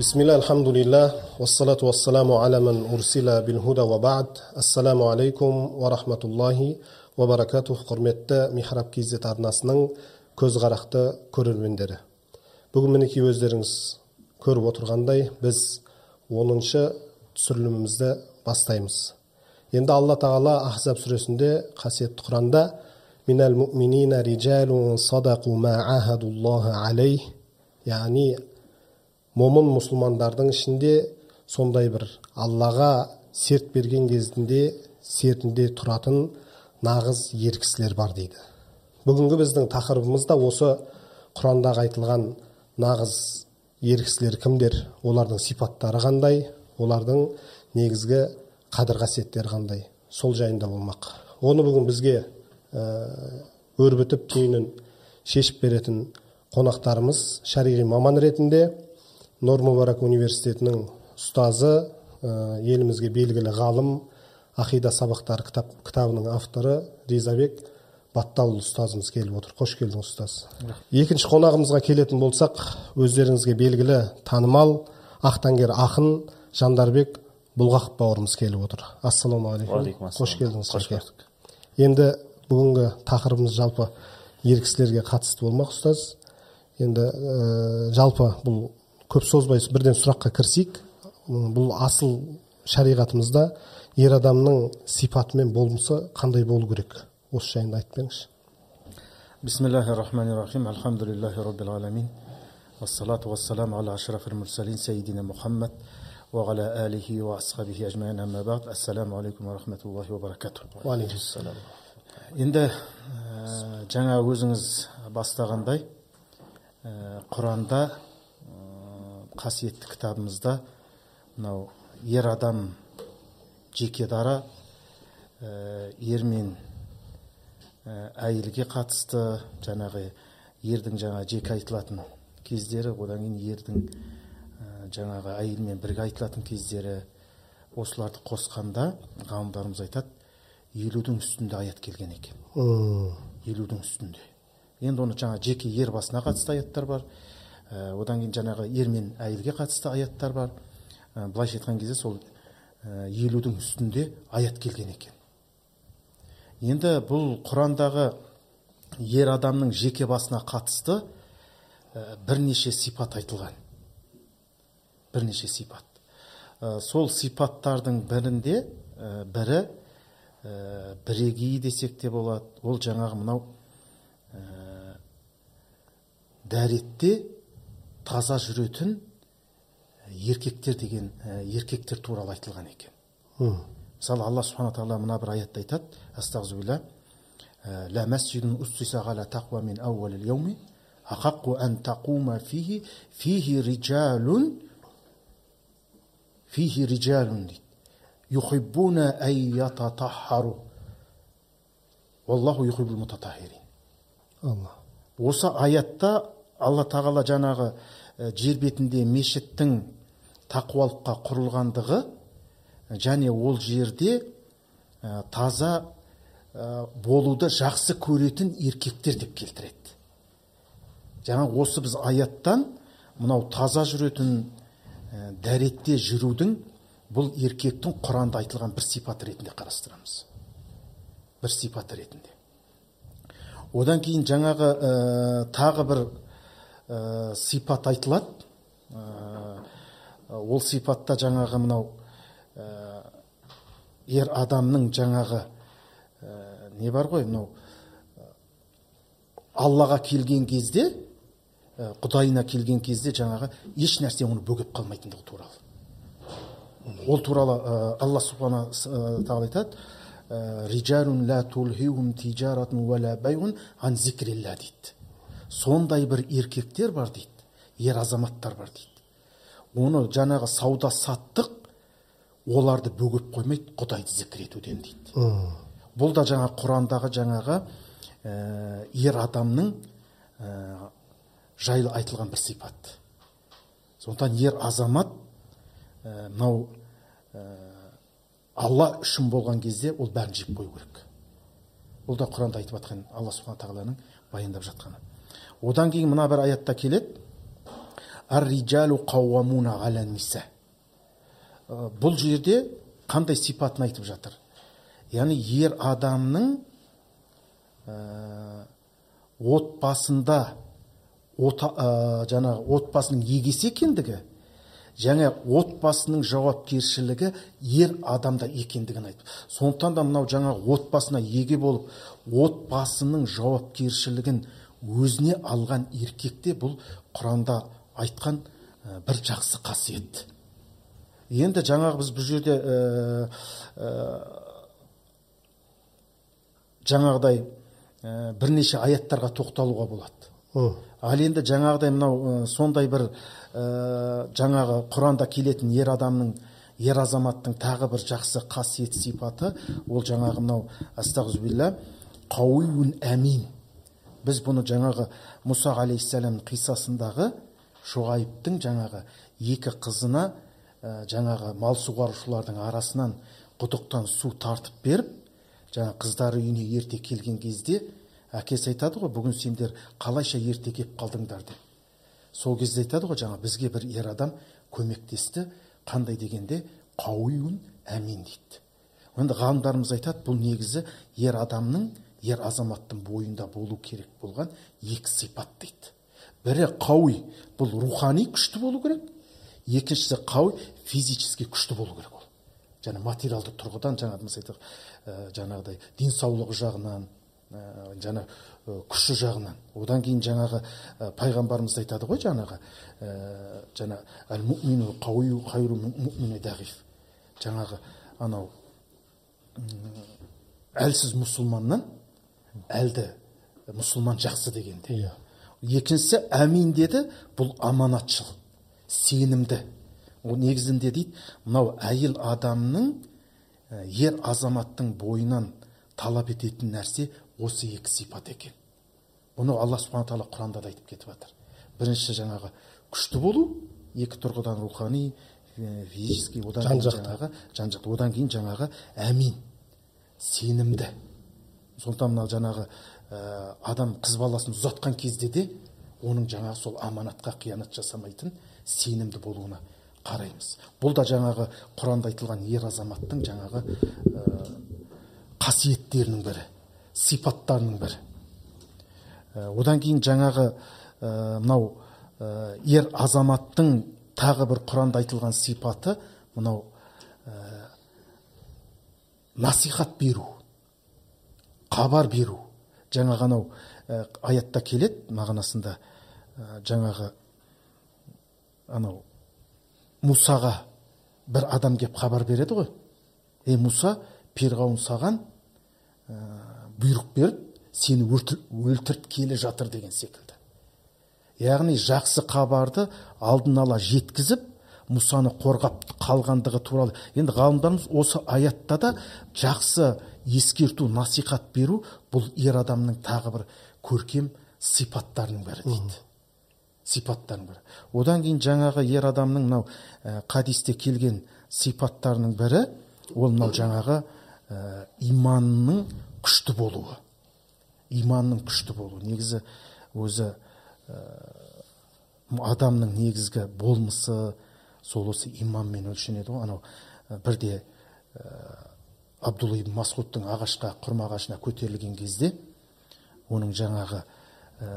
بسم الله الحمد لله والصلاة والسلام على من أرسل بالهدى وبعد алейкум عليكم рахматуллахи الله баракатух құрметті михраб kz арнасының көзқарақты көрермендері бүгін мінекей өздеріңіз көріп отырғандай біз оныншы түсірілімімізді бастаймыз енді алла тағала ахзаб сүресінде қасиетті құранда риджалун садақу ма алейх яғни момын мұсылмандардың ішінде сондай бір аллаға серт берген кезінде сертінде тұратын нағыз ер кісілер бар дейді. Бүгінгі біздің тақырыбымыз да осы құрандағы айтылған нағыз ер кісілер кімдер? Олардың сипаттары қандай? Олардың негізгі қадір қасиеттері қандай? Сол жайында болмақ. Оны бүгін бізге ә, өрбітіп түйінін шешіп беретін қонақтарымыз шариғи маман ретінде нұр мүбарак университетінің ұстазы ә, елімізге белгілі ғалым ақида сабақтары кітап, кітабының авторы ризабек баттал ұстазымыз келіп отыр. Қош келдіңіз ұстаз. Екінші қонағымызға келетін болсақ өздеріңізге белгілі танымал ақтаңгер ақын жандарбек бұлғақов бауырымыз келіп отыр. Ассалаумағалейкум. Қош келдіңіз қош көрдік. Енді бүгінгі тақырыбымыз жалпы ер кісілерге қатысты болмақ ұстаз. Енді ә, жалпы бұл көп созбай бірден сұраққа кірісейік бұл асыл шариғатымызда ер адамның сипаты мен болмысы қандай болу керек? Осы жайында айтып беріңізші бисмиллахи рахмани рахим альхамдулиллахи роббил аламин. والصلاة والسلام ала أشرف мурсалин سيدنا мухаммад وعلى آله асхабихи أجمعين амма بعد ассаламу алейкум ورحمة الله وبركاته енді жаңа өзіңіз бастағандай э, құранда қасиетті кітабымызда мынау ер адам жеке дара ә, ер мен ә, әйелге қатысты жаңағы ердің жаңа жеке айтылатын кездері одан кейін ердің ә, жаңағы әйелмен бірге айтылатын кездері осыларды қосқанда ғалымдарымыз айтады елудің үстінде аят келген екен. Елудің үстінде. Енді оны жаңа жеке ер басына қатысты аяттар бар. Одан кейін жаңағы ер мен әйелге қатысты аяттар бар. Ә, былайша айтқан кезде сол ә, елудің үстінде аят келген екен. Енді бұл құрандағы ер адамның жеке басына қатысты бірнеше сипат айтылған. Бірнеше сипат. Ә, сол сипаттардың бірінде ә, бірі ә, бірегейі десек те болады. Ол жаңағы мынау дәретте таза жүретін э, еркектер деген э, еркектер туралы айтылған екен. Мысалы алла субхана тағала мына бір аятта айтады. Астағзубилля осы аятта алла тағала жаңағы ә, жер бетінде мешіттің тақуалыққа құрылғандығы және ол жерде ә, таза ә, болуды жақсы көретін еркектер деп келтіреді. Жаңа осы біз аяттан мынау таза жүретін ә, дәретте жүрудің бұл еркектің құранда айтылған бір сипаты ретінде қарастырамыз. Бір сипаты ретінде. Одан кейін жаңағы ә, тағы бір ә, сипат айтылады. Ә, ол сипатта жаңағы мынау ә, ер адамның жаңағы не бар ғой мынау аллаға келген кезде құдайына келген кезде жаңағы еш нәрсе оны бөгеп қалмайтындығы туралы. Ол туралы алла субхана тағала айтады дейді. Сондай бір еркектер бар дейді ер азаматтар бар дейді. Оны жаңағы сауда саттық оларды бөгеп қоймайды құдайды зікір етуден дейді. Бұл да жаңа құрандағы жаңағы ә, ер адамның ә, жайлы айтылған бір сипат. Сондықтан ер азамат ә, мынау ә, алла үшін болған кезде ол бәрін жеп қою керек. Бұл да құранда айтып жатқан алла субхана тағаланың баяндап жатқаны. Одан кейін мына бір аятта келеді. Бұл жерде қандай сипатын айтып жатыр? Яғни ер адамның ә, отбасында ота, ә, жаңағы отбасының егесі екендігі және отбасының жауапкершілігі ер адамда екендігін айтты сондықтан да мынау жаңағы отбасына еге болып отбасының жауапкершілігін өзіне алған еркекте бұл құранда айтқан бір жақсы қасиет. Енді жаңағы біз бұл жерде ә, ә, жаңағыдай ә, бірнеше аяттарға тоқталуға болады. Ал енді жаңағыдай мынау сондай бір ә, жаңағы құранда келетін ер адамның ер азаматтың тағы бір жақсы қасиет сипаты ол жаңағы мынау астағфирулла қауиун әмин біз бұны жаңағы мұса алейхисаламның қиссасындағы шұғайыптың жаңағы екі қызына ә, жаңағы мал суғарушылардың арасынан құдықтан су тартып беріп жаңа қыздары үйіне ерте келген кезде әкесі айтады ғой бүгін сендер қалайша ерте келіп қалдыңдар? деп. Сол кезде айтады ғой жаңа бізге бір ер адам көмектесті қандай дегенде қауиун әмин дейді. Енді ғалымдарымыз айтады бұл негізі ер адамның ер азаматтың бойында болу керек болған екі сипат дейді. Бірі қауи бұл рухани күшті болу керек. Екіншісі қауи физически күшті болу керек ол. Және материалды тұрғыдан жаңағы айтайық ә, жаңағыдай денсаулығы жағынан ә, жаңа күші жағынан. Одан кейін жаңағы ә, пайғамбарымыз айтады ғой жаңағы ә, жаңа әл мумину дағиф жаңағы анау әлсіз мұсылманнан әлді мұсылман жақсы дегенде. Иә. екіншісі әмин деді бұл аманатшыл сенімді ол негізінде дейді мынау әйел адамның ер азаматтың бойынан талап ететін нәрсе осы екі сипат екен бұны алла субхана тағала құранда да айтып кетіп жатыр. Бірінші жаңағы күшті болу екі тұрғыдан рухани физический одан жаңағы жан жақты. Одан кейін жаңағы әмин сенімді сондықтан мынау жаңағы ә, адам қыз баласын ұзатқан кезде де оның жаңағы сол аманатқа қиянат жасамайтын сенімді болуына қараймыз. Бұл да жаңағы құранда айтылған ер азаматтың жаңағы ә, қасиеттерінің бірі сипаттарының бірі. Ә, одан кейін жаңағы мынау ә, ер азаматтың тағы бір құранда айтылған сипаты мынау ә, насихат беру. Хабар беру. Жаңағы анау ә, аятта келеді мағынасында ә, жаңағы анау мусаға бір адам келіп хабар береді ғой. Ей мұса перғауын саған бұйрық беріп сені өлтірткелі жатыр деген секілді. Яғни жақсы хабарды алдын ала жеткізіп мұсаны қорғап қалғандығы туралы. Енді ғалымдарымыз осы аятта да жақсы ескерту насихат беру бұл ер адамның тағы бір көркем сипаттарының бірі дейді. Сипаттарының бірі одан кейін жаңағы ер адамның мынау ә, келген сипаттарының бірі ол мынау жаңағы ә, иманның күшті болуы. Иманның күшті болуы. Негізі өзі ә, адамның негізгі болмысы сол осы иманмен өлшенеді ғой. Анау бірде ә, абдулла ибн масғудтың ағашқа құрма ағашына көтерілген кезде оның жаңағы ә,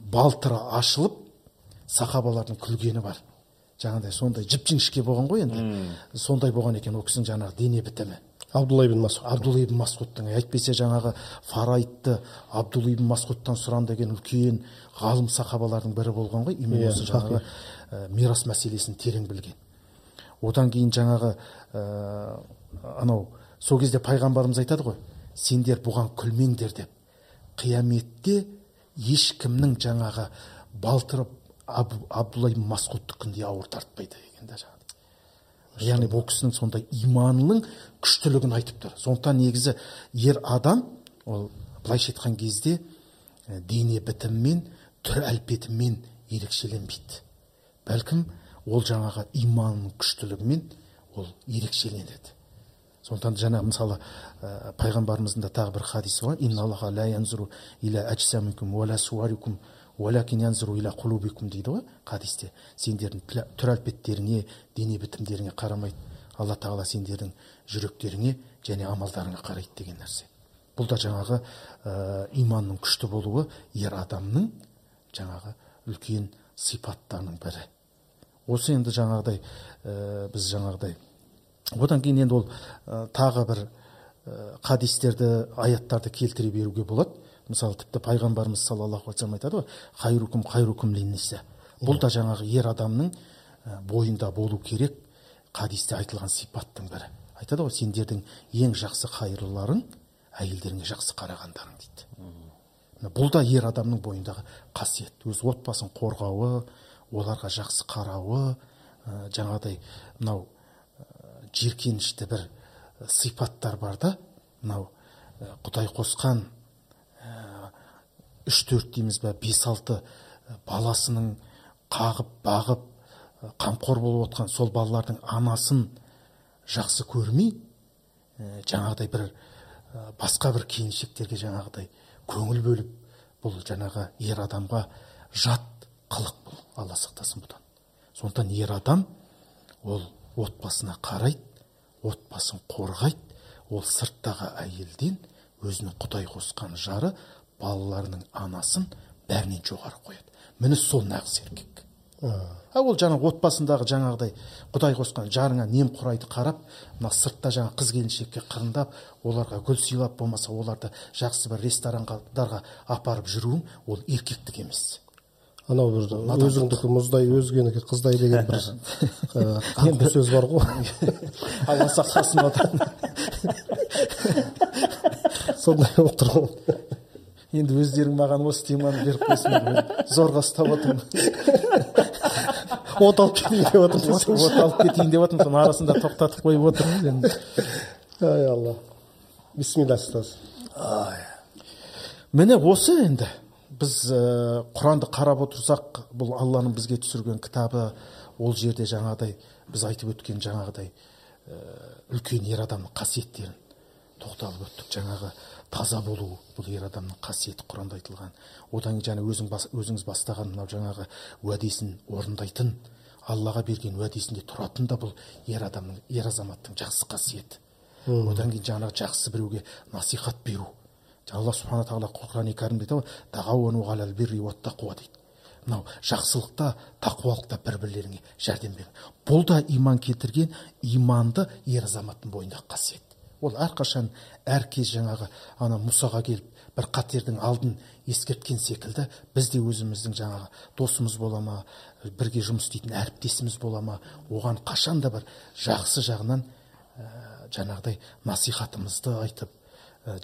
балтыры ашылып сахабалардың күлгені бар. Жаңағыдай сондай жіп жіңішке болған ғой енді. Сондай болған екен ол кісінің жаңағы дене бітімі. Абдулла ибн масғуд абдулла ибн масғудтың әйтпесе жаңағы фарайтты абдулла ибн масғудтан сұран деген үлкен ғалым сахабалардың бірі болған ғой. Именно иә, осы жаңағы ә, мирас мәселесін терең білген. Одан кейін жаңағы ә, анау сол кезде пайғамбарымыз айтады ғой сендер бұған күлмеңдер деп. Қияметте ешкімнің жаңағы балтыры абдулла ибн масғудтікіндей ауыр тартпайды деген да яғни бұл кісінің сондай иманының күштілігін айтып тұр. Сондықтан негізі ер адам ол былайша айтқан кезде дене бітімімен түр әлпетімен ерекшеленбейді. Бәлкім ол жаңағы иманның күштілігімен ол ерекшеленеді. Сондықтан жаңа мысалы ә, пайғамбарымыздың да тағы бір хадисі бар. Дейді ғой хадисте. Сендердің түр әлпеттеріңе дене бітімдеріңе қарамайды алла тағала сендердің жүректеріңе және амалдарыңа қарайды деген нәрсе бұл да жаңағы ә, иманның күшті болуы ер адамның жаңағы үлкен сипаттарының бірі. Осы енді жаңағыдай ә, біз жаңағыдай одан кейін енді ол ә, тағы бір ә, хадистерді аяттарды келтіре беруге болады. Мысалы тіпті пайғамбарымыз саллаллаху алейхи айтады ғой хайрукум хайрукум линниса бұл да жаңағы ер адамның бойында болу керек хадисте айтылған сипаттың бірі. Айтады ғой сендердің ең жақсы қайырлыларың әйелдеріңе жақсы қарағандарың дейді. Бұл да ер адамның бойындағы қасиет. Өз отбасын қорғауы оларға жақсы қарауы ә, жаңағыдай мынау жиіркенішті бір сипаттар бар да. Мынау құдай қосқан үш төрт дейміз ба бес алты баласының қағып бағып қамқор болып отқан сол балалардың анасын жақсы көрмей жаңағыдай бір басқа бір келіншектерге жаңағыдай көңіл бөліп бұл жаңағы ер адамға жат қылық бұл алла сақтасын бұдан. Сондықтан ер адам ол отбасына қарайды отбасын қорғайды. Ол сырттағы әйелден өзінің құдай қосқан жары балаларының анасын бәрінен жоғары қояды. Міне сол нағыз еркек. А. Ол жаңағы отбасындағы жаңағыдай құдай қосқан жарыңа немқұрайды қарап мына сыртта жаңа қыз келіншекке қырындап оларға гүл сыйлап болмаса оларды жақсы бір ресторандарға апарып жүруің ол еркектік емес. Анау бір өзіңдікі мұздай өзгенікі қыздай деген бір қатты сөз бар ғой. Алла сақтасын одан сондай болып тұр ғой. Енді өздерің маған осы теманы беріп қойсын зорға ұстап отырмын. От алып кетейін деп отырмын. От алып кетейін деп отырмын. Соның арасында тоқтатып қойып отырмын енді. Ай алла. Бисмилля ұстаз. Міне осы енді. Біз ә, құранды қарап отырсақ бұл алланың бізге түсірген кітабы ол жерде жаңағыдай біз айтып өткен жаңағыдай ә, үлкен ер адамның қасиеттерін тоқталып өттік. Жаңағы таза болу бұл ер адамның қасиеті құранда айтылған. Одан кейін жаңа өзің бас, өзіңіз бастаған мынау жаңағы уәдесін орындайтын аллаға берген уәдесінде тұратын да бұл ер адамның ер азаматтың жақсы қасиеті. Одан кейін жаңағы жақсы біреуге насихат беру алла субхана тағала құрани кәрімде айтады дейді. Мынау жақсылықта тақуалықта бір бірлеріңе жәрдем берің бұл да иман келтірген иманды ер азаматтың бойындағы қасиет. Ол әрқашан әр кез жаңағы ана мұсаға келіп бір қатердің алдын ескерткен секілді біз де өзіміздің жаңағы досымыз бола ма бірге жұмыс істейтін әріптесіміз бола ма оған қашан да бір жақсы жағынан ә, жаңағыдай насихатымызды айтып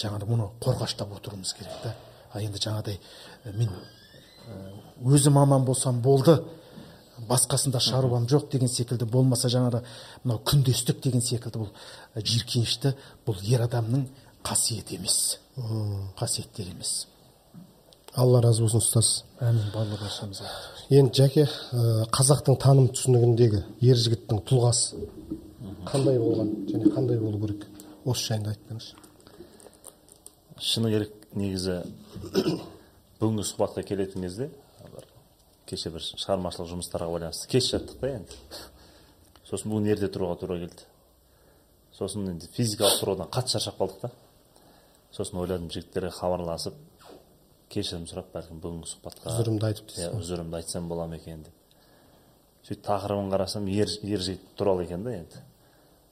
жаңағыдай мұны қорғаштап отыруымыз керек та. А енді жаңағыдай мен ә, өзім аман болсам болды басқасында шаруам жоқ деген секілді болмаса жаңағы мынау күндестік деген секілді бұл жиіркенішті бұл ер адамның қасиеті емес. Қасиеттер емес. Алла разы болсын ұстаз. Әмин барлық баршамызға енді жәке қазақтың таным түсінігіндегі ер жігіттің тұлғасы қандай болған және қандай болу керек? Осы жайында айтып беріңізші шыны керек негізі бүгінгі сұхбатқа келетін кезде кеше бір шығармашылық жұмыстарға байланысты кеш жаттық та енді. Сосын бүгін ерте тұруға тура келді. Сосын енді физикалық тұрғыдан қатты шаршап қалдық та. Сосын ойладым жігіттерге хабарласып кешірім сұрап бәлкім бүгінгі сұхбатқа үзірімді айтып иә үзірімді айтсам бола ма екен деп. Сөйтіп тақырыбын қарасам ер, ер жігіт туралы екен да енді.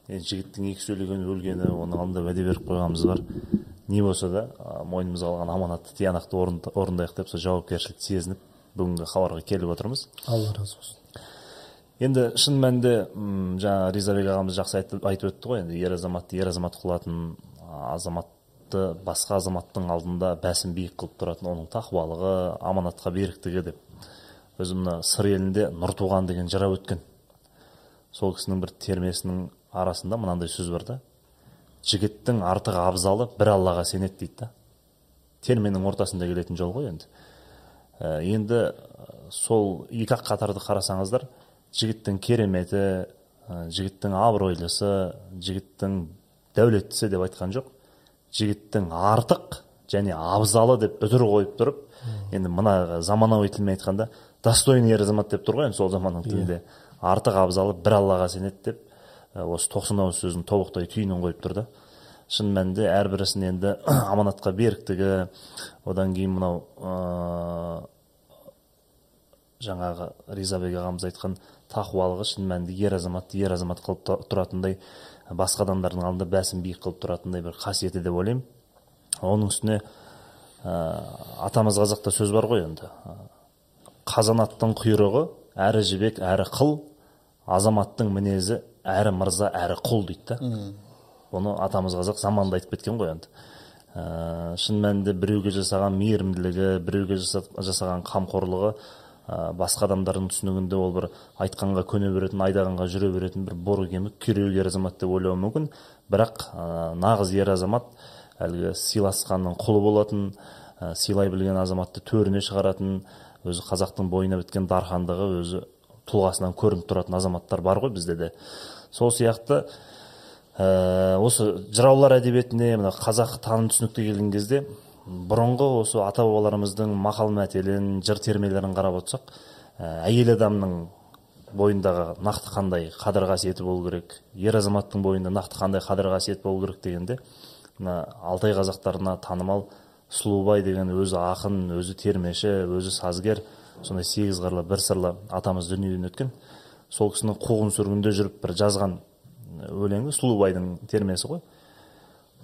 Енді жігіттің екі сөйлегені өлгені оның алдында уәде беріп қойғанымыз бар. Не болса да мойнымызға алған аманатты тиянақты орындайық деп сол жауапкершілікті сезініп бүгінгі хабарға келіп отырмыз. Алла разы болсын. Енді шын мәнінде жаңа ризабек ағамыз жақсы айтып, айтып өтті ғой. Енді ер азаматты ер азамат қылатын азаматты басқа азаматтың алдында бәсін биік қылып тұратын оның тақуалығы аманатқа беріктігі деп. Өзі мына сыр елінде нұртуған деген жырау өткен. Сол кісінің бір термесінің арасында мынандай сөз бар да жігіттің артық абзалы бір аллаға сенеді дейді да. Терменің ортасында келетін жол ғой енді. Ә, енді ә, сол екі ақ қатарды қарасаңыздар жігіттің кереметі ә, жігіттің абыройлысы жігіттің дәулеттісі деп айтқан жоқ жігіттің артық және абзалы деп үтір қойып тұрып енді мына заманауи тілмен айтқанда достойный ер азамат деп тұр ғой енді сол заманның тілінде. Артық абзалы бір аллаға сенеді деп осы тоқсан ауыз сөздің тобықтай түйінін қойып тұр да. Шын мәнінде әрбірісін енді аманатқа беріктігі одан кейін мынау ә, жаңағы ризабек ағамыз айтқан тақуалығы шын мәнінде ер азаматты ер азамат қылып тұратындай басқа адамдардың алдында бәсін биік қылып тұратындай бір қасиеті деп ойлаймын. Оның үстіне ә, атамыз қазақта сөз бар ғой енді. Қазанаттың құйрығы әрі жібек әрі қыл азаматтың мінезі әрі мырза әрі құл дейді да. Бұны атамыз қазақ заманында айтып кеткен ғой енді. Ә, шын мәнінде біреуге жасаған мейірімділігі біреуге жасаған қамқорлығы ә, басқа адамдардың түсінігінде ол бір айтқанға көне беретін айдағанға жүре беретін бір бор кемік күйреуік ер азамат деп ойлауы мүмкін. Бірақ ә, нағыз ер азамат әлгі сыйласқанның құлы болатын ә, сыйлай білген азаматты төріне шығаратын өзі қазақтың бойына біткен дархандығы өзі тұлғасынан көрініп тұратын азаматтар бар ғой бізде де. Сол сияқты ә, осы жыраулар әдебиетіне мына қазақ таным түсінікке келген кезде бұрынғы осы ата бабаларымыздың мақал мәтелін жыр термелерін қарап отырсақ ә, әйел адамның бойындағы нақты қандай қадір қасиеті болу керек ер азаматтың бойында нақты қандай қадір қасиет болу керек дегенде мына алтай қазақтарына танымал сұлубай деген өзі ақын өзі термеші өзі сазгер сондай сегіз қырлы бір сырлы атамыз дүниеден өткен. Сол кісінің қуғын сүргінде жүріп бір жазған өлеңі сұлубайдың термесі ғой.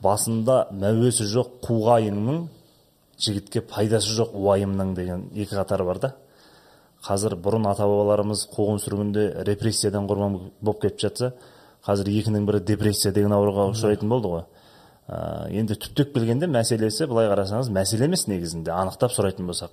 Басында мәуесі жоқ қуғайыңның жігітке пайдасы жоқ уайымның деген екі қатар бар да. Қазір бұрын ата бабаларымыз қуғын сүргінде репрессиядан құрбан болып кетіп жатса қазір екінің бірі депрессия деген ауруға ұшырайтын болды ғой. Ә, енді түптеп келгенде мәселесі былай қарасаңыз мәселе емес негізінде анықтап сұрайтын болсақ.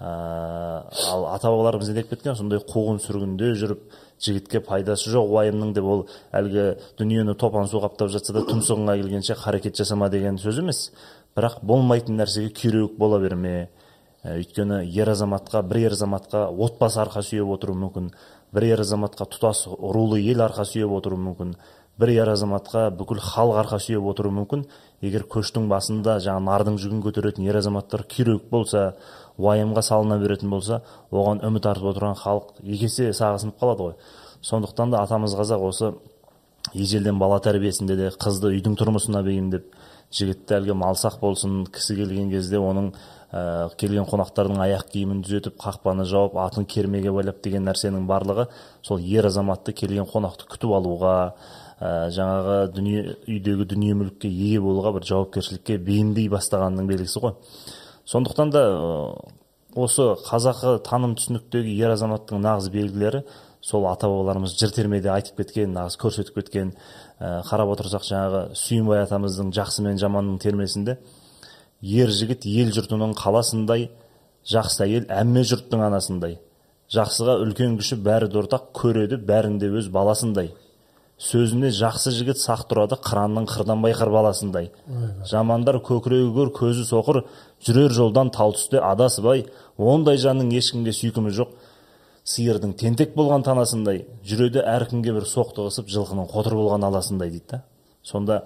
Ал ата бабаларымыз не деп кеткен сондай қуғын сүргінде жүріп жігітке пайдасы жоқ уайымның деп ол әлгі дүниені топан су қаптап жатса да тұмсығыңа келгенше қарекет жасама деген сөз емес. Бірақ болмайтын нәрсеге күйреуік бола берме. Ә, өйткені ер азаматқа бір ер азаматқа отбасы арқа сүйеп отыруы мүмкін. Бір ер азаматқа тұтас рулы ел арқа сүйеп отыруы мүмкін. Бір ер азаматқа бүкіл халық арқа сүйеп отыруы мүмкін. Егер көштің басында жаңа нардың жүгін көтеретін ер азаматтар күйреуік болса уайымға салына беретін болса оған үміт артып отырған халық екі есе сағасынып қалады ғой. Сондықтан да атамыз қазақ осы ежелден бала тәрбиесінде де қызды үйдің тұрмысына бейімдеп жігітті әлгі малсақ болсын кісі келген кезде оның ә, келген қонақтардың аяқ киімін түзетіп қақпаны жауып атын кермеге байлап деген нәрсенің барлығы сол ер азаматты келген қонақты күтіп алуға ә, жаңағы дүние үйдегі дүние мүлікке ие болуға бір жауапкершілікке бейімдей бастағанының белгісі ғой. Сондықтан да осы қазақы таным түсініктегі ер азаматтың нағыз белгілері сол ата бабаларымыз жыр термеде айтып кеткен нағыз көрсетіп кеткен ә, қарап отырсақ жаңағы сүйінбай атамыздың жақсы мен жаманның термесінде ер жігіт ел жұртының қаласындай жақсы әйел әмме жұрттың анасындай. Жақсыға үлкен күші бәрі де ортақ көреді бәрінде өз баласындай. Сөзіне жақсы жігіт сақ тұрады қыранның қырдан байқар баласындай. Жамандар көкірегі көр көзі соқыр жүрер жолдан тал түсте адасыбай ондай жанның ешкімге сүйкімі жоқ. Сиырдың тентек болған танасындай жүреді әркімге бір соқтығысып жылқының қотыр болған аласындай дейді да. Сонда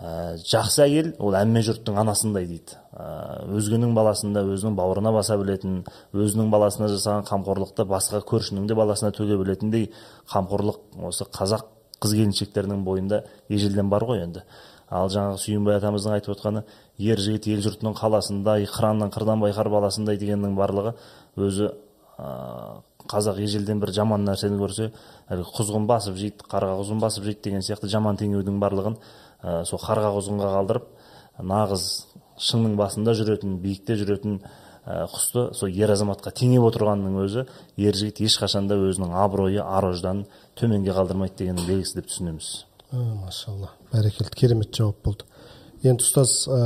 ә, жақсы әйел ол әмме жұрттың анасындай дейді. Ә, өзгенің баласында өзінің бауырына баса білетін өзінің баласына жасаған қамқорлықты басқа көршінің де баласына төге білетіндей қамқорлық осы қазақ қыз келіншектердің бойында ежелден бар ғой енді. Ал жаңағы сүйінбай атамыздың айтып отқаны ер жігіт ел жұртының қаласындай қыранның қырдан байқар баласындай дегеннің барлығы өзі ә, қазақ ежелден бір жаман нәрсені көрсе әлгі құзғын басып жейді қарға құзғын басып жейді деген сияқты жаман теңеудің барлығын ә, сол қарға құзғынға қалдырып нағыз шыңның басында жүретін биікте жүретін құсты сол ер азаматқа теңеп отырғанның өзі ер жігіт ешқашанда өзінің абыройы ар ожданын төменге қалдырмайды дегеннің белгісі деп түсінеміз. Машалла. Бәрекелді. Керемет жауап болды. Енді ұстаз ә,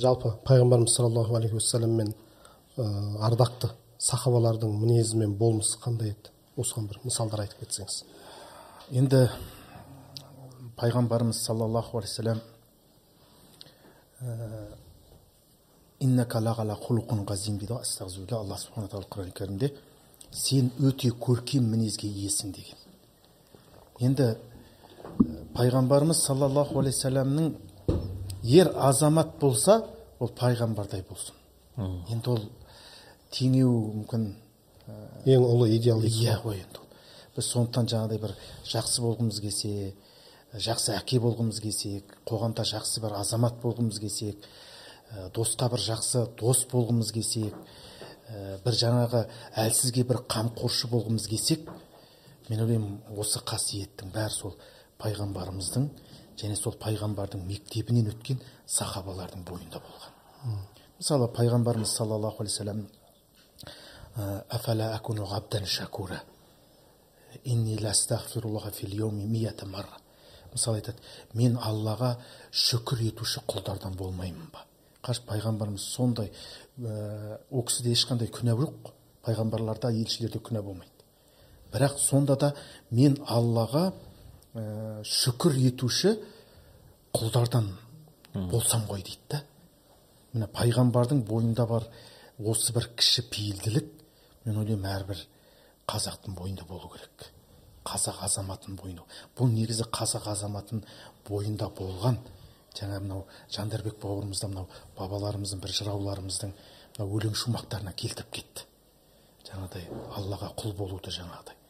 жалпы пайғамбарымыз саллаллаху алейхи уассаламмен ә, ардақты сахабалардың мінезі мен болмысы қандай еді? Осыған бір мысалдар айтып кетсеңіз. Енді пайғамбарымыз саллаллаху алейхи вассалам дейді ғой. Алла субхана тағала құран кәрімде сен өте көркем мінезге иесің деген. Енді пайғамбарымыз саллаллаху алейхи вассаламның ер азамат болса ол пайғамбардай болсын. Енді ол теңеу мүмкін ең ұлы идеал дейсіз иә ғой. енді ол. Біз сондықтан жаңағыдай бір жақсы болғымыз келсе жақсы әке болғымыз келсек қоғамда жақсы бір азамат болғымыз келсек ә, досқа бір жақсы дос болғымыз келсек ә, бір жаңағы әлсізге бір қамқоршы болғымыз келсек мен ойлаймын осы қасиеттің бәрі сол пайғамбарымыздың және сол пайғамбардың мектебінен өткен сахабалардың бойында болған. Мысалы пайғамбарымыз саллаллаху алейхи вассалам инни мысалы айтады мен аллаға шүкір етуші құлдардан болмаймын ба? Қарашы пайғамбарымыз сондай ә, ол кісіде ешқандай күнә жоқ пайғамбарларда елшілерде күнә болмайды бірақ сонда да мен аллаға ә, шүкір етуші құлдардан болсам ғой дейді да. Міне пайғамбардың бойында бар осы бір кіші пейілділік мен ойлаймын әрбір қазақтың бойында болу керек. Қазақ азаматын бойында. Бұл негізі қазақ азаматын бойында болған. Жаңа мынау жандарбек бауырымыз да мынау бабаларымыздың бір жырауларымыздың мынау өлең шумақтарына келтіріп кетті. Жаңағыдай аллаға құл болуды жаңағыдай.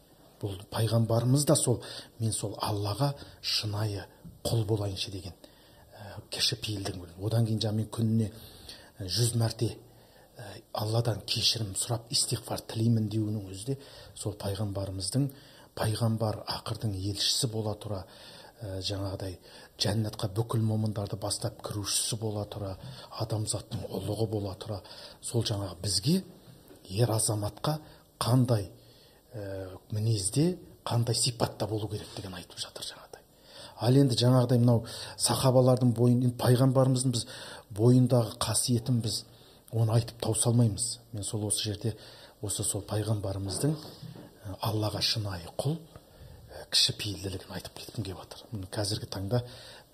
Бұл пайғамбарымыз да сол мен сол аллаға шынайы құл болайыншы деген ә, кіші одан кейін жаңағы мен күніне жүз мәрте алладан кешірім сұрап истиғфар тілеймін деуінің өзі де сол пайғамбарымыздың пайғамбар ақырдың елшісі бола тұра ә, жаңағыдай жәннатқа бүкіл момындарды бастап кірушісі бола тұра адамзаттың ұлығы бола тұра сол жаңағы бізге ер азаматқа қандай ә, мінезде қандай сипатта болу керектігін айтып жатыр жаңағыдай. Ал енді жаңағыдай мынау сахабалардың бойын пайғамбарымыздың біз бойындағы қасиетін біз оны айтып тауыса алмаймыз. Мен сол осы жерде осы сол пайғамбарымыздың аллаға шынайы құл кіші пейілділігін айтып кеткім келіп жатыр қазіргі таңда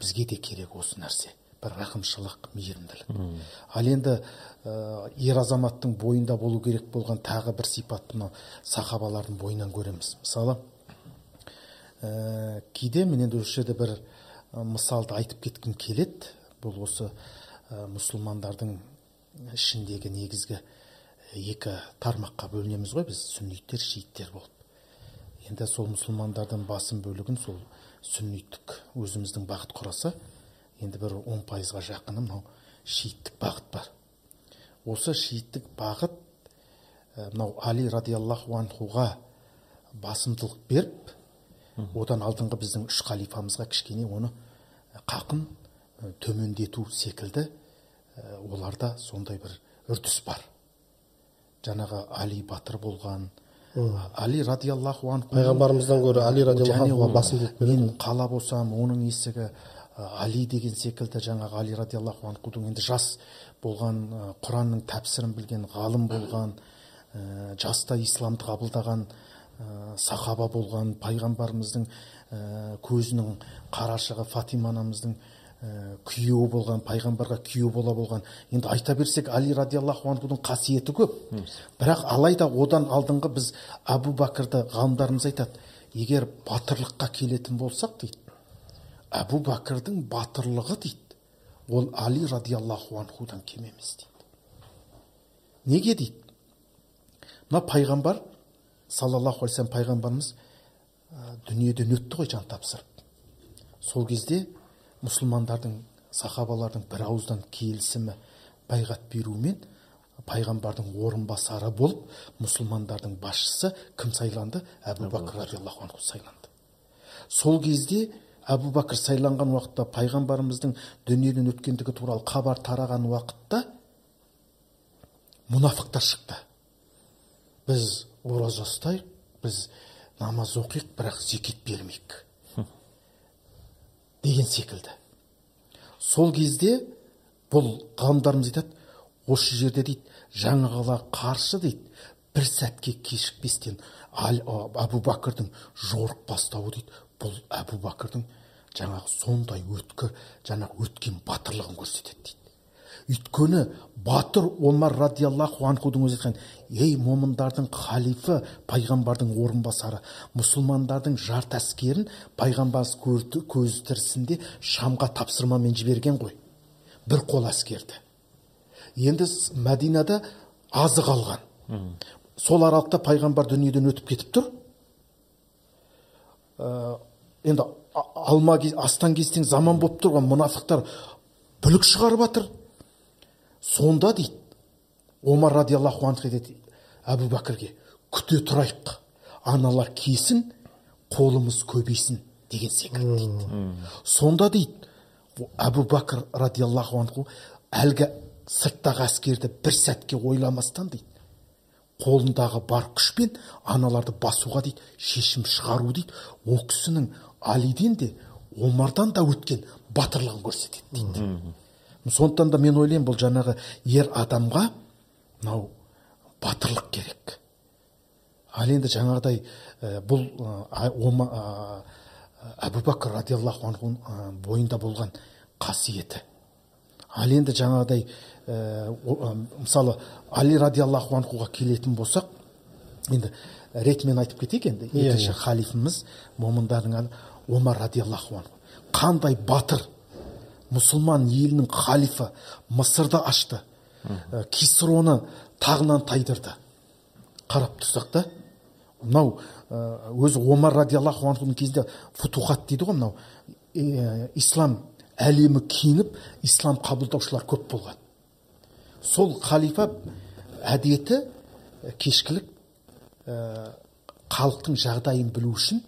бізге де керек осы нәрсе. Бір рақымшылық мейірімділік. Ал енді ә, ер азаматтың бойында болу керек болған тағы бір сипатты мынау сахабалардың бойынан көреміз. Мысалы ә, кейде мен енді осы жерде бір мысалды айтып кеткім келеді. Бұл осы ә, мұсылмандардың ішіндегі негізгі екі тармаққа бөлінеміз ғой біз. Сүнниттер шииттер болып. Енді сол мұсылмандардың басым бөлігін сол сүнниттік өзіміздің бағыт құраса енді бір он пайызға жақыны мынау шииттік бағыт бар. Осы шииттік бағыт мынау али радиаллаху анхуға басымдылық беріп одан алдыңғы біздің үш халифамызға кішкене оны қақын төмендету секілді оларда сондай бір үрдіс бар. Жаңағы али батыр болған али радиаллаху анху пайғамбарымыздан гөрі али радиаллаху мен қала болсам оның есігі али деген секілді жаңағы али радиаллаху анхудың енді жас болған құранның тәпсірін білген ғалым болған ә, жаста исламды қабылдаған ә, сахаба болған пайғамбарымыздың ә, көзінің қарашығы фатима анамыздың ә, күйеуі болған пайғамбарға күйеу бола болған. Енді айта берсек али радиаллаху анхудың қасиеті көп. Бірақ алайда одан алдыңғы біз әбу бәкірді ғалымдарымыз айтады егер батырлыққа келетін болсақ дейді әбу бәкірдің батырлығы дейді. Ол али радиаллаху анхудан кем емес дейді. Неге дейді? Мына пайғамбар саллаллаху алейхи пайғамбарымыз ә, дүниеден өтті ғой жан тапсырып. Сол кезде мұсылмандардың сахабалардың бір ауыздан келісімі байғат беруімен пайғамбардың орынбасары болып мұсылмандардың басшысы кім сайланды? Әбу бәкір. радиаллаху анху сайланды. Сол кезде әбу бәкір сайланған уақытта пайғамбарымыздың дүниеден өткендігі туралы хабар тараған уақытта мұнафықтар шықты. Біз ораза ұстайық біз намаз оқиық бірақ зекет бермейік деген секілді. Сол кезде бұл ғалымдарымыз айтады осы жерде дейді жаңағыға қарсы дейді бір сәтке кешікпестен әбу бәкірдің жорық бастауы дейді бұл әбу бәкірдің жаңағы сондай өткір жаңағы өткен батырлығын көрсетеді дейді. Өйткені батыр омар радиаллаху анхудың өзі айтқан ей момындардың халифы пайғамбардың орынбасары мұсылмандардың жарты әскерін пайғамбар көз тірісінде шамға тапсырмамен жіберген ғой. Бір қол әскерді енді мәдинада азық алған. Сол аралықта пайғамбар дүниеден өтіп кетіп тұр. Ә, енді алма астан кестең заман болып тұрған мұнафықтар бүлік шығарып жатыр сонда дейді омар радиаллаху анху айтады әбу бәкірге күте тұрайық аналар кесін қолымыз көбейсін деген секілді дейді. Сонда дейді әбу бәкір радиаллаху анху әлгі сырттағы әскерді бір сәтке ойламастан дейді қолындағы бар күшпен аналарды басуға дейді шешім шығару дейді ол кісінің алиден де омардан да өткен батырлығын көрсетеді дейді. Сондықтан да мен ойлаймын бұл жаңағы ер адамға мынау батырлық керек. Ал енді жаңағыдай ә, бұл ә, әбу бәкір радиаллаху анху бойында болған қасиеті. Ал енді жаңағыдай ә, мысалы али радиаллаху анхуға келетін болсақ енді ретімен айтып кетейік енді иә, екінші yeah, халифіміз момындардың омар радиаллаху анху. Қандай батыр. Мұсылман елінің халифі мысырды ашты. Ә, кисроны тағынан тайдырды. Қарап тұрсақ та мынау өзі омар радиаллаху анхудың кезінде футухат дейді ғой мынау. Ислам әлемі кеңіп ислам қабылдаушылар көп болған. Сол халифа әдеті кешкілік ә, халықтың жағдайын білу үшін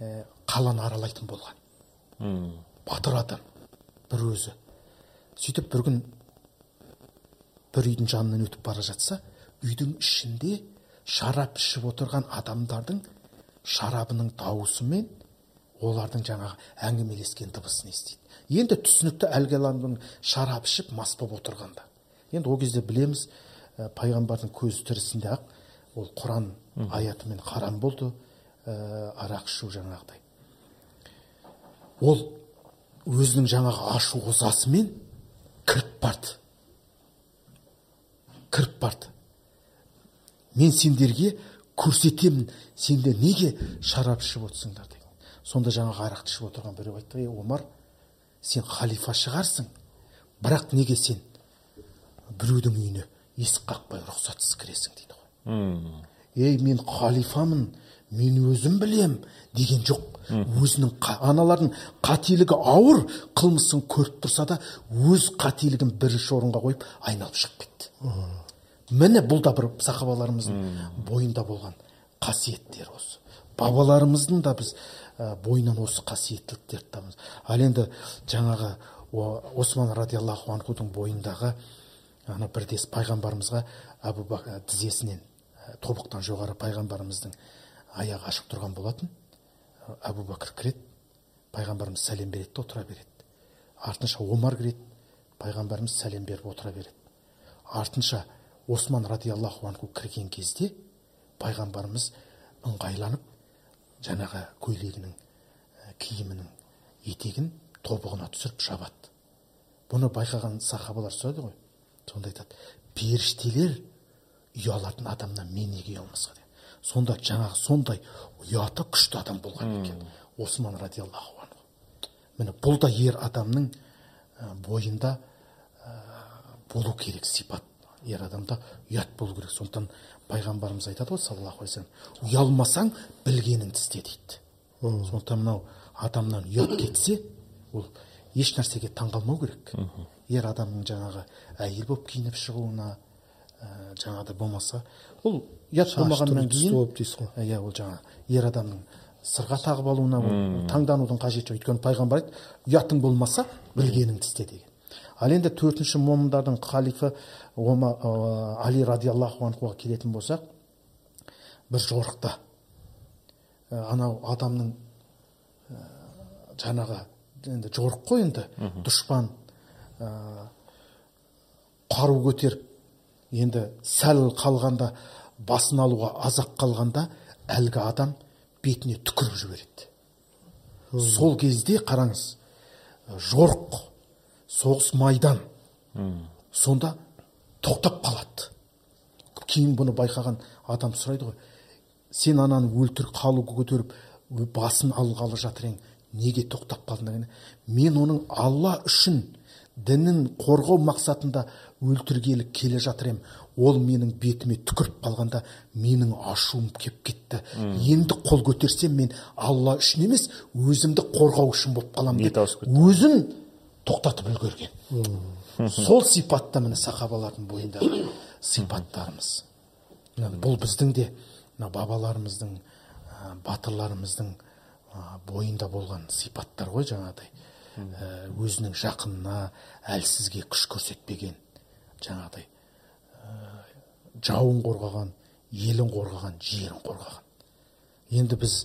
ә, қаланы аралайтын болған. Батыр адам бір өзі. Сөйтіп бір күн бір үйдің жанынан өтіп бара жатса үйдің ішінде шарап ішіп отырған адамдардың шарабының дауысы олардың жаңағы әңгімелескен дыбысын естиді. Енді түсінікті әлгі адамның шарап ішіп мас болып отырғанда. Енді ол кезде білеміз ә, пайғамбардың көзі тірісінде ақ ол құран аятымен харам болды. Ә, арақ ішу жаңағыдай. Ол өзінің жаңағы ашу ызасымен кіріп барды. Кіріп барды. Мен сендерге көрсетемін сендер неге шарап ішіп отырсыңдар? деген. Сонда жаңағы арақты ішіп отырған біреу айтты ей омар сен халифа шығарсың бірақ неге сен біреудің үйіне есік қақпай рұқсатсыз кіресің? дейді ғой. Ей мен халифамын мен өзім білем деген жоқ. Өзінің аналардың қателігі ауыр қылмысын көріп тұрса да өз қателігін бірінші орынға қойып айналып шығып кетті. Міне бұл да бір сахабаларымыздың бойында болған қасиеттер осы. Бабаларымыздың да біз бойынан осы қасиеттіліктерді табамыз. Ал енді жаңағы осман радиаллаху анхудың бойындағы ана бірдес пайғамбарымызға әбу тізесінен тобықтан жоғары пайғамбарымыздың аяғы ашық тұрған болатын. Әбу бәкір кіреді пайғамбарымыз сәлем береді де отыра береді. Артынша омар кіреді пайғамбарымыз сәлем беріп отыра береді. Артынша осман радиаллаху анху кірген кезде пайғамбарымыз ыңғайланып жаңағы көйлегінің киімінің етегін тобығына түсіріп жабады бұны байқаған сахабалар сұрайды ғой сонда айтады періштелер ұялатын адамнан мен неге ұялмасқа? Сонда жаңағы сондай ұяты күшті адам болған екен. Осман радиаллаху анху. Міне бұл да ер адамның бойында болу керек сипат. Ер адамда ұят болу керек. Сондықтан пайғамбарымыз айтады ғой саллаллаху алейхи вассалам ұялмасаң білгеніңді істе дейді. Сондықтан мынау адамнан ұят кетсе ол еш нәрсеге таңғалмау керек. Ер адамның жаңағы әйел болып киініп шығуына ә, жаңағыдай болмаса ол ұят болмағаннан кейін иә ол жаңа ер адамның сырға тағып алуына ол таңданудың қажеті жоқ. Өйткені пайғамбар айтты ұятың болмаса білгеніңді істе деген. Ал енді төртінші момындардың халифы ома, ә, али радиаллаху анхуға келетін болсақ бір жорықта ә, анау адамның ә, жаңағы енді жорық қой енді дұшпан ә, қару көтеріп енді сәл қалғанда басын алуға азақ қалғанда әлгі адам бетіне түкіріп жібереді. Сол кезде қараңыз жорық соғыс майдан. Сонда тоқтап қалады. Кейін бұны байқаған адам сұрайды ғой сен ананы өлтір қалу көтеріп басын алғалы жатыр ең неге тоқтап қалдың? мен оның алла үшін дінін қорғау мақсатында өлтіргелі келе жатыр ем. Ол менің бетіме түкіріп қалғанда менің ашуым кеп кетті. Енді қол көтерсем мен алла үшін емес өзімді қорғау үшін болып қаламын деп өзін тоқтатып үлгерген. Сол сипатта міне сахабалардың бойындағы сипаттарымыз. Бұл біздің де мына бабаларымыздың ә, батырларымыздың ә, бойында болған сипаттар ғой жаңағыдай. Өзінің жақынына әлсізге күш көрсетпеген. Жаңағыдай ә, жауын қорғаған елін қорғаған жерін қорғаған. Енді біз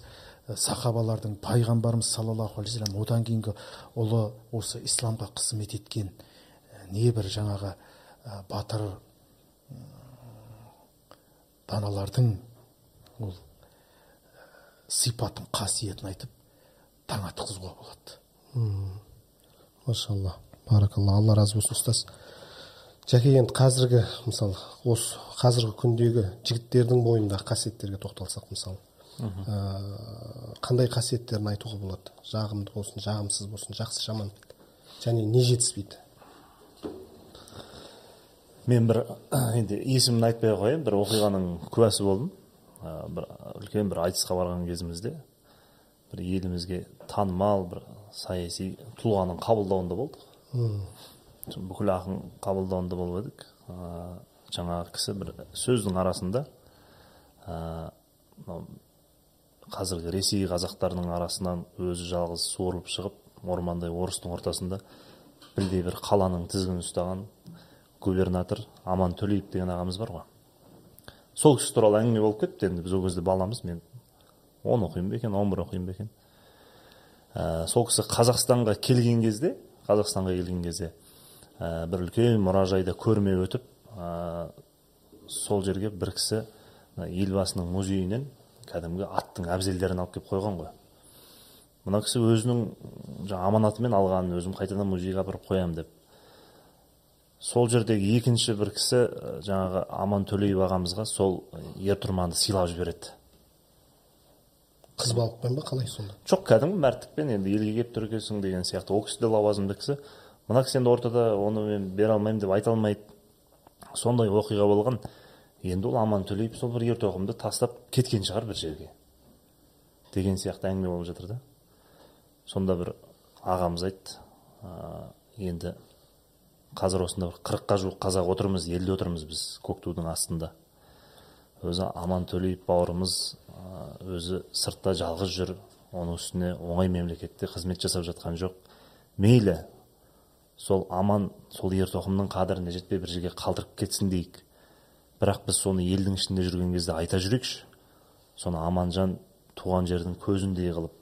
ә, сахабалардың пайғамбарымыз саллаллаху алейхи вассалам одан кейінгі ұлы осы исламға қызмет еткен ә, небір жаңағы ә, батыр даналардың ол ә, сипатын қасиетін айтып таң атқызуға болады. Машалла баракалла алла разы болсын ұстаз. Жәке енді қазіргі мысалы осы қазіргі күндегі жігіттердің бойындағы қасиеттерге тоқталсақ мысалы ә, қандай қасиеттерін айтуға болады? Жағымды болсын жағымсыз болсын жақсы жаман және не жетіспейді? Мен бір енді есімін айтпай ақ қояйын бір оқиғаның куәсі болдым. Ә, бір үлкен бір айтысқа барған кезімізде бір елімізге танымал бір саяси тұлғаның қабылдауында болдық бүкіл ақын қабылдауында болып едік. Ә, жаңағы кісі бір сөздің арасында ә, мынау қазіргі ресей қазақтарының арасынан өзі жалғыз суырылып шығып ормандай орыстың ортасында білдей бір қаланың тізгінін ұстаған губернатор аман төлеев деген ағамыз бар ғой. Сол кісі туралы әңгіме болып кетті. Енді біз ол кезде баламыз. Мен он оқимын ба екен он бір оқимын ба екен. Ә, сол кісі қазақстанға келген кезде қазақстанға келген кезде ә, бір үлкен мұражайда көрме өтіп ә, сол жерге бір кісі елбасының музейінен кәдімгі аттың әбзелдерін алып келіп қойған ғой. Мына кісі өзінің жаңағы аманатымен алғанын өзім қайтадан музейге апарып қоямын деп. Сол жердегі екінші бір кісі жаңағы аман төлеев ағамызға сол ер тұрманды сыйлап жібереді. Қыз балықпен ба қалай сонда? Жоқ кәдімгі мәрттікпен енді елге келіп тұр екенсің деген сияқты. Ол кісі де лауазымды кісі. Мына кісі енді ортада оны мен бере алмаймын деп айта алмайды сондай оқиға болған. Енді ол аман төлеев сол бір ер тоқымды тастап кеткен шығар бір жерге. Деген сияқты әңгіме болып жатыр да. Сонда бір ағамыз айтты «А, енді қазір осында бір қырыққа жуық қазақ отырмыз елде отырмыз біз көк тудың астында. Өзі аман төлеев бауырымыз ә, өзі сыртта жалғыз жүр оның үстіне оңай мемлекетте қызмет жасап жатқан жоқ. Мейлі сол аман сол ер тоқымның қадіріне жетпей бір жерге қалдырып кетсін дейік. Бірақ біз соны елдің ішінде жүрген кезде айта жүрейікші. Соны аманжан туған жердің көзіндей қылып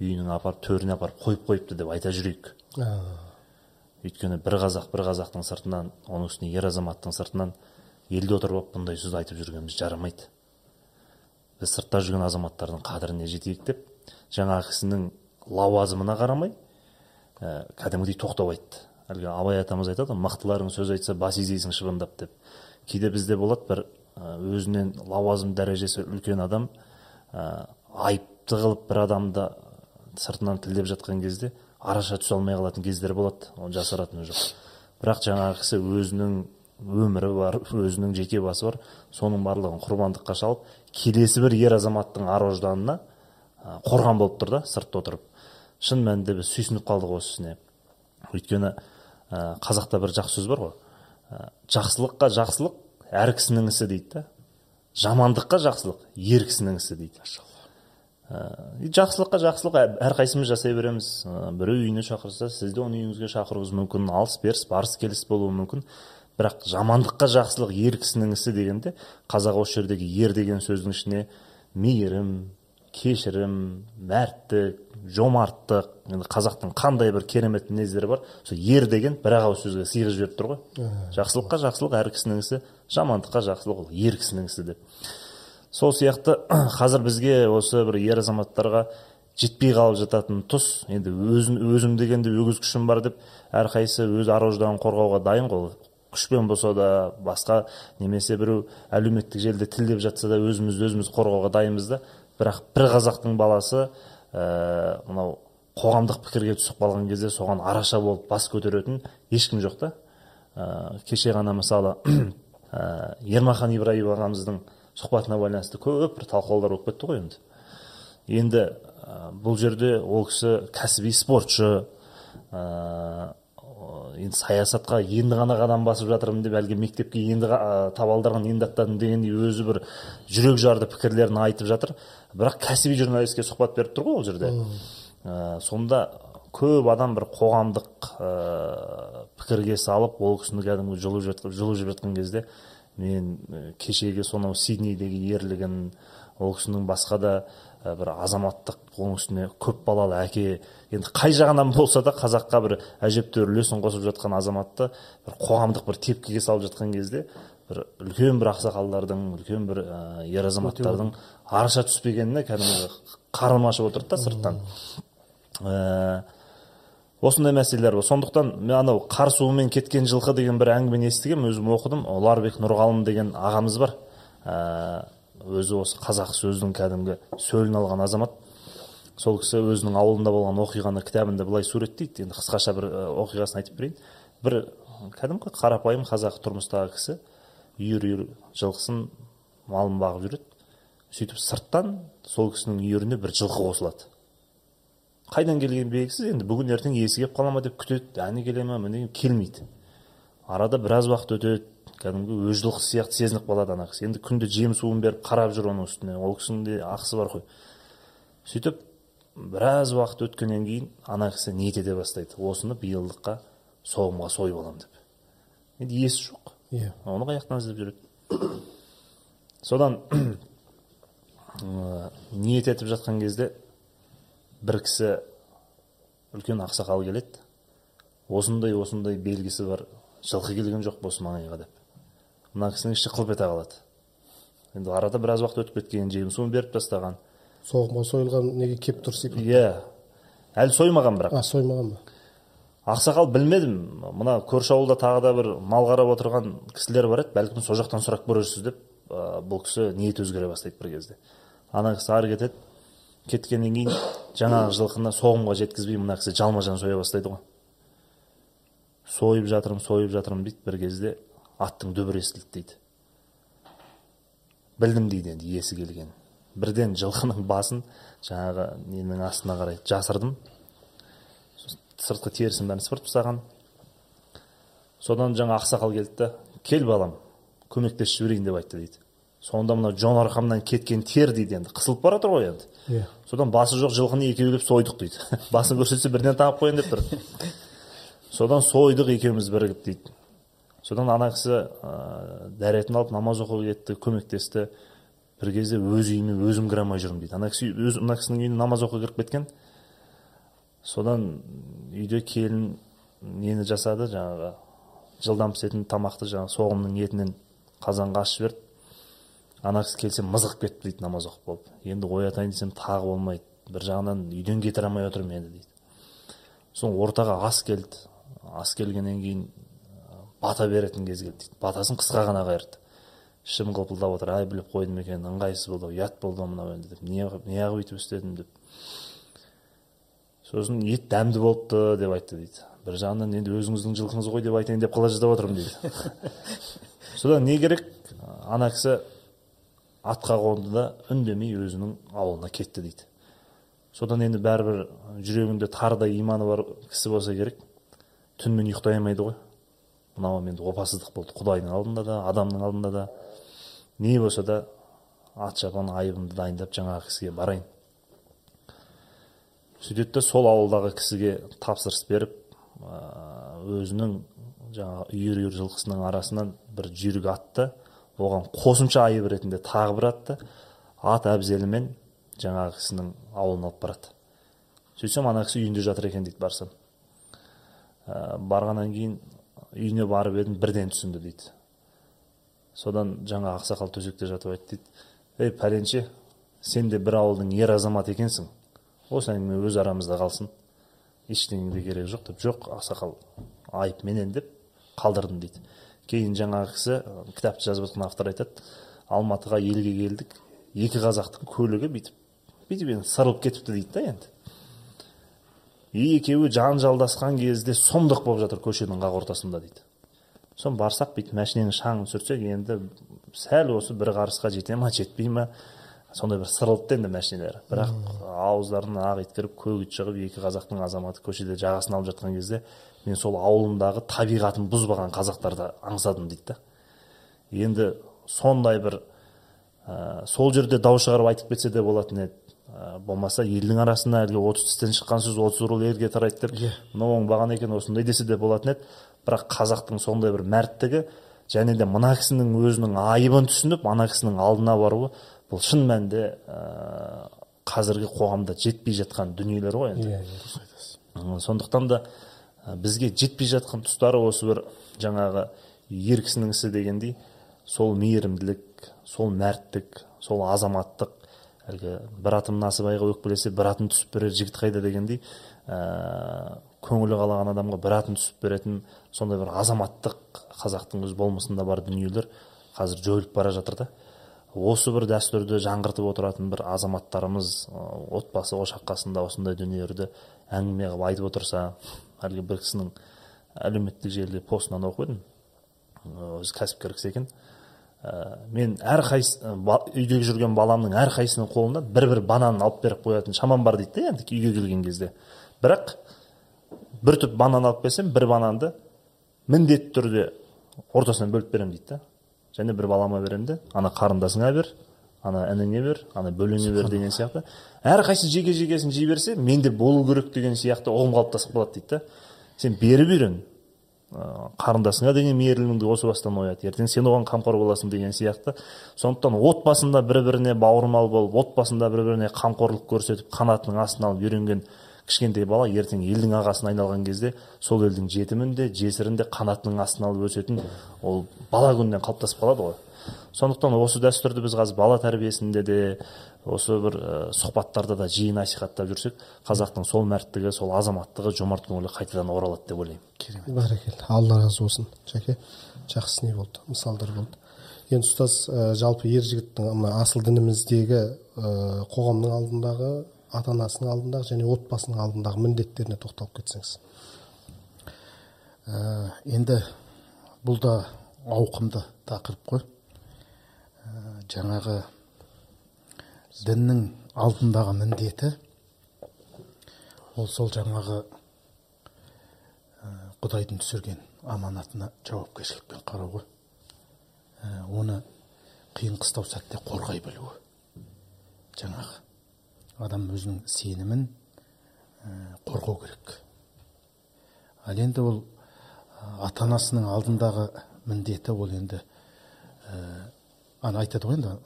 үйінің апарып төріне апарып қойып қойыпты деп айта жүрейік. Өйткені бір қазақ бір қазақтың сыртынан оның үстіне ер азаматтың сыртынан елде отырып алып бұндай сөз айтып жүргеніміз жарамайды. Біз сыртта жүрген азаматтардың қадіріне жетейік деп жаңағы кісінің лауазымына қарамай ә, кәдімгідей тоқтау айтты. Әлгі абай атамыз айтады ғой мықтыларың сөз айтса бас изейсің шыбындап деп. Кейде бізде болады бір ә, өзінен лауазым дәрежесі үлкен адам ә, айыпты қылып бір адамды сыртынан тілдеп жатқан кезде араша түсе алмай қалатын кездер болады оны жасыратыны жоқ. Бірақ жаңағы кісі өзінің өмірі бар өзінің жеке басы бар соның барлығын құрбандыққа шалып келесі бір ер азаматтың ар ожданына қорған болып тұр да сыртта отырып. Шын мәнінде біз сүйсініп қалдық осы ісіне. Өйткені ә, қазақта бір жақсы сөз бар ғой. Ә, жақсылыққа жақсылық әр кісінің ісі дейді да. Жамандыққа жақсылық ер кісінің ісі дейді. Ә, жақсылыққа жақсылық әрқайсымыз жасай береміз. Ә, біреу үйіне шақырса сіз де оны үйіңізге шақыруыңыз мүмкін алыс беріс барыс келіс болуы мүмкін. Бірақ жамандыққа жақсылық ер кісінің ісі дегенде қазақ осы жердегі ер деген сөздің ішіне мейірім кешірім мәрттік жомарттық енді қазақтың қандай бір керемет мінездері бар сол ер деген бір ақ ауыз сөзге сыйғызып жіберіп тұр ғой. Жақсылыққа жақсылық әр кісінің ісі жамандыққа жақсылық ол ер кісінің ісі деп. Сол сияқты қазір бізге осы бір ер азаматтарға жетпей қалып жататын тұс енді өзін өзім дегенде өгіз күшім бар деп әрқайсысы өз ар қорғауға дайын ғой. Күшпен болса да басқа немесе біреу әлеуметтік желіде тілдеп жатса да өзімізді өзіміз қорғауға дайынбыз да. Бірақ бір қазақтың баласы ә, мынау қоғамдық пікірге түсіп қалған кезде соған араша болып бас көтеретін ешкім жоқ та. Ә, кеше ғана мысалы ә, ермахан ибраев ағамыздың сұхбатына байланысты көп бір талқылаулар болып кетті ғой енді. Енді ә, бұл жерде ол кісі кәсіби спортшы енді саясатқа енді ғана қадам басып жатырмын деп әлгі мектепке енді ә, табалдырығын енді аттадым дегендей өзі бір жүрек жарды пікірлерін айтып жатыр. Бірақ кәсіби журналистке сұхбат беріп тұр ғой ол жерде. Ә, сонда көп адам бір қоғамдық ә, пікірге салып ол кісіні кәдімгі жұлып жатқан жұлып жатқан кезде мен кешегі сонау сиднейдегі ерлігін ол кісінің басқа да бір азаматтық оның үстіне көп балалы әке. Енді қай жағынан болса да қазаққа бір әжептәуір үлесін қосып жатқан азаматты бір қоғамдық бір тепкіге салып жатқан кезде бір үлкен бір ақсақалдардың үлкен бір ә, ер азаматтардың араша түспегеніне кәдімгі қарным ашып отырды да сырттан. Ә, осындай мәселелер бар. Сондықтан мен анау қар суымен кеткен жылқы деген бір әңгімені естігенмін. Өзім оқыдым. Ұларбек нұрғалым деген ағамыз бар. Ә, өзі осы қазақ сөздің кәдімгі сөлін алған азамат. Сол кісі өзінің ауылында болған оқиғаны кітабында былай суреттейді. Енді қысқаша бір оқиғасын айтып берейін. Бір кәдімгі қарапайым қазақ тұрмыстағы кісі үйір үйір жылқысын малын бағып жүреді. Сөйтіп сырттан сол кісінің үйіріне бір жылқы қосылады. Қайдан келгені белгісіз енді бүгін ертең иесі келіп қала ма деп күтеді. Әне келе ма міне келмейді. Арада біраз уақыт өтеді. Кәдімгі өз жылқысы сияқты сезініп қалады ана кісі. Енді күнде жем суын беріп қарап жүр оның үстіне. Ол кісінің де ақысы бар ғой. Сөйтіп біраз уақыт өткеннен кейін ана кісі ниет ете бастайды? Осыны биылдыққа соғымға сойып аламын деп. Енді иесі жоқ. Иә. Оны қай жақтан іздеп жүреді? Содан ниет етіп жатқан кезде бір кісі үлкен ақсақал келеді. Осындай осындай белгісі бар. Жылқы келген жоқ осы маңайға деп. Мына кісінің іші қылп ете қалады. Енді арада біраз уақыт өтіп кеткен жем суын беріп тастаған. Соғымға сойылған неге келіп тұр секілді? Иә. Әлі соймаған бірақ. А соймаған ба? Ақсақал білмедім. Мына көрші ауылда тағы да бір мал қарап отырған кісілер бар еді. Бәлкім сол жақтан сұрап көрерсіз деп ә, бұл кісі ниеті өзгере бастайды бір кезде. Ана кісі ары кетеді. Кеткеннен кейін жаңағы жылқыны соғымға жеткізбей мына кісі жалма жан соя бастайды ғой. Сойып жатырмын сойып жатырмын дейді бір кезде. Аттың дүбірі естілді дейді. Білдім дейді енді иесі келген. Бірден жылқының басын жаңағы ненің астына қарай жасырдым. Сыртқы терісін бәрін сыпырып тастаған. Содан жаңа ақсақал келді да кел балам көмектесіп жіберейін деп айтты дейді. Сонда мынау жон арқамнан кеткен тер дейді енді қысылып бара жатыр ғой енді. Иә. Содан басы жоқ жылқыны екеулеп сойдық дейді. Басын көрсетсе бірден тағып қояйын деп тұр. Содан сойдық екеуміз бірігіп дейді. Содан ана кісі ә, дәретін алып намаз оқуға кетті көмектесті. Бір кезде өз үйіме өзім кіре алмай жүрмін дейді. Ана кісі өз мына кісінің үйіне намаз оқуға кіріп кеткен. Содан үйде келін нені жасады? Жаңағы жылдам пісетін тамақты жаңағы соғымның етінен қазанға ашып жіберді ана кісі келсе мызғып кетті дейді намаз оқып болып. Енді оятайын десем тағы болмайды. Бір жағынан үйден кетіре алмай отырмын енді дейді. Соң ортаға ас келді. Ас келгеннен кейін бата беретін кез келді дейді. Батасын қысқа ғана қайырды. Ішім қылпылдап отыр ай біліп қойдым екен ыңғайсыз болды ұят болды мынау енді деп неғып өйтіп істедім деп. Сосын ет дәмді болыпты деп айтты дейді. Бір жағынан енді өзіңіздің жылқыңыз ғой деп айтайын деп қала жаздап отырмын дейді. Содан не керек? Ана кісі атқа қонды да үндемей өзінің ауылына кетті дейді. Содан енді бәрібір жүрегінде тарыдай иманы бар кісі болса керек. Түнімен ұйықтай алмайды ғой. Мынау енді опасыздық болды құдайдың алдында да адамның алдында да. Не болса да ат шапан айыбымды дайындап жаңағы кісіге барайын. Сөйтеді да сол ауылдағы кісіге тапсырыс беріп өзінің жаңағы үйір үйір жылқысының арасынан бір жүйрік атты оған қосымша айып ретінде тағы бір атты ат әбзелімен жаңағы кісінің ауылына алып барады. Сөйтсем ана кісі үйінде жатыр екен дейді барсам. Ә, барғаннан кейін үйіне барып едім бірден түсінді дейді. Содан жаңа ақсақал төсекте жатып айтты дейді ей пәленше сен де бір ауылдың ер азаматы екенсің. Осы әңгіме өз арамызда қалсын. Ештеңеге керегі жоқ деп жоқ ақсақал айып менен деп қалдырдым дейді. Кейін жаңағы кісі кітапты жазып жатқан автор айтады алматыға елге келдік екі қазақтың көлігі бүйтіп бүйтіп енді сырылып кетіпті дейді да енді. Екеуі жанжалдасқан кезде сұмдық болып жатыр көшенің қақ ортасында дейді. Соны барсақ бүйтіп машиненің шаңын түсірсек енді сәл осы бір қарысқа жете ма жетпей ма сондай бір сырылды енді машиналар. Бірақ ауыздарынан ақ ит кіріп көк ит шығып екі қазақтың азаматы көшеде жағасын алып жатқан кезде мен сол ауылымдағы табиғатын бұзбаған қазақтарды аңсадым дейді да. Енді сондай бір ә, сол жерде дау шығарып айтып кетсе де болатын еді. Ә, болмаса елдің арасына әлгі отыз тістен шыққан сөз отыз рул елге тарайды деп мынау оңбаған екен осындай десе де болатын еді. Бірақ қазақтың сондай бір мәрттігі және де мына кісінің өзінің айыбын түсініп ана кісінің алдына баруы бұл шын мәнінде ә, қазіргі қоғамда жетпей жатқан дүниелер ғой енді. Иә дұрыс айтасыз. Сондықтан да бізге жетпей жатқан тұстары осы бір жаңағы ер кісінің ісі дегендей сол мейірімділік сол мәрттік сол азаматтық әлгі бір атым насыбайға өкпелесе бір атын түсіп берер жігіт қайда? дегендей ә, көңілі қалаған адамға бір атын түсіп беретін сондай бір азаматтық қазақтың өз болмысында бар дүниелер қазір жойылып бара жатыр да осы бір дәстүрді жаңғыртып отыратын бір азаматтарымыз отбасы ошақ қасында осындай дүниелерді әңгіме қылып айтып отырса әлгі бір кісінің әлеуметтік желіде постынан оқып едім. Өзі кәсіпкер кісі екен. Ә, мен әрқайсы үйде жүрген баламның әрқайсысының қолына бір бір банан алып беріп қоятын шамам бар дейді да енді үйге келген кезде. Бірақ бір түп банан алып келсем бір бананды міндетті түрде ортасынан бөліп беремін дейді да. Және бір балама беремін де ана қарындасыңа бер ана ініңе бер ана бөлеңе бер деген сияқты. Әрқайсысы жеке жекесін жей берсе менде болу керек деген сияқты ұғым қалыптасып қалады дейді да. Сен беріп үйрен қарындасыңа деген мейіріміңді осы бастан оят ертең сен оған қамқор боласың деген сияқты. Сондықтан отбасында бір біріне бауырмал болып отбасында бір біріне қамқорлық көрсетіп қанатының астына алып үйренген кішкентай бала ертең елдің ағасына айналған кезде сол елдің жетімін де жесірін де қанатының астына алып өсетін ол бала күнінен қалыптасып қалады ғой. Сондықтан осы дәстүрді біз қазір бала тәрбиесінде де осы бір ә, сұхбаттарда да жиі насихаттап жүрсек қазақтың сол мәрттігі сол азаматтығы жомарт көңілі қайтадан оралады деп ойлаймын. Керемет. Бәрекелді. Алла разы болсын. Жәке жақсы не болды? Мысалдар болды. Енді ұстаз ә, жалпы ер жігіттің мына асыл дініміздегі ә, қоғамның алдындағы ата анасының алдындағы және отбасының алдындағы міндеттеріне тоқталып кетсеңіз. Ә, енді бұл да ауқымды тақырып қой. Ә, жаңағы діннің алдындағы міндеті ол сол жаңағы құдайдың түсірген аманатына жауапкершілікпен қарау ғой оны қиын қыстау сәтте қорғай білуі. Жаңағы адам өзінің сенімін қорғау керек. Ал енді ол ата анасының алдындағы міндеті ол енді ана айтады ғой енді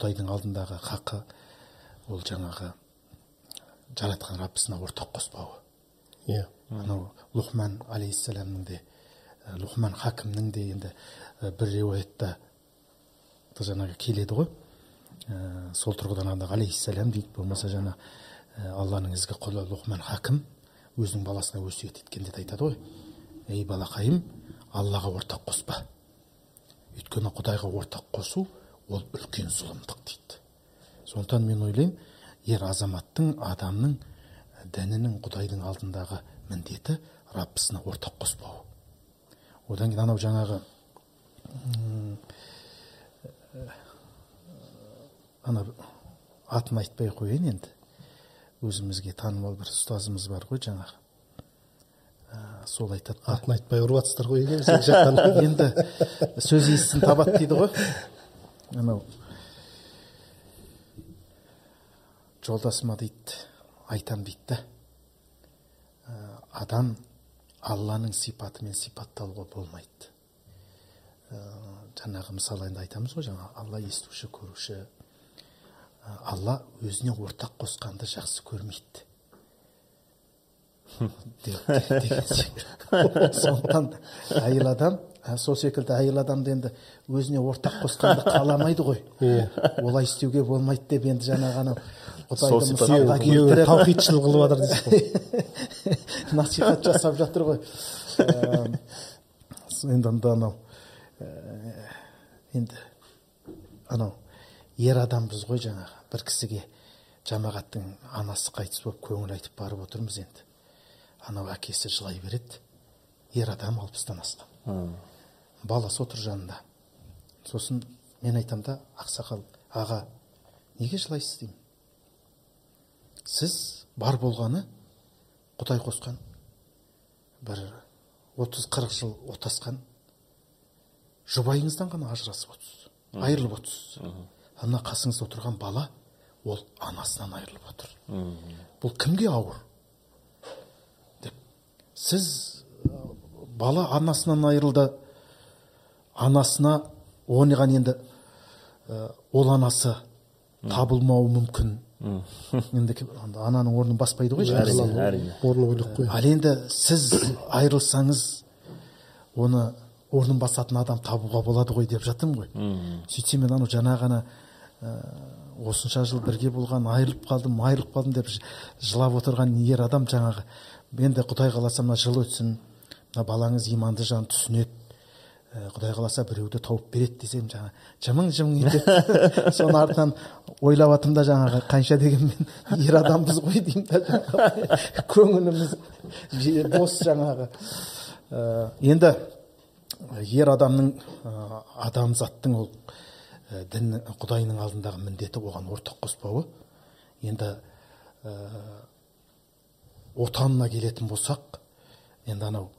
құдайдың алдындағы хақы ол жаңағы жаратқан раббысына ортақ қоспауы. Иә. Анау лұқман алейхисаламның де лұқман хакімнің де енді бір риуаятта жаңағы келеді ғой. Ә, сол тұрғыдан анда алейхисалам дейді болмаса жаңа ә, алланың ізгі құлы лұқман хакім өзінің баласына өсиет еткенде де айтады ғой. Ей балақайым аллаға ортақ қоспа. Өйткені құдайға ортақ қосу ол үлкен зұлымдық дейді. Сондықтан мен ойлаймын ер азаматтың адамның дінінің құдайдың алдындағы міндеті раббысына ортақ қоспау. Одан кейін анау жаңағы ана атын айтпай ақ қояйын енді. Өзімізге танымал бір ұстазымыз бар ғой жаңағы. Ә, сол айтады. Атын айтпай ұрып жатсыздар ғой енді сөз иісін табады дейді ғой. Анау жолдасыма дейді айтам дейді да адам алланың сипатымен сипатталуға болмайды жаңағы мысалы енді айтамыз ғой жаңа алла естуші көруші алла өзіне ортақ қосқанды жақсы көрмейді сондықтан әйел адам сол секілді әйел адамды енді өзіне ортақ қосқанды қаламайды ғой. Иә олай істеуге болмайды деп енді жаңағы анау құдайды таухидшыл қылып жатыр дейсіз ғой. Насихат жасап жатыр ғой. Ә, енді анда анау ә, енді анау ер адамбыз ғой жаңағы. бір кісіге жамағаттың анасы қайтыс болып көңіл айтып барып отырмыз енді. Анау әкесі жылай береді ер адам алпыстан асқан баласы отыр жанында. Сосын мен айтамын да ақсақал аға неге жылайсыз? деймін. Сіз бар болғаны құдай қосқан бір отыз қырық жыл отасқан жұбайыңыздан ғана ажырасып отырсыз айырылып отырсыз. Ана қасыңызда отырған бала ол анасынан айырылып отыр. Бұл кімге ауыр? Сіз бала анасынан айырылды. Анасына оған енді ол анасы табылмауы мүмкін. Енді ананың орнын баспайды ғой орны бөлек қой. Ал енді сіз айырылсаңыз оны орнын басатын адам табуға болады ғой деп жатырмын ғой. Сөйтсем мен анау жаңа ғана осынша жыл бірге болған айырылып қалдым айырылып қалдым деп жылап отырған ер адам жаңағы енді құдай қаласа мына жыл өтсін мына балаңыз иманды жан түсінеді құдай қаласа біреуді тауып береді десем жаңа жымың жымың етеді. Соның артынан ойлап жатырмын да жаңағы қанша дегенмен ер адамбыз ғой деймін да көңіліміз бос жаңағы. Енді ер адамның адамзаттың ол дін құдайының алдындағы міндеті оған ортақ қоспауы. Енді отанына келетін болсақ енді анау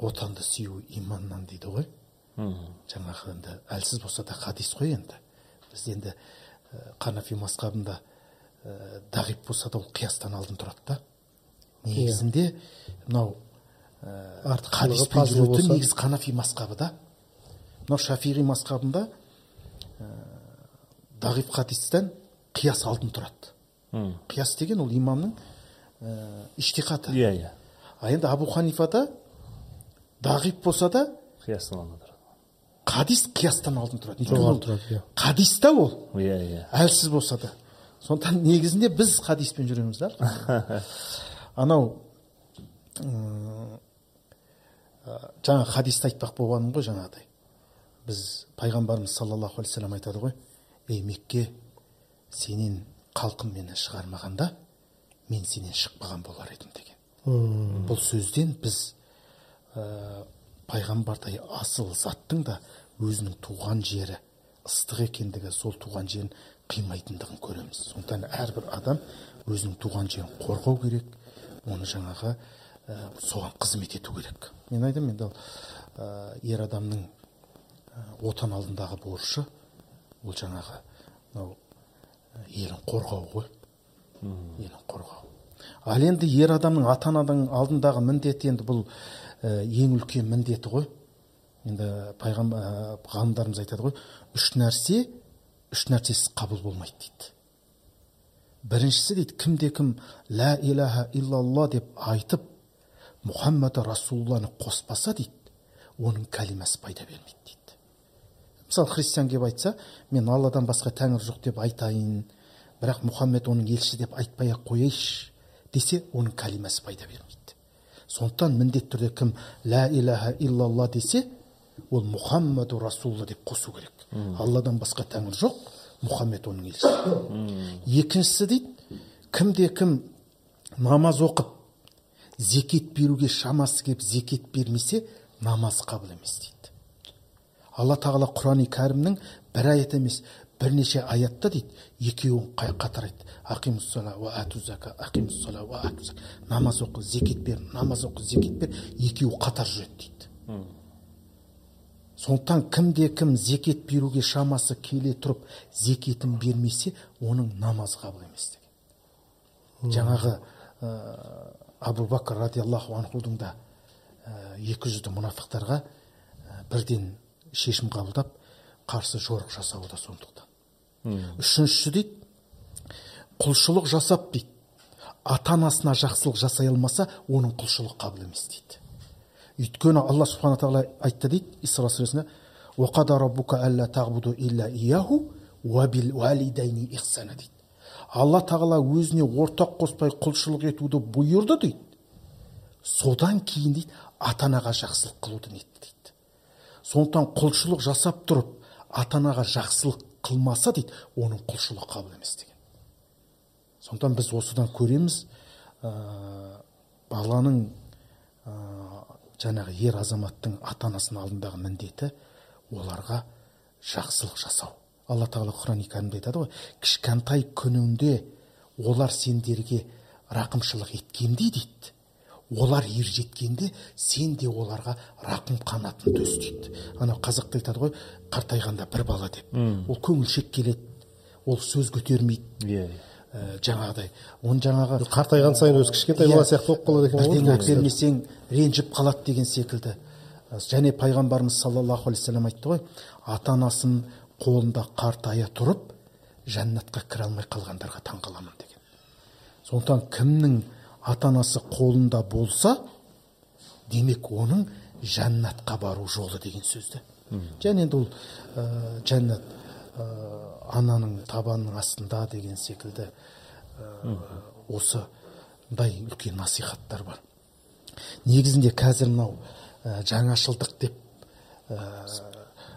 отанды сүю иманнан дейді ғой. Жаңағы енді әлсіз болса да хадис қой енді. Біз енді қанафи масқабында дағип болса да ол қиястан алдын тұрады да. Негізінде мынау хадиспен жүретін негізі қанафи масқабы да. Мынау шафиғи масқабында дағип хадистен қияс алдын тұрады. Қияс деген ол имамның іштихаты иә иә. А енді абу ханифада дағип болса да қиястан алдын тұрады хадис қиястан алдын тұрады. Жоғары тұрады иә. Хадис та ол. Иә иә. Әлсіз болса да. Сондықтан негізінде біз хадиспен жүреміз да. Анау жаңа хадисті айтпақ болғаным ғой жаңағыдай. Біз пайғамбарымыз саллаллаху алейхи вассалам айтады ғой ей мекке сенен халқым мені шығармағанда мен сенен шықпаған болар едім деген. Бұл сөзден біз ә, пайғамбардай асыл заттың да өзінің туған жері ыстық екендігі сол туған жерін қимайтындығын көреміз. Сондықтан әрбір адам өзінің туған жерін қорғау керек оны жаңағы ә, соған қызмет ету керек. Мен айтамын енді ә, ер адамның ә, отан алдындағы борышы ол жаңағы мынау елін қорғау ғой. Елін қорғау. Ал енді ер адамның ата ананың алдындағы міндеті енді бұл ә, ең үлкен міндеті ғой. Енді пайғамбар ғалымдарымыз айтады ғой үш нәрсе үш нәрсесіз қабыл болмайды дейді. Біріншісі дейді кімде кім лә илаха иллалла деп айтып мұхаммад расулалланы қоспаса дейді оның кәлимасы пайда бермейді дейді мысалы христиан келіп айтса мен алладан басқа тәңір жоқ деп айтайын бірақ мұхаммед оның елшісі деп айтпай ақ қояйыншы десе оның кәлимасы пайда бермейді. Сондықтан міндетті түрде кім лә илаха иллалла десе ол мұхаммаду расулалла деп қосу керек. Алладан басқа тәңір жоқ мұхаммед оның елшісі. Екіншісі дейді кімде кім намаз оқып зекет беруге шамасы келіп зекет бермесе намаз қабыл емес дейді. Алла тағала құрани кәрімнің бір аят емес бірнеше аятта дейді. Екеуін қатар айтты намаз оқы зекет бер намаз оқы зекет бер. Екеуі қатар жүреді дейді. Сондықтан кімде кім зекет беруге шамасы келе тұрып зекетін бермесе оның намазы қабыл емес деген. Жаңағы ә, абу бәкір радиаллаху анхудың да екі жүзді мұнафықтарға бірден шешім қабылдап қарсы жорық жасауы да сондықтан. Үшіншісі дейді құлшылық жасап дейді. Ата анасына жақсылық жасай алмаса оның құлшылық қабыл емес дейді. Өйткені алла субхана тағала айтты дейді исра сүресінде алла тағала өзіне ортақ қоспай құлшылық етуді бұйырды дейді. Содан кейін дейді ата анаға жақсылық қылуды нетті дейді. Сондықтан құлшылық жасап тұрып ата анаға жақсылық қылмаса дейді оның құлшылығы қабыл емес деген. Сондықтан біз осыдан көреміз. Ә, баланың ә, жаңағы ер азаматтың ата анасының алдындағы міндеті оларға жақсылық жасау. Алла тағала құран кәрімде айтады ғой кішкентай күніңде олар сендерге рақымшылық еткенде дейді. Олар ер жеткенде сен де оларға рақым қанатын төс дейді. Анау қазақта айтады ғой қартайғанда бір бала деп. Ол көңілшек келеді. Ол сөз көтермейді. Иә. Ә, жаңағыдай. Оны жаңағы қартайған сайын өзі кішкентай бала сияқты болып қалады екен ғой бірдеңе әпермесең ренжіп қалады деген секілді. Және пайғамбарымыз саллаллаху алейхи вассалам айтты ғой ата анасын қолында қартая тұрып жәннатқа кіре алмай қалғандарға таң қаламын деген. Сондықтан кімнің ата анасы қолында болса демек оның жәннатқа бару жолы деген сөзді. Және енді ол ә, жәннат ә, ананың табанының астында деген секілді ә, осындай үлкен насихаттар бар. Негізінде қазір мынау ә, жаңашылдық деп ә,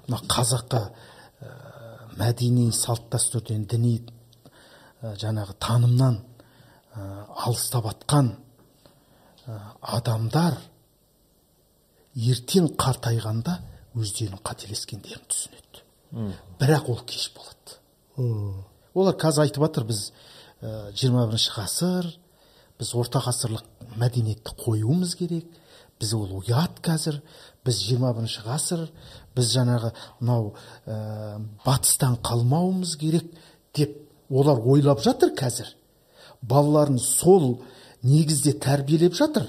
мына қазақы ә, мәдени салт дәстүрден діни ә, жаңағы танымнан ә, алыстап жатқан ә, адамдар ертең қартайғанда өздерінің қателескендерін түсінеді. Бірақ ол кеш болады. Олар қазір айтып жатыр біз ә, 21 ғасыр біз орта ғасырлық мәдениетті қоюымыз керек біз ол ұят қазір біз 21 ғасыр біз жаңағы мынау ә, батыстан қалмауымыз керек деп олар ойлап жатыр қазір. Балаларын сол негізде тәрбиелеп жатыр.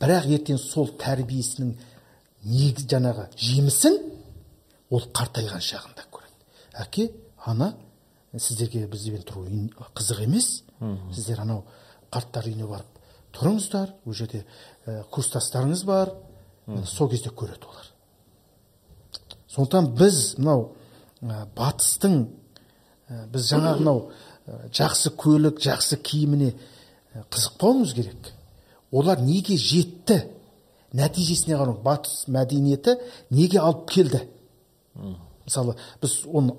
Бірақ ертең сол тәрбиесінің негіз жаңағы жемісін ол қартайған шағында көреді. Әке ана сіздерге бізбен тұру қызық емес. Сіздер анау қарттар үйіне барып тұрыңыздар ол жерде ә, курстастарыңыз бар. Сол кезде көреді олар. Сондықтан біз мынау ә, батыстың ә, біз жаңа мынау жақсы көлік жақсы киіміне ә, қызықпауымыз керек. Олар неге жетті? Нәтижесіне қарау. Батыс мәдениеті неге алып келді? Мысалы біз оны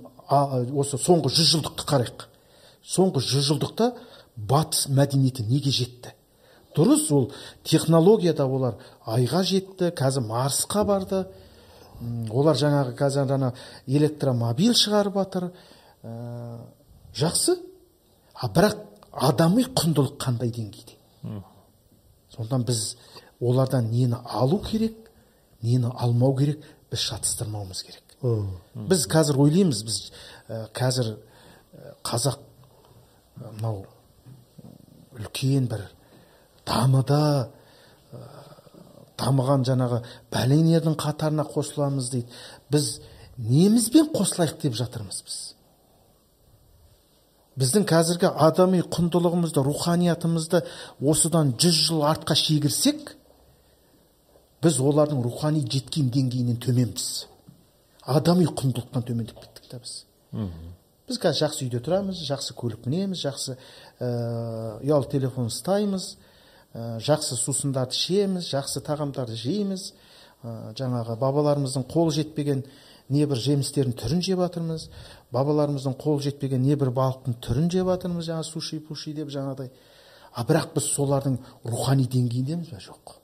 осы соңғы жүз жылдықты қарайық. Соңғы жүз жылдықта батыс мәдениеті неге жетті? Дұрыс ол технологияда олар айға жетті қазір марсқа барды. Олар жаңағы қазір ана электромобиль шығарып жатыр Ә, жақсы. А бірақ адами құндылық қандай деңгейде? Сондықтан біз олардан нені алу керек нені алмау керек біз шатыстырмауымыз керек. Біз қазір ойлаймыз біз ә, қазір ә, қазақ ә, мынау үлкен бір дамыды дамыған жаңағы бәлен елдің қатарына қосыламыз дейді. Біз немізбен қосылайық деп жатырмыз біз. Біздің қазіргі адами құндылығымызды руханиятымызды осыдан жүз жыл артқа шегірсек біз олардың рухани жеткен деңгейінен төменбіз. Адами құндылықтан төмендеп кеттік та біз. Біз қазір жақсы үйде тұрамыз жақсы көлік мінеміз жақсы ә, ұялы телефон ұстаймыз ә, жақсы сусындарды ішеміз жақсы тағамдарды жейміз. Ә, жаңағы бабаларымыздың қол жетпеген небір жемістердің түрін жеп жатырмыз. Бабаларымыздың қол жетпеген небір балықтың түрін жеп жатырмыз жаңағы суши пуши деп жаңағыдай. А бірақ біз солардың рухани деңгейіндеміз ба жоқ.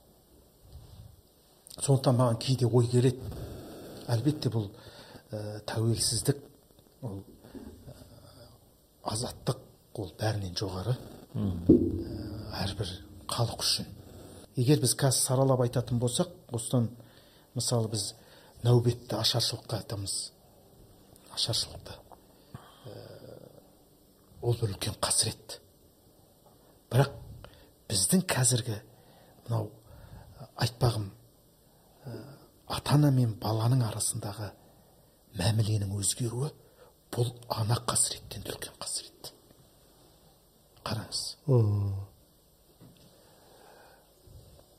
Сондықтан маған кейде ой келеді. Әлбетте бұл ә, тәуелсіздік ол ә, азаттық ол бәрінен жоғары. Ә, әрбір халық үшін. Егер біз қазір саралап айтатын болсақ осыдан мысалы біз нәубетті ашаршылыққа айтамыз. Ашаршылықты. Ол бір үлкен қасірет. Бірақ біздің қазіргі мынау ә, айтпағым ата ана мен баланың арасындағы мәміленің өзгеруі бұл ана қасіреттен де үлкен қасірет. Қараңыз.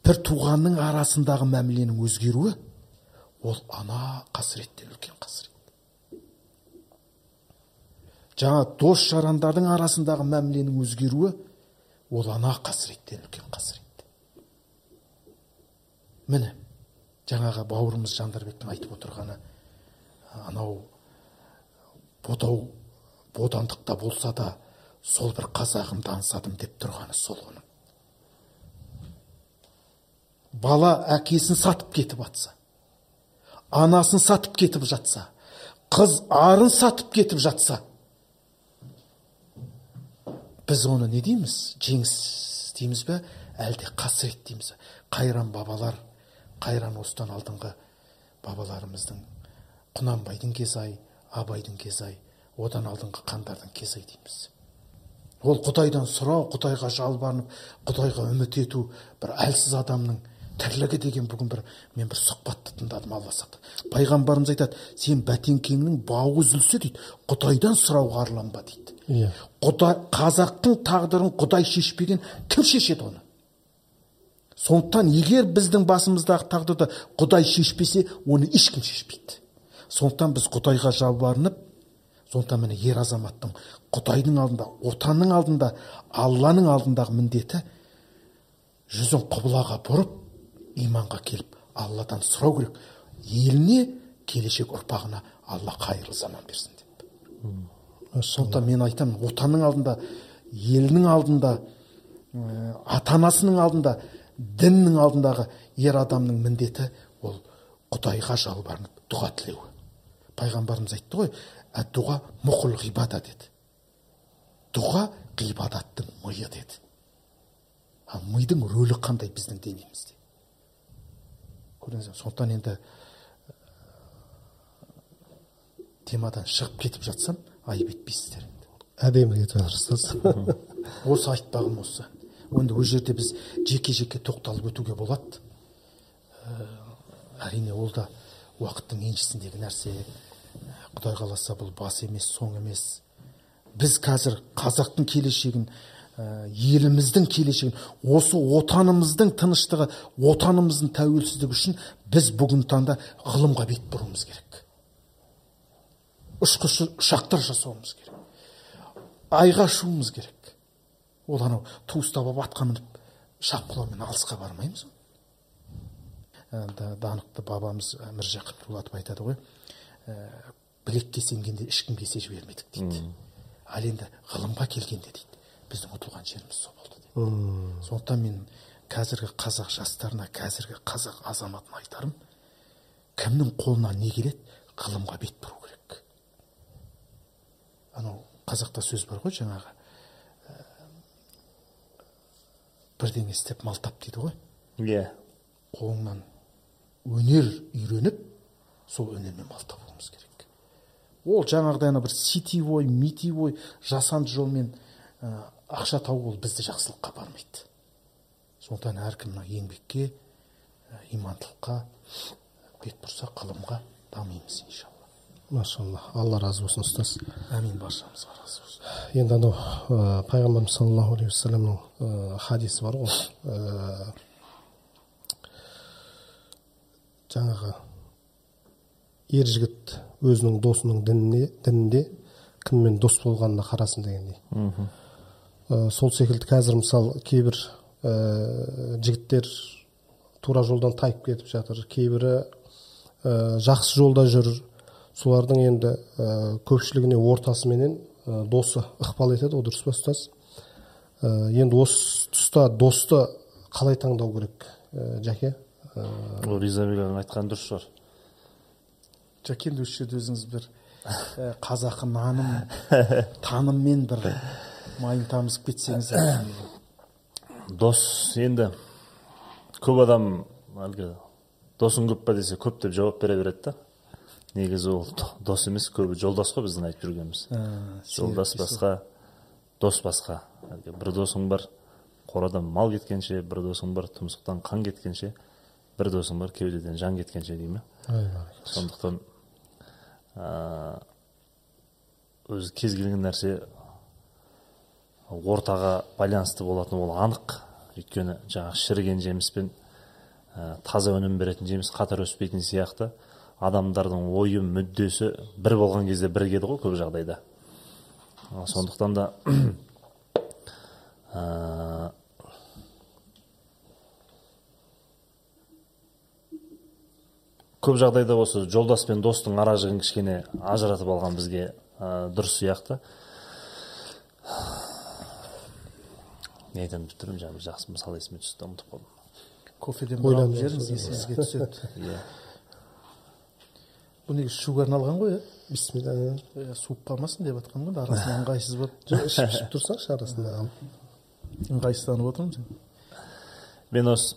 Бір туғанның арасындағы мәміленің өзгеруі ол ана қасіреттен үлкен қасірет. Жаңа дос жарандардың арасындағы мәміленің өзгеруі ол ана қасіреттен үлкен қасірет. Міне жаңағы бауырымыз жандарбектің айтып отырғаны анау бодау бодандықта болса да сол бір қазағымды аңсадым деп тұрғаны сол оның. Бала әкесін сатып кетіп жатса анасын сатып кетіп жатса қыз арын сатып кетіп жатса біз оны не дейміз? Жеңіс дейміз бе? Әлде қасірет дейміз? Бе қайран бабалар қайран осыдан алдыңғы бабаларымыздың құнанбайдың кезі ай абайдың кезі ай одан алдыңғы хандардың кезі ай дейміз. Ол құдайдан сұрау құдайға жалбарынып құдайға үміт ету бір әлсіз адамның тірлігі деген бүгін бір мен бір сұхбатты тыңдадым алла сақтасын пайғамбарымыз айтады сен бәтеңкеңнің бауы үзілсе дейді құдайдан сұрауға арланба дейді. Иә. Құдай қазақтың тағдырын құдай шешпеген кім шешеді оны. Сондықтан егер біздің басымыздағы тағдырды құдай шешпесе оны ешкім шешпейді. Сондықтан біз құдайға жалбарынып сондықтан міне ер азаматтың құдайдың алдында отанның алдында алланың алдындағы міндеті жүзін құбылаға бұрып иманға келіп алладан сұрау керек. Еліне келешек ұрпағына алла қайырлы заман берсін деп. Сондықтан мен айтамын отанның алдында елінің алдында ата анасының алдында діннің алдындағы ер адамның міндеті ол құдайға жалбарынып дұға тілеу пайғамбарымыз айтты ғой дұға мұқыл ғибада деді. Дұға ғибадаттың миы деді. Ал мидың рөлі қандай біздің денемізде? Көрдіңіз сондықтан енді темадан шығып кетіп жатсам айып етпейсіздер әдемі кетіп жатыр ұстаз осы айтпағым осы. Енді ол жерде біз жеке жеке тоқталып өтуге болады. Ә, әрине ол да уақыттың еншісіндегі нәрсе. Құдай қаласа бұл бас емес соң емес. Біз қазір қазақтың келешегін ә, еліміздің келешегін осы отанымыздың тыныштығы отанымыздың тәуелсіздігі үшін біз бүгінгі таңда ғылымға бет бұруымыз керек. Ұшқыш ұшақтар жасауымыз керек. Айға ұшуымыз керек. Ол анау ту ұстап алып атқа мініп шапқылаумен алысқа бармаймыз ғой. Даңқты бабамыз міржақып дулатов айтады ғой ә, білекке сенгенде ешкімге есе жібермедік дейді. Ал енді ғылымға келгенде дейді біздің ұтылған жеріміз сол болды дейді. Сондықтан мен қазіргі қазақ жастарына қазіргі қазақ азаматына айтарым кімнің қолынан не келеді ғылымға бет бұру анау қазақта сөз бар ғой жаңағы ә, бірдеңе істеп мал тап дейді ғой. Иә. Қолыңнан өнер үйреніп сол өнермен мал табуымыз керек. Ол жаңағыдай ана бір сетевой митевой жасанды жолмен ә, ақша табу ол бізді жақсылыққа апармайды. Сондықтан әркім мына еңбекке ә, имандылыққа бет бұрса ғылымға дамимыз иншалла. Машалла алла разы болсын ұстаз. Әмин баршамызға разы болсын. Енді анау ә, пайғамбарымыз саллаллаху алейхи уассаламның ә, хадисі бар ғой. Ә, жаңағы ер жігіт өзінің досының дініне дінінде кіммен дос болғанына қарасын дегендей. Ә, сол секілді қазір мысалы кейбір ә, жігіттер тура жолдан тайып кетіп жатыр кейбірі ә, жақсы жолда жүр солардың енді ә, көпшілігіне ортасыменен ә, досы ықпал етеді ғой дұрыс па ұстаз? Ә, енді осы тұста досты қалай таңдау керек ә, жәке ол ризабек ағаның айтқаны дұрыс шығар. Жәке енді осы жерде өзіңіз бір ә, қазақы наным таныммен бір майын тамызып кетсеңіз дос енді көп адам әлгі досың көп па десе көп деп жауап бере береді да. Негізі ол дос емес көбі жолдас қой біздің айтып жүргеніміз. Жолдас басқа дос басқа. Әлгі бір досың бар қорадан мал кеткенше бір досың бар тұмсықтан қан кеткенше бір досың бар кеудеден жан кеткенше дей ме сондықтан ә, өзі кез келген нәрсе ортаға байланысты болатыны ол анық. Өйткені жаңағы шіріген жеміс пен ә, таза өнім беретін жеміс қатар өспейтін сияқты. Адамдардың ойы мүддесі бір болған кезде бірігеді ғой көп жағдайда. Сондықтан да ә, көп жағдайда осы жолдас пен достың ара жігін кішкене ажыратып алған бізге ә, дұрыс сияқты. Не айтамын деп тұрмын жаңағы бір жақсы мысал есіме түсті ұмытып қалдым. Кофеден ойланып жіберіңіз есіңізге түседі. Иә. Бұл негізі ішуге арналған ғой иә бисмилля Иә, суып қалмасын деп жатқан ғой арасында ыңғайсыз болып жоқ ішіп ішіп тұрсаңшы арасында ыңғайсызданып отырмын мен осы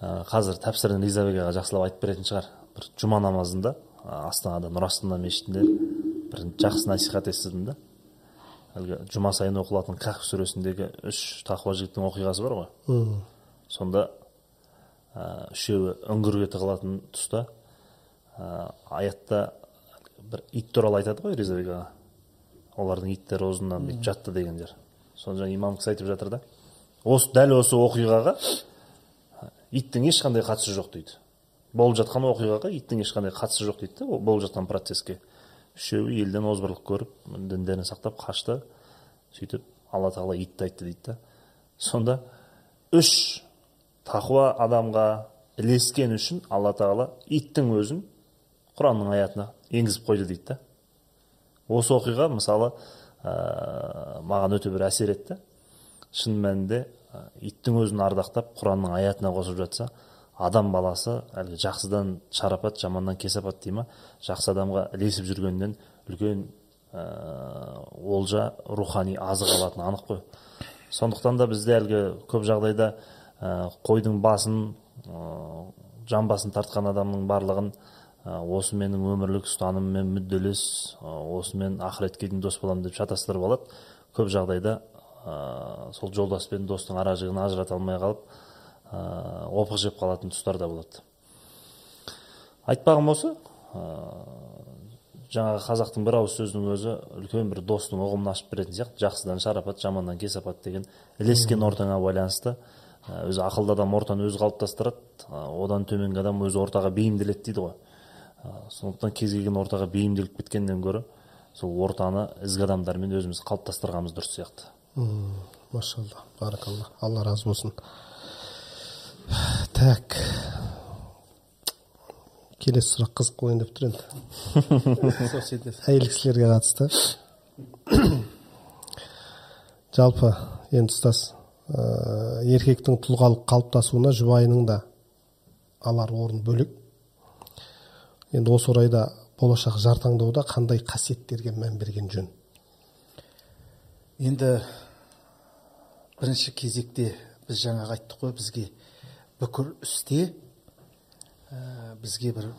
қазір тәпсірін ризабек аға жақсылап айтып беретін шығар. Бір жұма намазында астанада нұр астана мешітінде бір жақсы насихат естідім да әлгі жұма сайын оқылатын кахф сүресіндегі үш тақуа жігіттің оқиғасы бар ғой. Сонда ә, үшеуі үңгірге тығылатын тұста ә, аятта бір ит туралы айтады ғой ризабек аға. Олардың иттері ұзыннан бүйтіп жатты деген жер соны жаңа имам кісі айтып жатыр да. Осы дәл осы оқиғаға иттің ешқандай қатысы жоқ дейді. Болып жатқан оқиғаға иттің ешқандай қатысы жоқ дейді да ол болып жатқан процеске үшеуі елден озбырлық көріп діндерін сақтап қашты сөйтіп алла тағала итті айтты дейді да. Сонда үш тақуа адамға ілескен үшін алла тағала иттің өзін құранның аятына енгізіп қойды дейді да. Осы оқиға мысалы ә, маған өте бір әсер етті. Шын мәнінде иттің өзін ардақтап құранның аятына қосып жатса адам баласы әлгі жақсыдан шарапат жаманнан кесапат дей ма? Жақсы адамға ілесіп жүргеннен үлкен ә, олжа рухани азық алатыны анық қой. Сондықтан да бізде әлгі көп жағдайда ә, қойдың басын ә, жан басын тартқан адамның барлығын осы менің өмірлік ұстанымыммен мүдделес ә, осымен ақыретке дейін дос боламын деп шатастырып алады көп жағдайда ә, сол жолдас пен достың ара жігін ажырата алмай қалып ә, опық жеп қалатын тұстар да болады. Айтпағым осы ә, жаңағы қазақтың бір ауыз сөзінің өзі үлкен бір достың ұғымын ашып беретін сияқты. Жақсыдан шарапат жаманнан кесапат деген ілескен ортаңа байланысты өзі ақылды адам ортаны өзі қалыптастырады одан төменгі адам өзі ортаға бейімделеді дейді ғой. Сондықтан кез келген ортаға бейімделіп кеткеннен гөрі сол ортаны ізгі адамдармен өзіміз қалыптастырғанымыз дұрыс сияқты. Машалла баракалла алла разы болсын. Так. Келесі сұрақ қызық қояйын деп тұр енді. Әйел кісілерге қатысты. Жалпы енді ұстаз ә, еркектің тұлғалық қалыптасуына жұбайының да алар орын бөлек. Енді осы орайда болашақ жар таңдауда қандай қасиеттерге мән берген жөн? Енді бірінші кезекте біз жаңағы айттық қой бізге бүкіл істе ә, бізге бір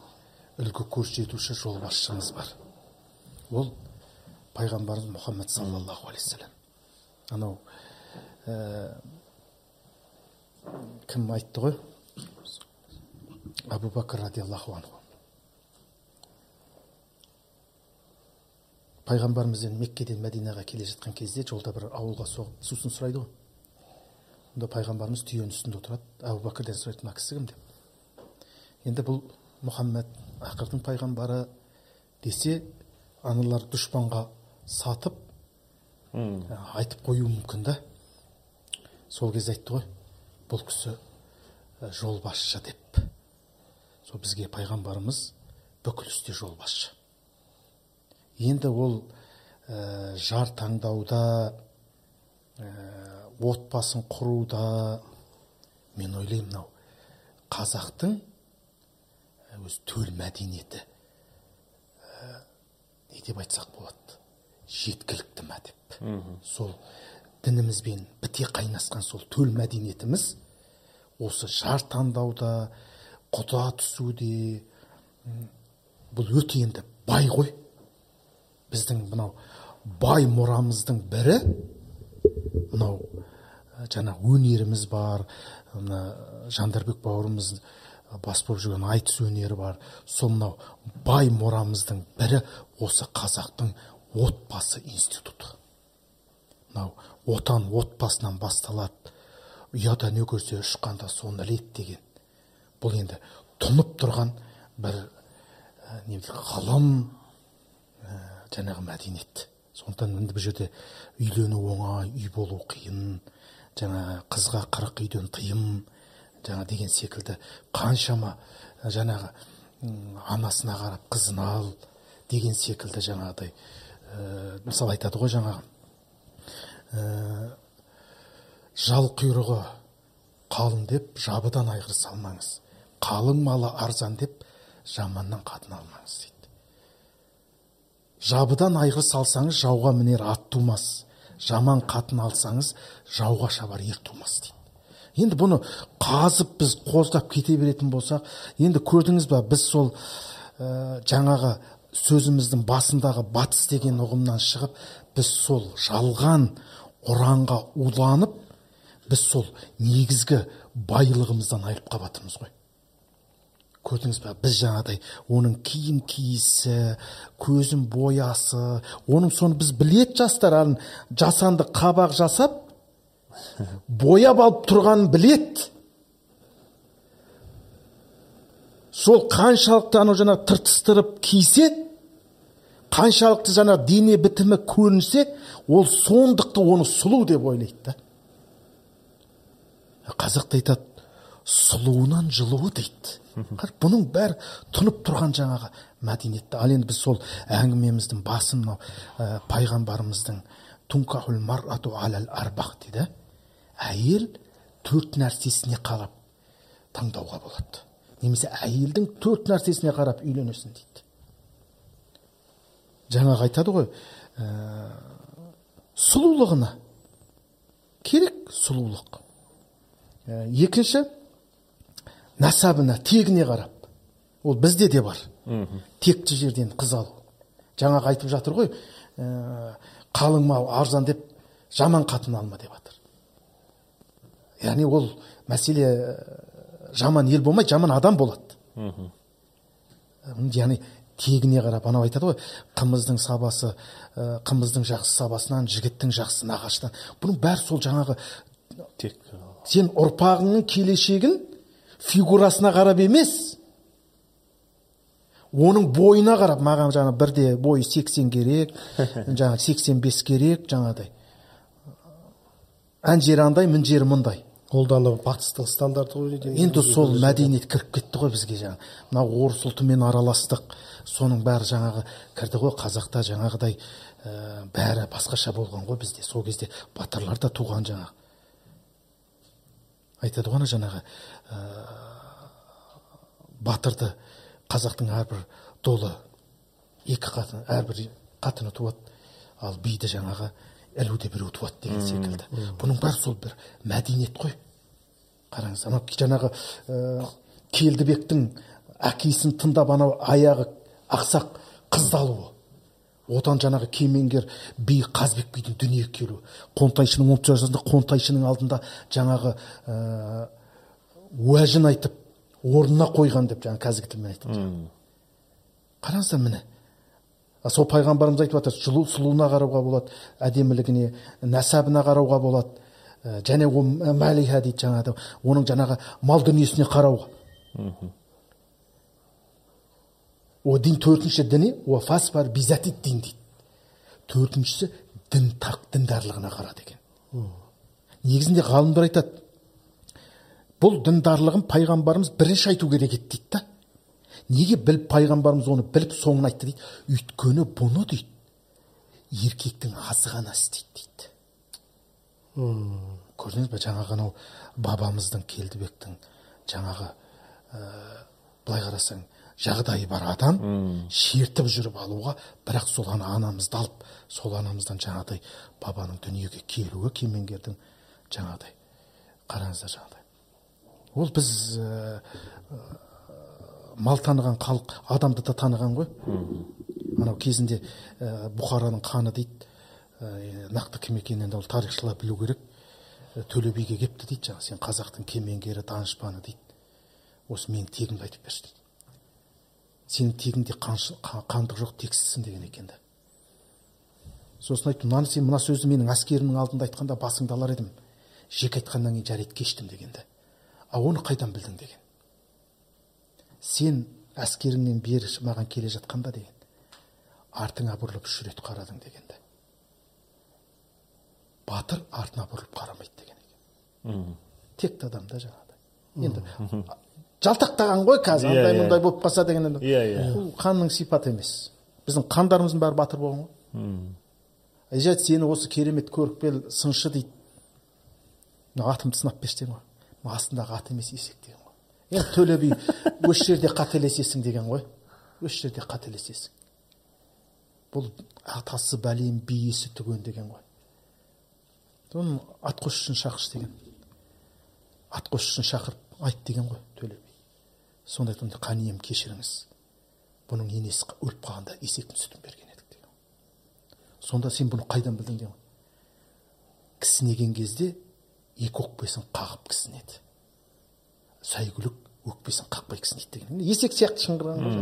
үлгі көрсетуші жолбасшымыз бар. Ол пайғамбарымыз мұхаммед саллаллаху алейхи вассалам анау ә, кім айтты ғой? Әбу бәкір радиаллаху анху. Пайғамбарымыз енді меккеден мәдинаға келе жатқан кезде жолда бір ауылға соғып сусын сұрайды ғой. Онда пайғамбарымыз түйенің үстінде отырады. Әбу бәкірден сұрайды мына кісі кім деп. Енді бұл мұхаммед ақырдың пайғамбары десе аналар дұшпанға сатып ә, айтып қоюы мүмкін да. Сол кезде айтты ғой бұл кісі ә, жолбасшы деп. Сол бізге пайғамбарымыз бүкіл істе жолбасшы. Енді ол ә, жар таңдауда ә, отбасын құруда мен ойлаймын мынау қазақтың ә, өзі төл мәдениеті ә, не деп айтсақ болады? Жеткілікті ма деп. Сол дінімізбен біте қайнасқан сол төл мәдениетіміз осы жар таңдауда құда түсуде бұл өте енді бай ғой. Біздің мынау бай мұрамыздың бірі мынау ә, жаңа өнеріміз бар мына жандарбек бауырымыз ә, бас болып жүрген айтыс өнері бар. Сол мынау бай мұрамыздың бірі осы қазақтың отбасы институты. Мынау отан отбасынан басталады. Ұяда не көрсе ұшқанда соны іледі деген. Бұл енді тұнып тұрған бір дейді, ғылым жаңағы мәдениет сондықтан енді бұл жерде үйлену оңай үй болу қиын жаңа қызға қырық үйден тыйым жаңа деген секілді. Қаншама жаңағы анасына қарап қызын ал деген секілді жаңағыдай ә, мысалы айтады ғой жаңағы ә, жал құйрығы қалың деп жабыдан айғыр салмаңыз қалың малы арзан деп жаманнан қатын алмаңыз дейді. Жабыдан айғыр салсаңыз жауға мінер ат тумас. Жаман қатын алсаңыз жауға шабар ер тумас дейді. Енді бұны қазып біз қоздап кете беретін болсақ енді көрдіңіз ба біз сол ә, жаңағы сөзіміздің басындағы батыс деген ұғымнан шығып біз сол жалған ұранға уланып біз сол негізгі байлығымыздан айырылып қалып ғой. Көрдіңіз ба біз жаңағыдай оның киім киісі көзін боясы оның соны біз білет жастар жасанды қабақ жасап бояп алып тұрғанын білет сол қаншалықты анау жаңағы тыртыстырып кисе қаншалықты жаңа дене бітімі көрінсе ол сондықты оны сұлу деп ойлайды да. Қазақта айтады сұлуынан жылуы дейді. Бұның бәрі тұнып тұрған жаңағы мәдениетте ал енді біз сол әңгімеміздің басы мынау ә, пайғамбарымыздың тункахул марату алал әйел төрт нәрсесіне қарап таңдауға болады. Немесе әйелдің төрт нәрсесіне қарап үйленесің дейді. Жаңағы айтады ғой ә, сұлулығына керек сұлулық ә, екінші насабына тегіне қарап. Ол бізде де бар. Текті жерден қыз алу жаңағы айтып жатыр ғой ә, қалың мал арзан деп жаман қатын алма деп жатыр яғни ол мәселе жаман ел болмай жаман адам болады. Яғни тегіне қарап анау айтады ғой қымыздың сабасы ә, қымыздың жақсы сабасынан жігіттің жақсы нағашыдан бұның бәрі сол жаңағы тек сен ұрпағыңның келешегін фигурасына қарап емес. Оның бойына қарап маған жаңа бірде бойы 80 керек жаңа 85 керек жаңағыдай. Ән жері андай мін жері мұндай. Ол да анау батыстың стандарты ғой деймін. енді сол мәдениет кіріп кетті ғой бізге жаңа. Мына орыс ұлтымен араластық. Соның бәрі жаңағы кірді ғой қазақта жаңағыдай ә, бәрі басқаша болған ғой бізде. Сол кезде батырлар да туған жаңағы. Айтады ғой ана жаңағы ә, батырды қазақтың әрбір долы екі қатын әрбір қатыны туады. Ал биді жаңағы ілуде біреу туады деген секілді. бұның бәрі сол бір мәдениет қой. Қараңыз анау жаңағы ә, келдібектің әкесін тыңдап анау аяғы ақсақ қызды алуы. Одан жаңағы кемеңгер би қазбек бидің дүниеге келуі қонтайшының он жасында қонтайшының алдында жаңағы ә, уәжін айтып орнына қойған деп жаңағы қазіргі тілмен айтып қараңыздар міне. Сол пайғамбарымыз айтып жатыр сұлу, сұлуына қарауға болады әдемілігіне нәсабына қарауға болады ә, және ол мәлиха дейді жаңағы оның жаңағы мал дүниесіне қарауға. О дин төртінші діні дин дейді төртіншісі дін тақ діндарлығына қара деген негізінде ғалымдар айтады бұл діндарлығын пайғамбарымыз бірінші айту керек еді дейді да неге біліп пайғамбарымыз оны біліп соңын айтты дейді өйткені бұны дейді еркектің азғана істейді дейді көрдіңіз ба жаңағы анау бабамыздың келдібектің жаңағы ә, былай қарасаң жағдайы бар адам шертіп жүріп алуға бірақ сол ана анамызды алып сол анамыздан жаңағыдай бабаның дүниеге келуі кемеңгердің жаңағыдай қараңыздар жаңағыдай. Ол біз ә, мал таныған халық адамды да таныған ғой. Анау кезінде ә, бұхараның ханы дейді ә, нақты кім екенін енді ол тарихшылар білу керек. Ә, төле биге келіпті дейді жаңағы сен қазақтың кемеңгері данышпаны дейді. Осы менің тегімді айтып берші дейді. Сенің тегіңде қандық жоқ тексізсің деген екен да сосын айтты мынаны сен мына сөзді менің әскерімнің алдында айтқанда басыңды алар едім. Жеке айтқаннан кейін жарайды кештім деген да а оны қайдан білдің деген? Сен әскеріңнен бері маған келе жатқанда деген. Артыңа бұрылып үш рет қарадың дегенді батыр артына бұрылып қарамайды деген екен. Текті адам да жаңағыдай. Енді жалтақтаған ғой қазір иә, андай иә. мындай болып қалса деген Иә, иә. бұл қанның сипаты емес. Біздің қандарымыздың бәрі батыр болған ғой. Айжат сені осы керемет көріпкел сыншы дейді. Мына атымды сынап берші деген ғой астындағы аты емес есек деген ғой. Енді төле би осы жерде қателесесің деген ғой. Осы жерде қателесесің. Бұл атасы бәлем биесі түген деген ғой. Соны атқосшысын шақыршы деген. Атқосшысын шақырып айт деген ғой. Сонда қане ием кешіріңіз. Бұның енесі өліп қалғанда есектің сүтін берген едік деген сонда сен бұны қайдан білдің деген кісінеген кезде екі өкпесін қағып кісінеді сәйгүлік өкпесін қақпай кісінейді деген. Есек сияқты шыңғырған ғой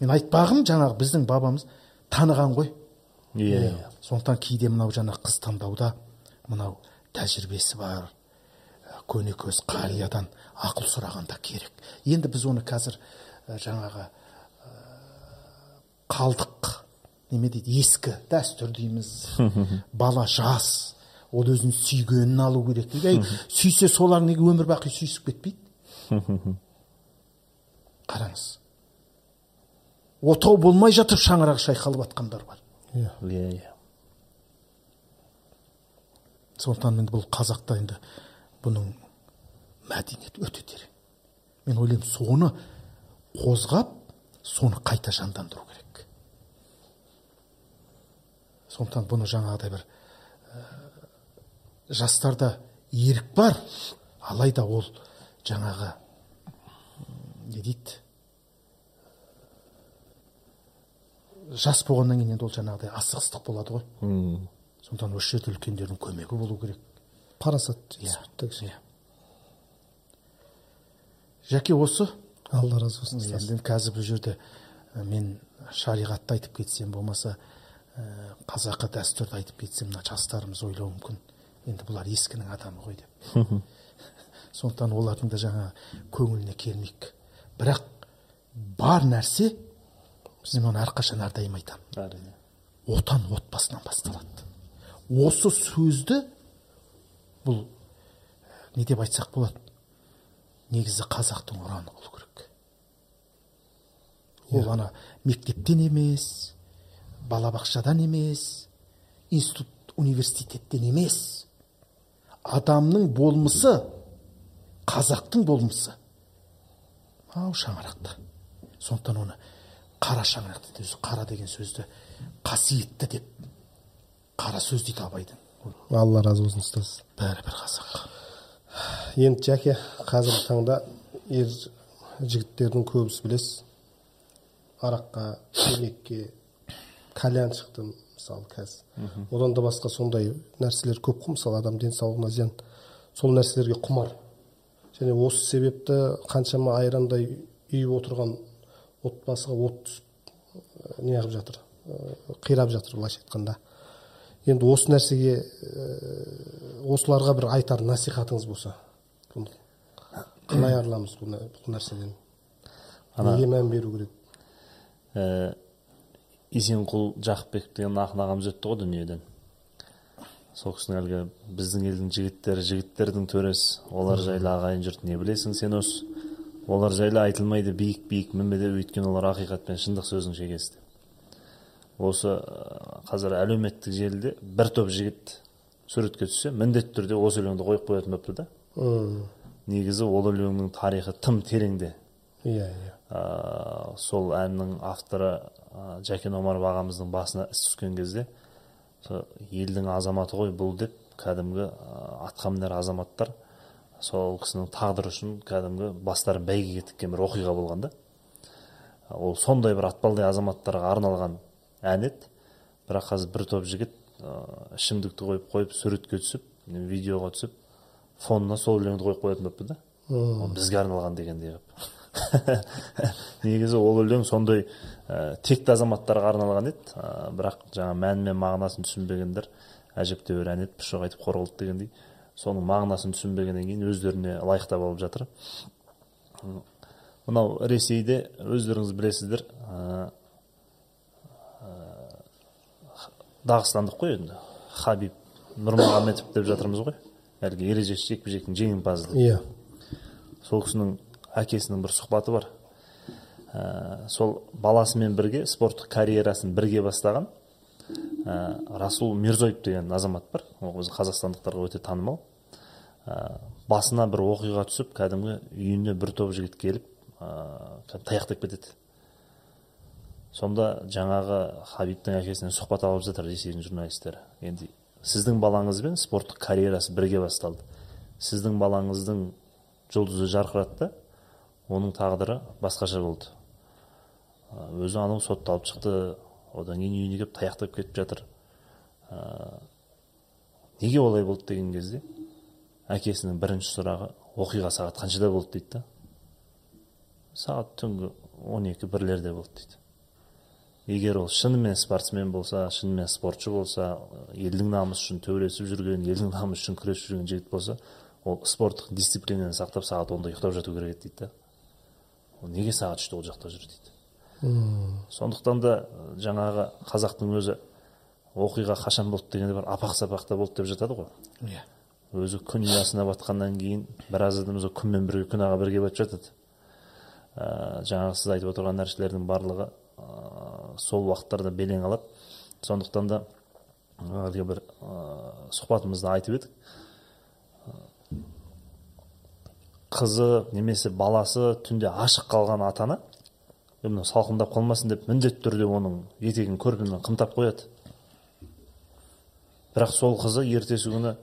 мен айтпағым жаңағы біздің бабамыз таныған ғой. Иә. Иә сондықтан кейде мынау жаңа қыз таңдауда мынау тәжірибесі бар көне көз қариядан ақыл сұраған да керек. Енді біз оны қазір жаңағы қалдық. Неме дейді? Ескі дәстүр дейміз. Бала жас. Ол өзінің сүйгенін алу керек дейді. Әй сүйсе солар неге өмір бақи сүйісіп кетпейді? Қараңыз. Отау болмай жатып шаңырақ шайқалып жатқандар бар. Иә иә иә. Сондықтан енді бұл қазақта енді бұның мәдениеті өте терең. Мен ойлаймын соны қозғап соны қайта жандандыру керек. Сондықтан бұны жаңағыдай бір ә, жастарда ерік бар алайда ол жаңағы не дейді? Жас болғаннан кейін енді ол жаңағыдай асығыстық болады ғой. Сондықтан осы жерде үлкендердің көмегі болу керек. Парасат иә жетіспейді. иә. Жәке осы? алла разы болсын ұстаз. қазір бұл жерде мен шариғатты айтып кетсем болмаса қазақы дәстүрді айтып кетсем мына жастарымыз ойлауы мүмкін. Енді бұлар ескінің адамы ғой деп. Сондықтан олардың да жаңа көңіліне келмейік бірақ бар нәрсе мен оны әрқашан әрдайым айтамын. Әрине. Отан отбасынан басталады осы сөзді бұл не деп айтсақ болады? Негізі қазақтың ұраны болу керек. Ол ана мектептен емес балабақшадан емес институт университеттен емес. Адамның болмысы қазақтың болмысы. Ау шаңырақта. Сондықтан оны қара шаңырақ дейді өзі қара деген сөзді қасиетті деп қара сөз дейді абайдың. Алла разы болсын ұстаз. Бәрі бір қазақ. Енді жәке қазіргі таңда ер жігіттердің көбісі білесіз. Араққа темекке кальян шықты мысалы қазір одан да басқа сондай нәрселер көп қой мысалы адам денсаулығына зиян. Сол нәрселерге құмар. Және осы себепті қаншама айрандай үйіп отырған отбасыға от түсіп не қылып жатыр? Қирап жатыр былайша айтқанда. Енді осы нәрсеге ә, осыларға бір айтар насихатыңыз болса қалай арыламыз бұл нә- бұл нәрседен? Неге мән беру керек? Ә, есенқұл жақыпбеков деген ақын ағамыз өтті ғой дүниеден. Сол кісінің әлгі біздің елдің жігіттері жігіттердің төресі. Олар жайлы ағайын жұрт не білесің сен осы? Олар жайлы айтылмайды биік биік мінбеде өйткені олар ақиқат пен шындық сөздің шегесі осы ә, қазір әлеуметтік желіде бір топ жігіт суретке түссе міндетті түрде осы өлеңді қойып қоятын болыпты да. Негізі ол өлеңнің тарихы тым тереңде. Иә иә. Ә, сол әннің авторы ә, жәкен омаров ағамыздың басына іс түскен кезде сол елдің азаматы ғой бұл деп кәдімгі ә, атқамінер азаматтар сол кісінің тағдыры үшін кәдімгі бастарын бәйгеге тіккен бір оқиға болған да. Ол сондай бір атпалдай азаматтарға арналған ән еді бірақ қазір бір топ жігіт ә, ішімдікті қойып қойып суретке түсіп видеоға түсіп фонына сол өлеңді қойып қоятын болыпты да. Ол бізге арналған дегендей қылып негізі ол өлең сондай ә, текті азаматтарға арналған еді. Ә, бірақ жаңа мәні мен мағынасын түсінбегендер әжептәуір ән еді пұшық айтып қор қылды дегендей соның мағынасын түсінбегеннен кейін өздеріне лайықтап алып жатыр. Мынау ресейде өздеріңіз білесіздер ә, дағыстандық қой енді. Хабиб нұрмағаметов деп жатырмыз ғой. Әлгі ережесіз жекпе жектің жеңімпазы деп. Иә. Сол кісінің әкесінің бір сұхбаты бар. Ә, сол баласымен бірге спорттық карьерасын бірге бастаған ә, расул мирзоев деген азамат бар. Ол өзі қазақстандықтарға өте танымал. Ә, басына бір оқиға түсіп кәдімгі үйіне бір топ жігіт келіп ә, таяқтап кетеді. Сонда жаңағы хабибтің әкесінен сұхбат алып жатыр ресейдің журналистері енді сіздің балаңызбен спорттық карьерасы бірге басталды. Сіздің балаңыздың жұлдызы жарқырады да оның тағдыры басқаша болды. Өзі анау сотталып шықты одан кейін үйіне келіп таяқтап кетіп жатыр. Ә, неге олай болды деген кезде әкесінің бірінші сұрағы оқиға сағат қаншада болды дейді да? Сағат түнгі он екі бірлерде болды дейді. Егер ол шынымен спортсмен болса шынымен спортшы болса елдің намысы үшін төбелесіп жүрген елдің намысы үшін күресіп жүрген жігіт болса ол спорттық дисциплинаны сақтап сағат онда ұйықтап жату керек еді дейді да. Ол неге сағат үште ол жақта жүр дейді. Сондықтан да жаңағы қазақтың өзі оқиға қашан болды дегенде бір апақ сапақта болды деп жатады ғой. Иә. Өзі күн ұясына батқаннан кейін біраз адам күнмен бірге күнәға бірге батып жатады. Ә, жаңағы сіз айтып отырған нәрселердің барлығы сол уақыттарда белең алады сондықтан да әлгі бір ә, сұхбатымызда айтып едік. Қызы немесе баласы түнде ашық қалған ата ана салқындап қалмасын деп міндетті түрде оның етегін көрпемен қымтап қояды. Бірақ сол қызы ертесі күні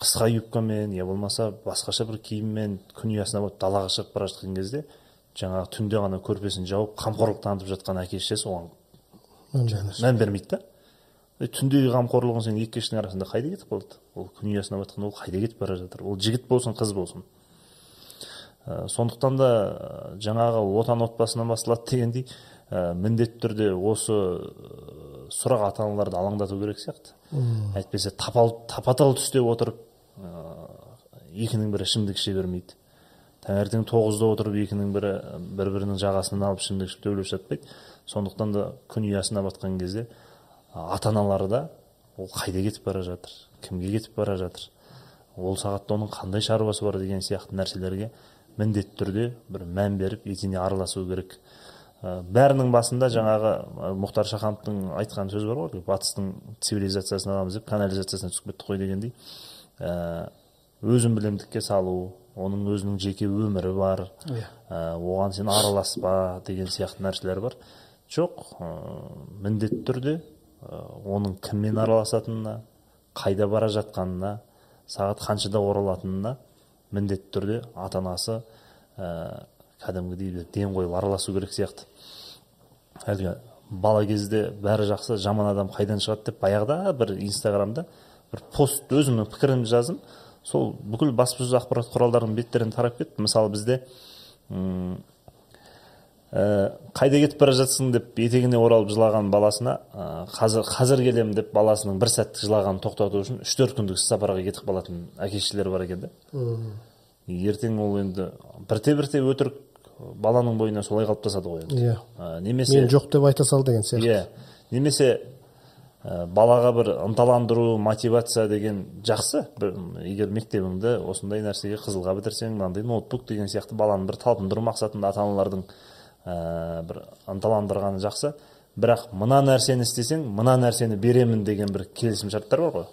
қысқа юбкамен я болмаса басқаша бір киіммен күн ұясына далаға шығып бара жатқан кезде жаңағы түнде ғана көрпесін жауып қамқорлық танытып жатқан әке шешесі оған мән бермейді. да. Түндегі қамқорлығың сен екі кештің арасында қайда кетіп қалды ол күн ұясына батқан ол қайда кетіп бара жатыр? Ол жігіт болсын қыз болсын. Ә, сондықтан да жаңағы отан отбасынан басталады дегендей ә, міндетті түрде осы ә, сұрақ ата аналарды алаңдату керек сияқты. Әйтпесе тапа тал түсте отырып ә, екінің бірі ішімдік іше бермейді. Таңертең тоғызда отырып екінің бірі бір бірінің жағасынан алып ішімдік ішіп төбелесіп жатпайды сондықтан да күн ұясына батқан кезде ата аналары да ол қайда кетіп бара жатыр? Кімге кетіп бара жатыр? Ол сағатта оның қандай шаруасы бар? деген сияқты нәрселерге міндетті түрде бір мән беріп етене араласу керек. Бәрінің басында жаңағы мұхтар шахановтың айтқан сөзі бар ғой батыстың цивилизациясын аламыз деп канализациясына түсіп кеттік қой дегендей. Өзін білімдікке салу оның өзінің жеке өмірі бар. Иә. Оған сен араласпа деген сияқты нәрселер бар. Жоқ ә, міндетті түрде ә, оның кіммен араласатынына қайда бара жатқанына сағат қаншада оралатынына міндетті түрде ата анасы ә, кәдімгідей ден қойып араласу керек сияқты. Әлгі бала кезде бәрі жақсы жаман адам қайдан шығады деп баяғыда бір инстаграмда бір пост өзімнің пікірімді жаздым. Сол бүкіл баспасөз ақпарат құралдарының беттеріне тарап кетті. Мысалы бізде ұм, ә, қайда кетіп бара жатсың деп етегіне оралып жылаған баласына ә, қазір қазір келемін деп баласының бір сәттік жылағанын тоқтату үшін үш төрт күндік сапарға кетіп қалатын әке шешелер бар екен да. Ертең ол енді бірте бірте өтірік баланың бойына солай қалыптасады ғой енді. Иә. Немесе мен жоқ деп айта сал деген сияқты. Иә. Немесе балаға бір ынталандыру мотивация деген жақсы. Бір, егер мектебіңді осындай нәрсеге қызылға бітірсең мынандай ноутбук деген сияқты баланы бір талпындыру мақсатында ата аналардың ә, бір ынталандырғаны жақсы. Бірақ мына нәрсені істесең мына нәрсені беремін деген бір келісім шарттар бар ғой.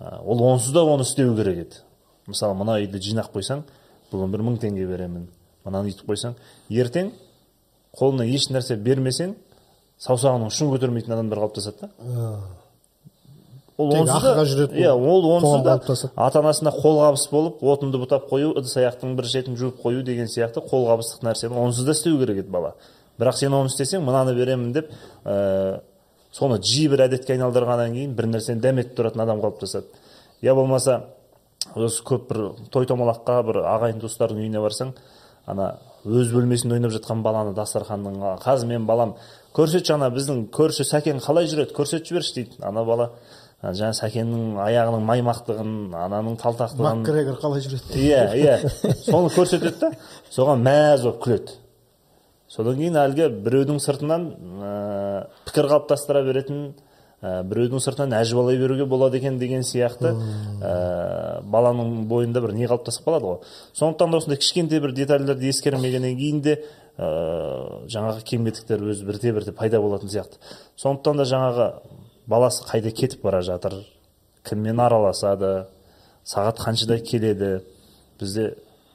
Ә, ол онсыз да оны істеу керек еді. Мысалы мына үйді жинап қойсаң бүгін бір мың теңге беремін. Мынаны үйтіп қойсаң. Ертең қолына еш нәрсе бермесең саусағының ұшын көтермейтін адамдар қалыптасады да. Ол Тек онсыз да иә ол онсыз да ата анасына қолғабыс болып отынды бұтап қою ыдыс аяқтың бір шетін жуып қою деген сияқты қолғабыстық нәрсені онсыз да істеу керек еді бала. Бірақ сен оны істесең мынаны беремін деп ә, соны жиі бір әдетке айналдырғаннан кейін бір нәрсені дәметіп тұратын адам қалыптасады я болмаса осы көп бір той томалаққа бір ағайын туыстардың үйіне барсаң ана өз бөлмесінде ойнап жатқан баланы дастарханның «А, қазір мен балам көрсетші ана біздің көрші сәкен қалай жүреді көрсетіп жіберші дейді. Ана бала «А, жаңа сәкеннің аяғының маймақтығын ананың талтақтығын макгрегор қалай жүреді? Иә иә. Соны көрсетеді да соған мәз болып күледі. Содан кейін әлгі біреудің сыртынан ә, пікір қалыптастыра беретін ә, біреудің сыртынан әжуалай беруге болады екен деген сияқты. Ә, баланың бойында бір не қалыптасып қалады ғой. Сондықтан да осындай кішкентай бір детальдерді ескермегеннен кейін де ә, жаңағы кем кетіктер өзі бірте бірте пайда болатын сияқты. Сондықтан да жаңағы баласы қайда кетіп бара жатыр кіммен араласады сағат қаншада келеді бізде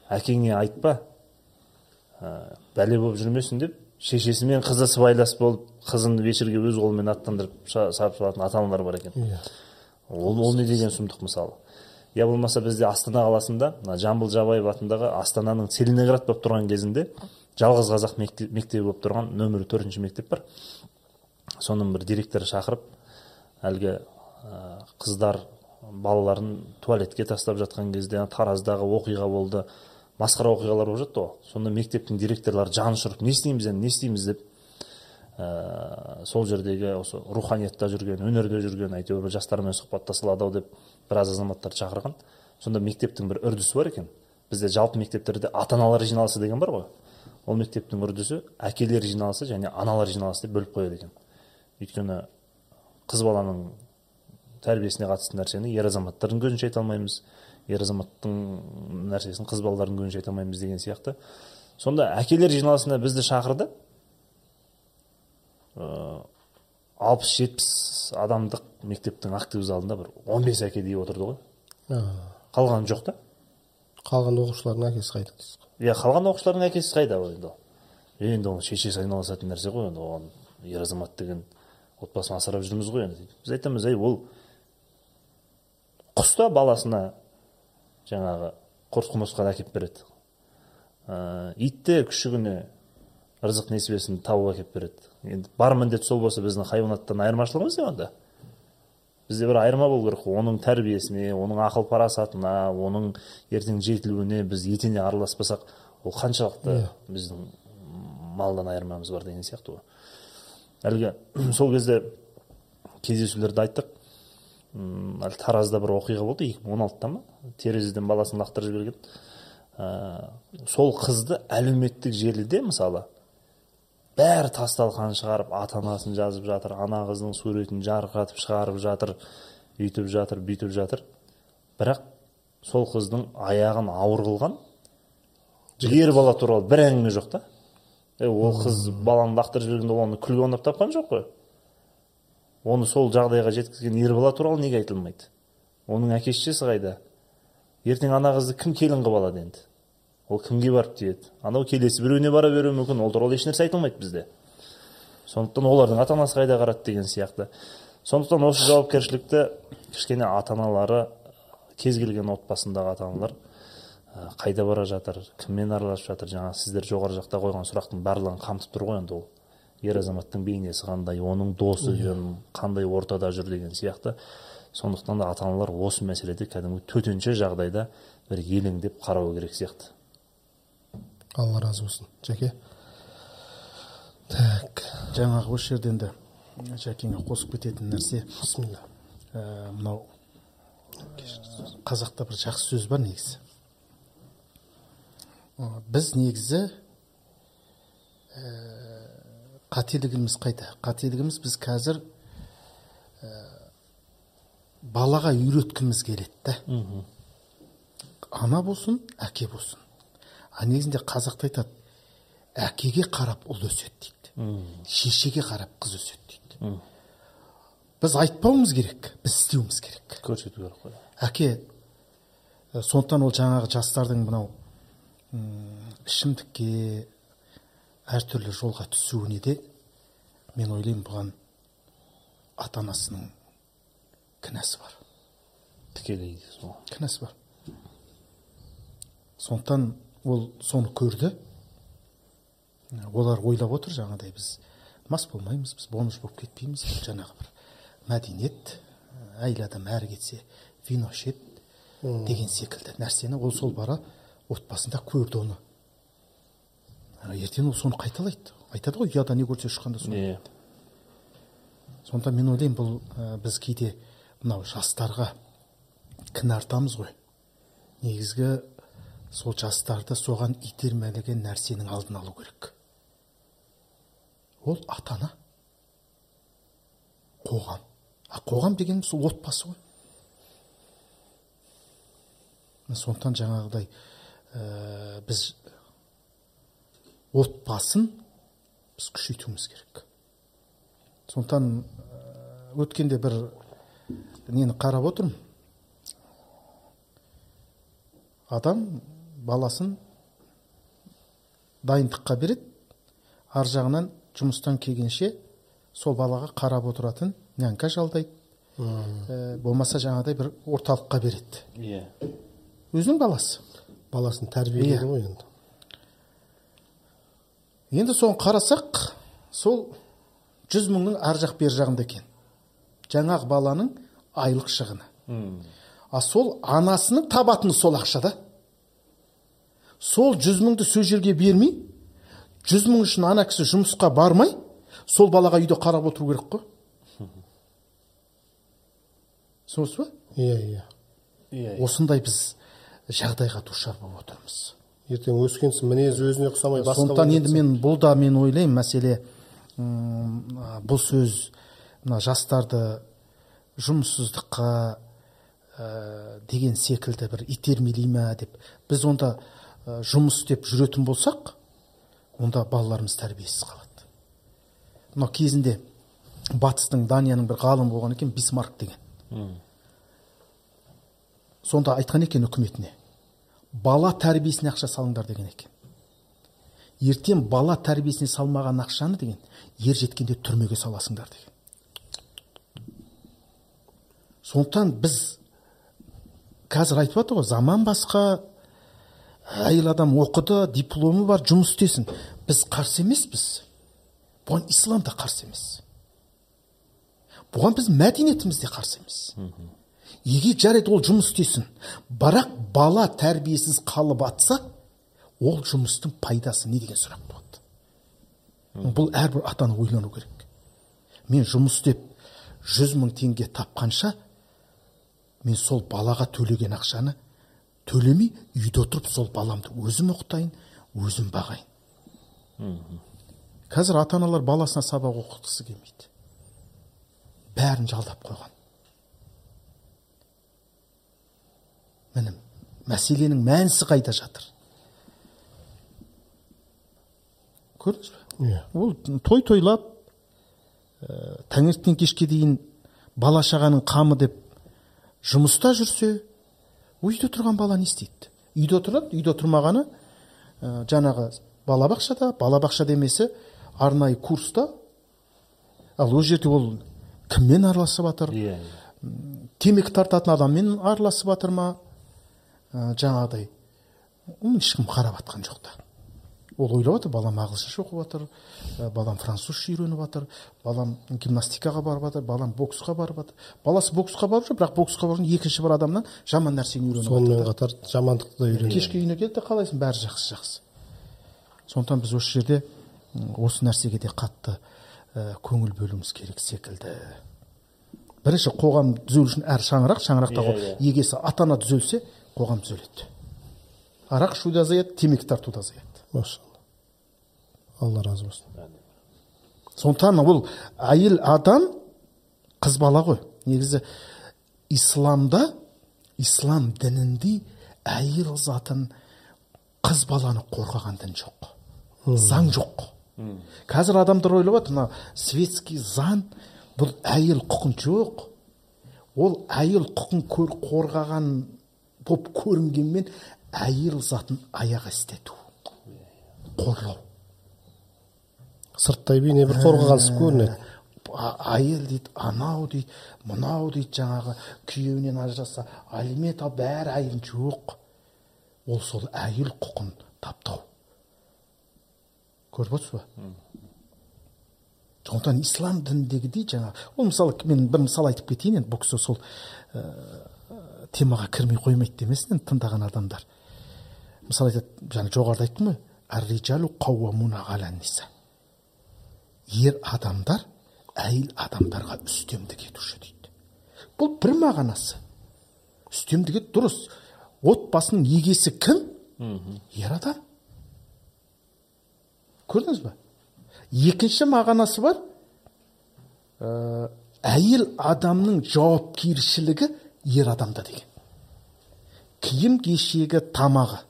әкеңе айтпа. Ә, бәле болып жүрмесін деп шешесімен қызы сыбайлас болып қызын вечерге өз қолымен аттандырып салып салатын ата аналар бар екен. Иә. Ол, ол не деген сұмдық мысалы? Я болмаса бізде астана қаласында мына жамбыл жабаев атындағы астананың целиноград болып тұрған кезінде жалғыз қазақ мекте- мектебі болып тұрған нөмірі төртінші мектеп бар. Соның бір директоры шақырып әлгі қыздар балаларын туалетке тастап жатқан кезде тараздағы оқиға болды. Масқара оқиғалар болып жатты ғой. Сонда мектептің директорлары жаны ұшырып не істейміз енді не істейміз? деп ә, сол жердегі осы руханиятта жүрген өнерде жүрген әйтеуір бір жастармен сұхбаттаса алады ау деп біраз азаматтарды шақырған. Сонда мектептің бір үрдісі бар екен. Бізде жалпы мектептерде ата аналар жиналысы деген бар ғой. Ол мектептің үрдісі әкелер жиналысы және аналар жиналысы деп бөліп қояды екен. Өйткені қыз баланың тәрбиесіне қатысты нәрсені ер азаматтардың көзінше айта алмаймыз. Ер азаматтың нәрсесін қыз балалардың көзінше айта алмаймыз деген сияқты. Сонда әкелер жиналысына бізді шақырды. Алпыс жетпіс адамдық мектептің актив залында бір он бес әке дейіп отырды ғой. А, қалғаны жоқ та. Қалған оқушылардың әкесі қайда иә қалған оқушылардың әкесі қайда ол енді ол? енді ол шешесі айналысатын нәрсе ғой енді оған ер азамат деген отбасын асырап жүрміз ғой енді. Біз айтамыз ей ол құс та баласына жаңағы құрт құмырсқаны әкеліп береді. Ә, ит те күшігіне рызық несібесін тауып әкеліп береді. Енді бар міндет сол болса біздің хайуанаттан айырмашылығымыз не онда? Бізде бір айырма болу керек қой. Оның тәрбиесіне оның ақыл парасатына оның ертең жетілуіне біз етене араласпасақ ол қаншалықты біздің малдан айырмамыз бар деген сияқты ғой. Әлгі сол кезде кездесулерде айттық. Әлі таразда бір оқиға болды екі мың он алтыда ма? Терезеден баласын лақтырып жіберген. Ә, сол қызды әлеуметтік желіде мысалы бәрі тас талқан шығарып ата анасын жазып жатыр ана қыздың суретін жарқыратып шығарып жатыр үйтіп жатыр бүйтіп жатыр. Бірақ сол қыздың аяғын ауыр қылған ер бала туралы бір әңгіме жоқ та. Ол қыз баланы лақтырып жібергенде ол оны күлге ойнап тапқан жоқ қой. Оны сол жағдайға жеткізген ер бала туралы неге айтылмайды? Оның әке шешесі қайда? Ертең ана қызды кім келін қылып алады енді? Ол кімге барып тиеді? Анау келесі біреуіне бара беруі мүмкін ол туралы ешнәрсе айтылмайды бізде. Сондықтан олардың ата анасы қайда қарады деген сияқты. Сондықтан осы жауапкершілікті кішкене ата аналары кез келген отбасындағы ата аналар қайда бара жатыр кіммен араласып жатыр жаңағы сіздер жоғары жақта қойған сұрақтың барлығын қамтып тұр ғой енді ол. Ер азаматтың бейнесі қандай оның досы кім қандай ортада жүр деген сияқты. Сондықтан да ата аналар осы мәселеде кәдімгі төтенше жағдайда бір елеңдеп қарау керек сияқты. алла разы болсын. Жәке так. Жаңағы осы жерде енді жәкеңе қосып кететін нәрсе. Бисмилля ә, мынау қазақта бір жақсы сөз бар негізі. Ә, біз негізі ә, қателігіміз қайда қателігіміз біз қазір ә, балаға үйреткіміз келеді да. Ана болсын әке болсын. А негізінде қазақта айтады әкеге қарап ұл өседі дейді. Шешеге қарап қыз өседі дейді. Біз айтпауымыз керек біз істеуіміз керек. Көрсету керек қой. Әке ә, сондықтан ол жаңағы жастардың мынау ішімдікке әртүрлі жолға түсуіне де мен ойлаймын бұған ата анасының кінәсі бар. Тікелей кінәсі бар. Сондықтан ол соны көрді. Олар ойлап отыр жаңағыдай біз мас болмаймыз біз бомж болып кетпейміз. Жаңағы бір мәдениет әйел адам әрі кетсе вино ішеді деген секілді нәрсені ол сол бара отбасында көрді оны. Ертең ол соны қайталайды. Айтады ғой ұяда не көрсе ұшқанда соны. Иә. Сондықтан мен ойлаймын бұл ә, біз кейде мынау жастарға кінә артамыз ғой. Негізгі сол жастарды соған итермелеген нәрсенің алдын алу керек. Ол ата ана қоғам. А қоғам дегеніміз сол отбасы ғой. Сондықтан жаңағыдай ә, біз отбасын біз күшейтуіміз керек. Сондықтан ә, өткенде бір нені қарап отырмын. Адам баласын дайындыққа береді ар жағынан жұмыстан келгенше сол балаға қарап отыратын нянька жалдайды. Ә, болмаса жаңағыдай бір орталыққа береді. Иә. Өзінің баласы. Баласын тәрбиелейді Иә. ғой енді. Енді соны қарасақ сол жүз мыңның ар жақ бер жағында екен. Жаңағы баланың айлық шығыны. А сол анасының табатыны сол ақшада сол жүз мыңды сол жерге бермей жүз мың үшін ана кісі жұмысқа бармай сол балаға үйде қарап отыру керек қой. Түсінесіз ба? Иә иә иә. Осындай біз жағдайға душар болып отырмыз. Ертең өскен соң мінезі өзіне ұқсамай басқа сондықтан енді мен бұл да мен ойлаймын мәселе бұл сөз мына жастарды жұмыссыздыққа ә, деген секілді бір итермелей ма деп. Біз онда ә, жұмыс істеп жүретін болсақ онда балаларымыз тәрбиесіз қалады. Мынау кезінде батыстың данияның бір ғалымы болған екен бисмарк деген. Сонда айтқан екен үкіметіне бала тәрбиесіне ақша салыңдар деген екен. Ертең бала тәрбиесіне салмаған ақшаны деген ер жеткенде түрмеге саласыңдар деген. Сондықтан біз қазір айтып жатыр ғой заман басқа әйел адам оқыды дипломы бар жұмыс істесін. Біз қарсы емеспіз. Бұған ислам да қарсы емес. Бұған біз мәдениетіміз де қарсы емес. Егер жарайды ол жұмыс істесін бірақ бала тәрбиесіз қалып атса ол жұмыстың пайдасы не деген сұрақ болады бұл әрбір ата ана ойлану керек мен жұмыс істеп жүз мың теңге тапқанша мен сол балаға төлеген ақшаны төлемей үйде отырып сол баламды өзім оқытайын өзім бағайын қазір ата аналар баласына сабақ оқытқысы келмейді бәрін жалдап қойған міне мәселенің мәнісі қайда жатыр. Көрдіңіз бе? Иә. Ол той тойлап ә, таңертең кешке дейін бала шағаның қамы деп жұмыста жүрсе үйде тұрған бала не істейді? Үйде тұрады үйде тұрмағаны ә, жаңағы балабақшада балабақша демесі арнайы курста. Ал ол жерде ол кіммен араласып жатыр иә. Темекі тартатын адаммен араласып жатыр ма? Жаңағыдай оны ешкім қарап жатқан жоқ та. Ол ойлап жатыр балам ағылшынша оқып жатыр ә, балам французша үйреніп жатыр балам гимнастикаға барып жатыр балам боксқа барып жатыр баласы боксқа барып жүр бірақ боксқа барып жүрген екінші бір адамнан жаман нәрсені үйреніп жатыр сонымен қатар жамандықты да үйренеді. Кешке үйіне келді де қалайсың бәрі жақсы жақсы. Сондықтан біз осы жерде осы нәрсеге де қатты ә, көңіл бөлуіміз керек секілді. Бірінші қоғам түзелу үшін әр шаңырақ шаңырақта Иә, иә. егесі ата ана түзелсе қоғам түзеледі арақ ішу да азаяды темекі тарту да азаяды. Машалла. Алла разы болсын. Сондықтан ол әйел адам қыз бала ғой. Негізі исламда ислам дінінде әйел затын қыз баланы қорғаған дін жоқ. Заң жоқ. Қазір адамдар ойлап жатыр мына светский заң бұл әйел құқын жоқ. Ол әйел құқын көр- қорғаған болып көрінгенмен әйел затын аяқ істету. Қорлау. Сырттай бейне бір қорғағансып көрінеді. Әйел дейді анау дейді мынау дейді жаңағы күйеуінен ажыраса алимент ал бәрі әйел жоқ. Ол сол әйел құқын таптау. Көріп отырсыз ба? Сондықтан ислам дініндегідей жаңағы ол мысалы мен бір мысал айтып кетейін енді бұл кісі сол ә, темаға кірмей қоймайды демесін енді тыңдаған адамдар. Мысалы айтады жаңа жоғарыда айттым ғой ер адамдар әйел адамдарға үстемдік етуші дейді. Бұл бір мағынасы. Үстемдік дұрыс. Отбасының егесі кім? Ер адам. Көрдіңіз ба екінші мағынасы бар. Ә, әйел адамның жауапкершілігі ер адамда деген. Киім кешегі тамағы.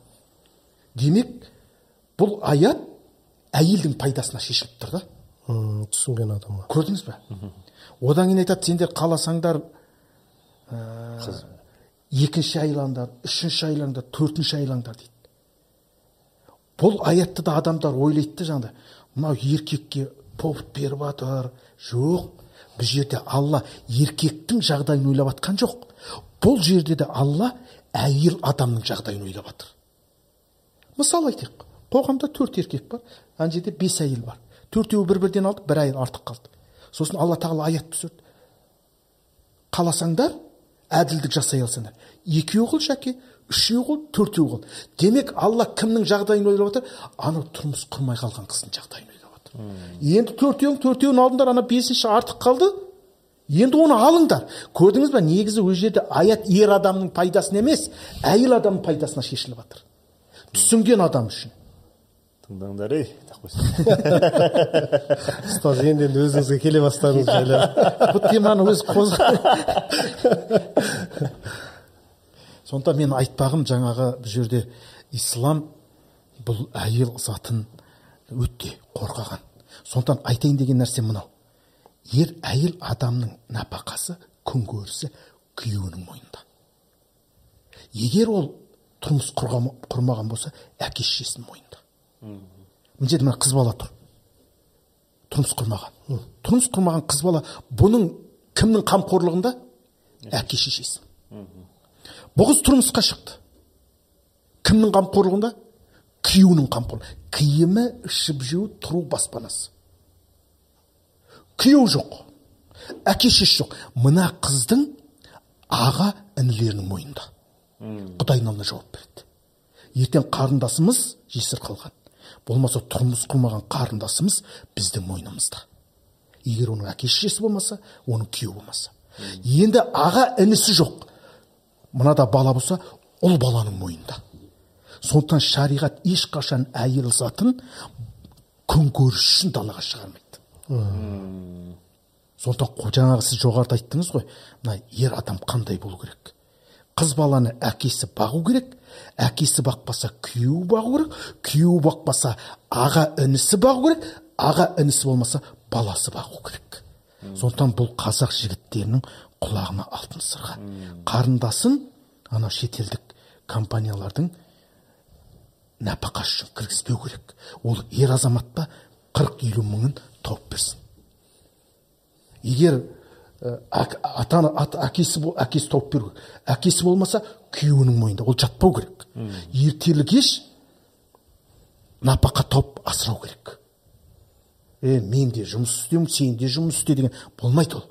Демек бұл аят әйелдің пайдасына шешіліп тұр да. Түсінген адамға. Көрдіңіз ба одан кейін айтады сендер қаласаңдар ә, екінші айлаңдар үшінші айлаңдар төртінші айлаңдар дейді. Бұл аятты да адамдар ойлайды да жаңағыдай. Мынау еркекке повод беріп жатыр жоқ бұл жерде алла еркектің жағдайын ойлап жатқан жоқ. Бұл жерде де алла әйел адамның жағдайын ойлап жатыр. Мысалы айтайық қоғамда төрт еркек бар ана жерде бес әйел бар. Төртеуі бір бірден алды бір әйел артық қалды. Сосын алла тағала аят түсірді. Қаласаңдар әділдік жасай алсаңдар. Екеу қыл жәке үшеу қыл төртеу қыл демек алла кімнің жағдайын ойлап отыр анау тұрмыс құрмай қалған қыздың жағдайын ойлап отыр енді төртеуің төртеуін алдыңдар ана бесінші артық қалды енді оны алыңдар. Көрдіңіз ба негізі ол жерде аят ер адамның пайдасына емес әйел адамның пайдасына шешіліп жатыр. Түсінген адам үшін. Тыңдаңдар ей ұстаз енді енді өзіңізге келе бастадыңыз жайлы бұл теманы өзі қозға сонда мен айтпағым жаңағы бұл жерде ислам бұл әйел затын өте қорғаған. Сондықтан айтайын деген нәрсе мынау. Ер әйел адамның нәпақасы күнкөрісі күйеуінің мойнында. Егер ол тұрмыс құрмаған болса әке шешесінің мойнында. Мына жерде мына қыз бала тұр. Тұрмыс құрмаған. Тұрмыс құрмаған қыз бала бұның кімнің қамқорлығында? Әке шешесі бұл қыз тұрмысқа шықты. Кімнің қамқорлығында? Күйеуінің қамқорлығы. Киімі ішіп жеу тұру баспанасы. Күйеу жоқ әке шеше жоқ. Мына қыздың аға інілерінің мойнында. Құдайдың алдында жауап береді ертең қарындасымыз жесір қалған. Болмаса тұрмыс құрмаған қарындасымыз біздің мойнымызда. Егер оның әке шешесі болмаса оның күйеуі болмаса. Енді аға інісі жоқ. Мынада бала болса ұл баланың мойнында. Сондықтан шариғат ешқашан әйел затын күнкөріс үшін далаға шығармайды. Сондықтан жаңағы сіз жоғарыда айттыңыз ғой. Мына ер адам қандай болу керек? Қыз баланы әкесі бағу керек әкесі бақпаса күйеуі бағу керек күйеуі бақпаса аға інісі бағу керек аға інісі болмаса баласы бағу керек. Сондықтан бұл қазақ жігіттерінің құлағына алтын сырға. Қарындасын ана шетелдік компаниялардың нәпақасы үшін кіргізбеу керек. Ол ер азамат па қырық елу мыңын тауып берсін егер ата ана әкесі әкесі тауып беру. Керек әкесі болмаса күйеуінің мойнында. Ол жатпау керек. Ертелі кеш напақа тауып асырау керек. Е мен де жұмыс істеймін сен де жұмыс істе деген болмайды ол.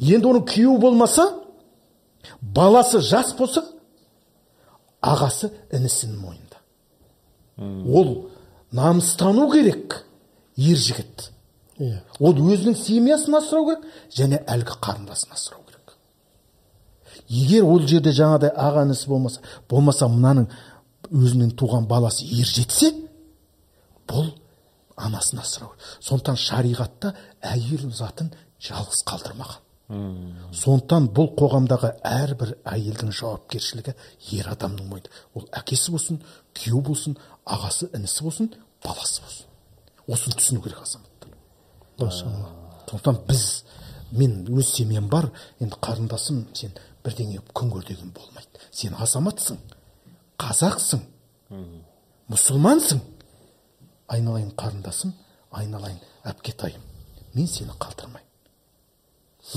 Енді оның күйеуі болмаса баласы жас болса ағасы інісінің мойнында. Ол намыстану керек. Ер жігіт. Иә. Ол өзінің семьясын асырау керек және әлгі қарындасын асырау керек. Егер ол жерде жаңағыдай аға інісі болмаса болмаса мынаның өзінің туған баласы ер жетсе бұл анасын асырау. Сондықтан шариғатта әйел затын жалғыз қалдырмаған. Сондықтан бұл қоғамдағы әрбір әйелдің жауапкершілігі ер адамның мойнында. Ол әкесі болсын күйеу болсын ағасы інісі болсын баласы болсын. Осыны түсіну керек азамат сондықтан біз мен өз семьям бар енді қарындасым сен бірдеңе күн көр деген болмайды. Сен азаматсың қазақсың мұсылмансың. Айналайын қарындасым айналайын әпкетайым. Мен сені қалдырмаймын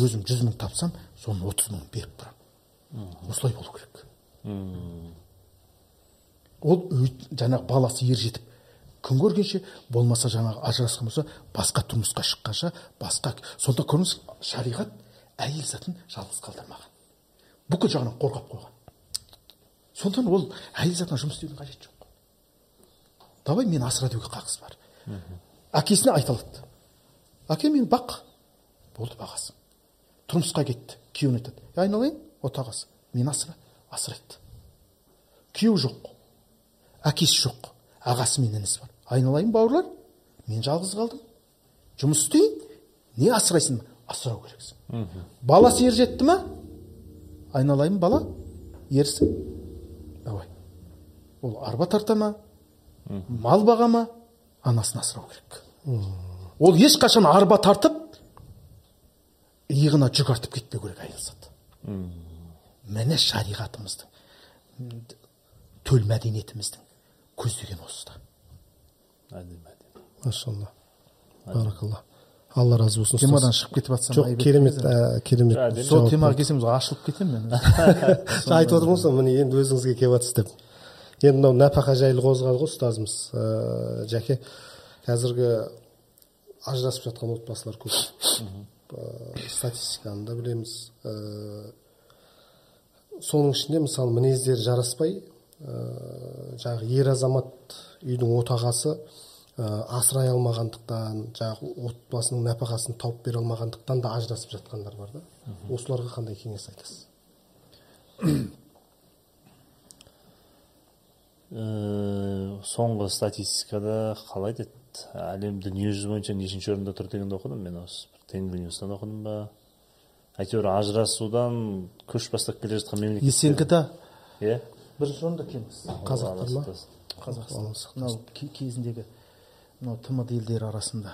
өзім жүз мың тапсам соның отыз мыңын беріп тұрамын осылай болу керек. Ол жаңағы баласы ер жетіп күн көргенше болмаса жаңағы ажырасқан болса басқа тұрмысқа шыққанша басқа сонда көріңіз шариғат әйел затын жалғыз қалдырмаған. Бүкіл жағынан қорғап қойған. Сондықтан ол әйел затына жұмыс істеудің қажеті жоқ. Давай мені асыра деуге қақысы бар. Әкесіне айта алады әке мені бақ. Болды бағасың тұрмысқа кетті. Күйеуіне айтады. Айналайын отағасы мені асыра асырайды күйеу жоқ. Әкесі жоқ. Ағасы мен інісі бар. Айналайын бауырлар мен жалғыз қалдым. Жұмыс істейін не асырайсың асырау керексің. Баласы ер жетті ма? Айналайын бала ерсің. Давай. Ол арба тарта ма? Мал баға ма? Анасын асырау керек. Ол ешқашан арба тартып иығына жүк артып кетпеу керек әйел зат міне шариғатымыздың төл мәдениетіміздің көздеген осы да әдемі әдемі. Машалла баракалла. Алла разы болсын. Темадан шығып кетіп жатсам жоқ керемет ә, керемет сол темаға келсеңіз ашылып кетемін мен. Жаңа айтып отырмын ғой міне енді өзіңізге келіп жатсыз деп. Енді мынау нәпақа жайлы қозғады ғой ұстазымыз ә, жәке. Қазіргі ажырасып жатқан отбасылар көп. Ә, статистиканы да білеміз. Соның ішінде мысалы мінездері жараспай ә, жаңағы ер азамат үйдің отағасы ә, асырай алмағандықтан жаңағы отбасының нәпақасын тауып бере алмағандықтан да ажырасып жатқандар бар да. Осыларға қандай кеңес айтасыз? Э, соңғы статистикада қалай деді? Әлем дүниежүзі бойынша нешінші орында тұр дегенді оқыдым мен осы. Тенгриньюстан оқыдым ба? Әйтеуір ажырасудан көш бастап келе жатқан мемлекет есеңгіда иә. Бірінші орында екенбіз қазақтар ма? қазақстан мынау ке- кезіндегі мынау тмд елдері арасында.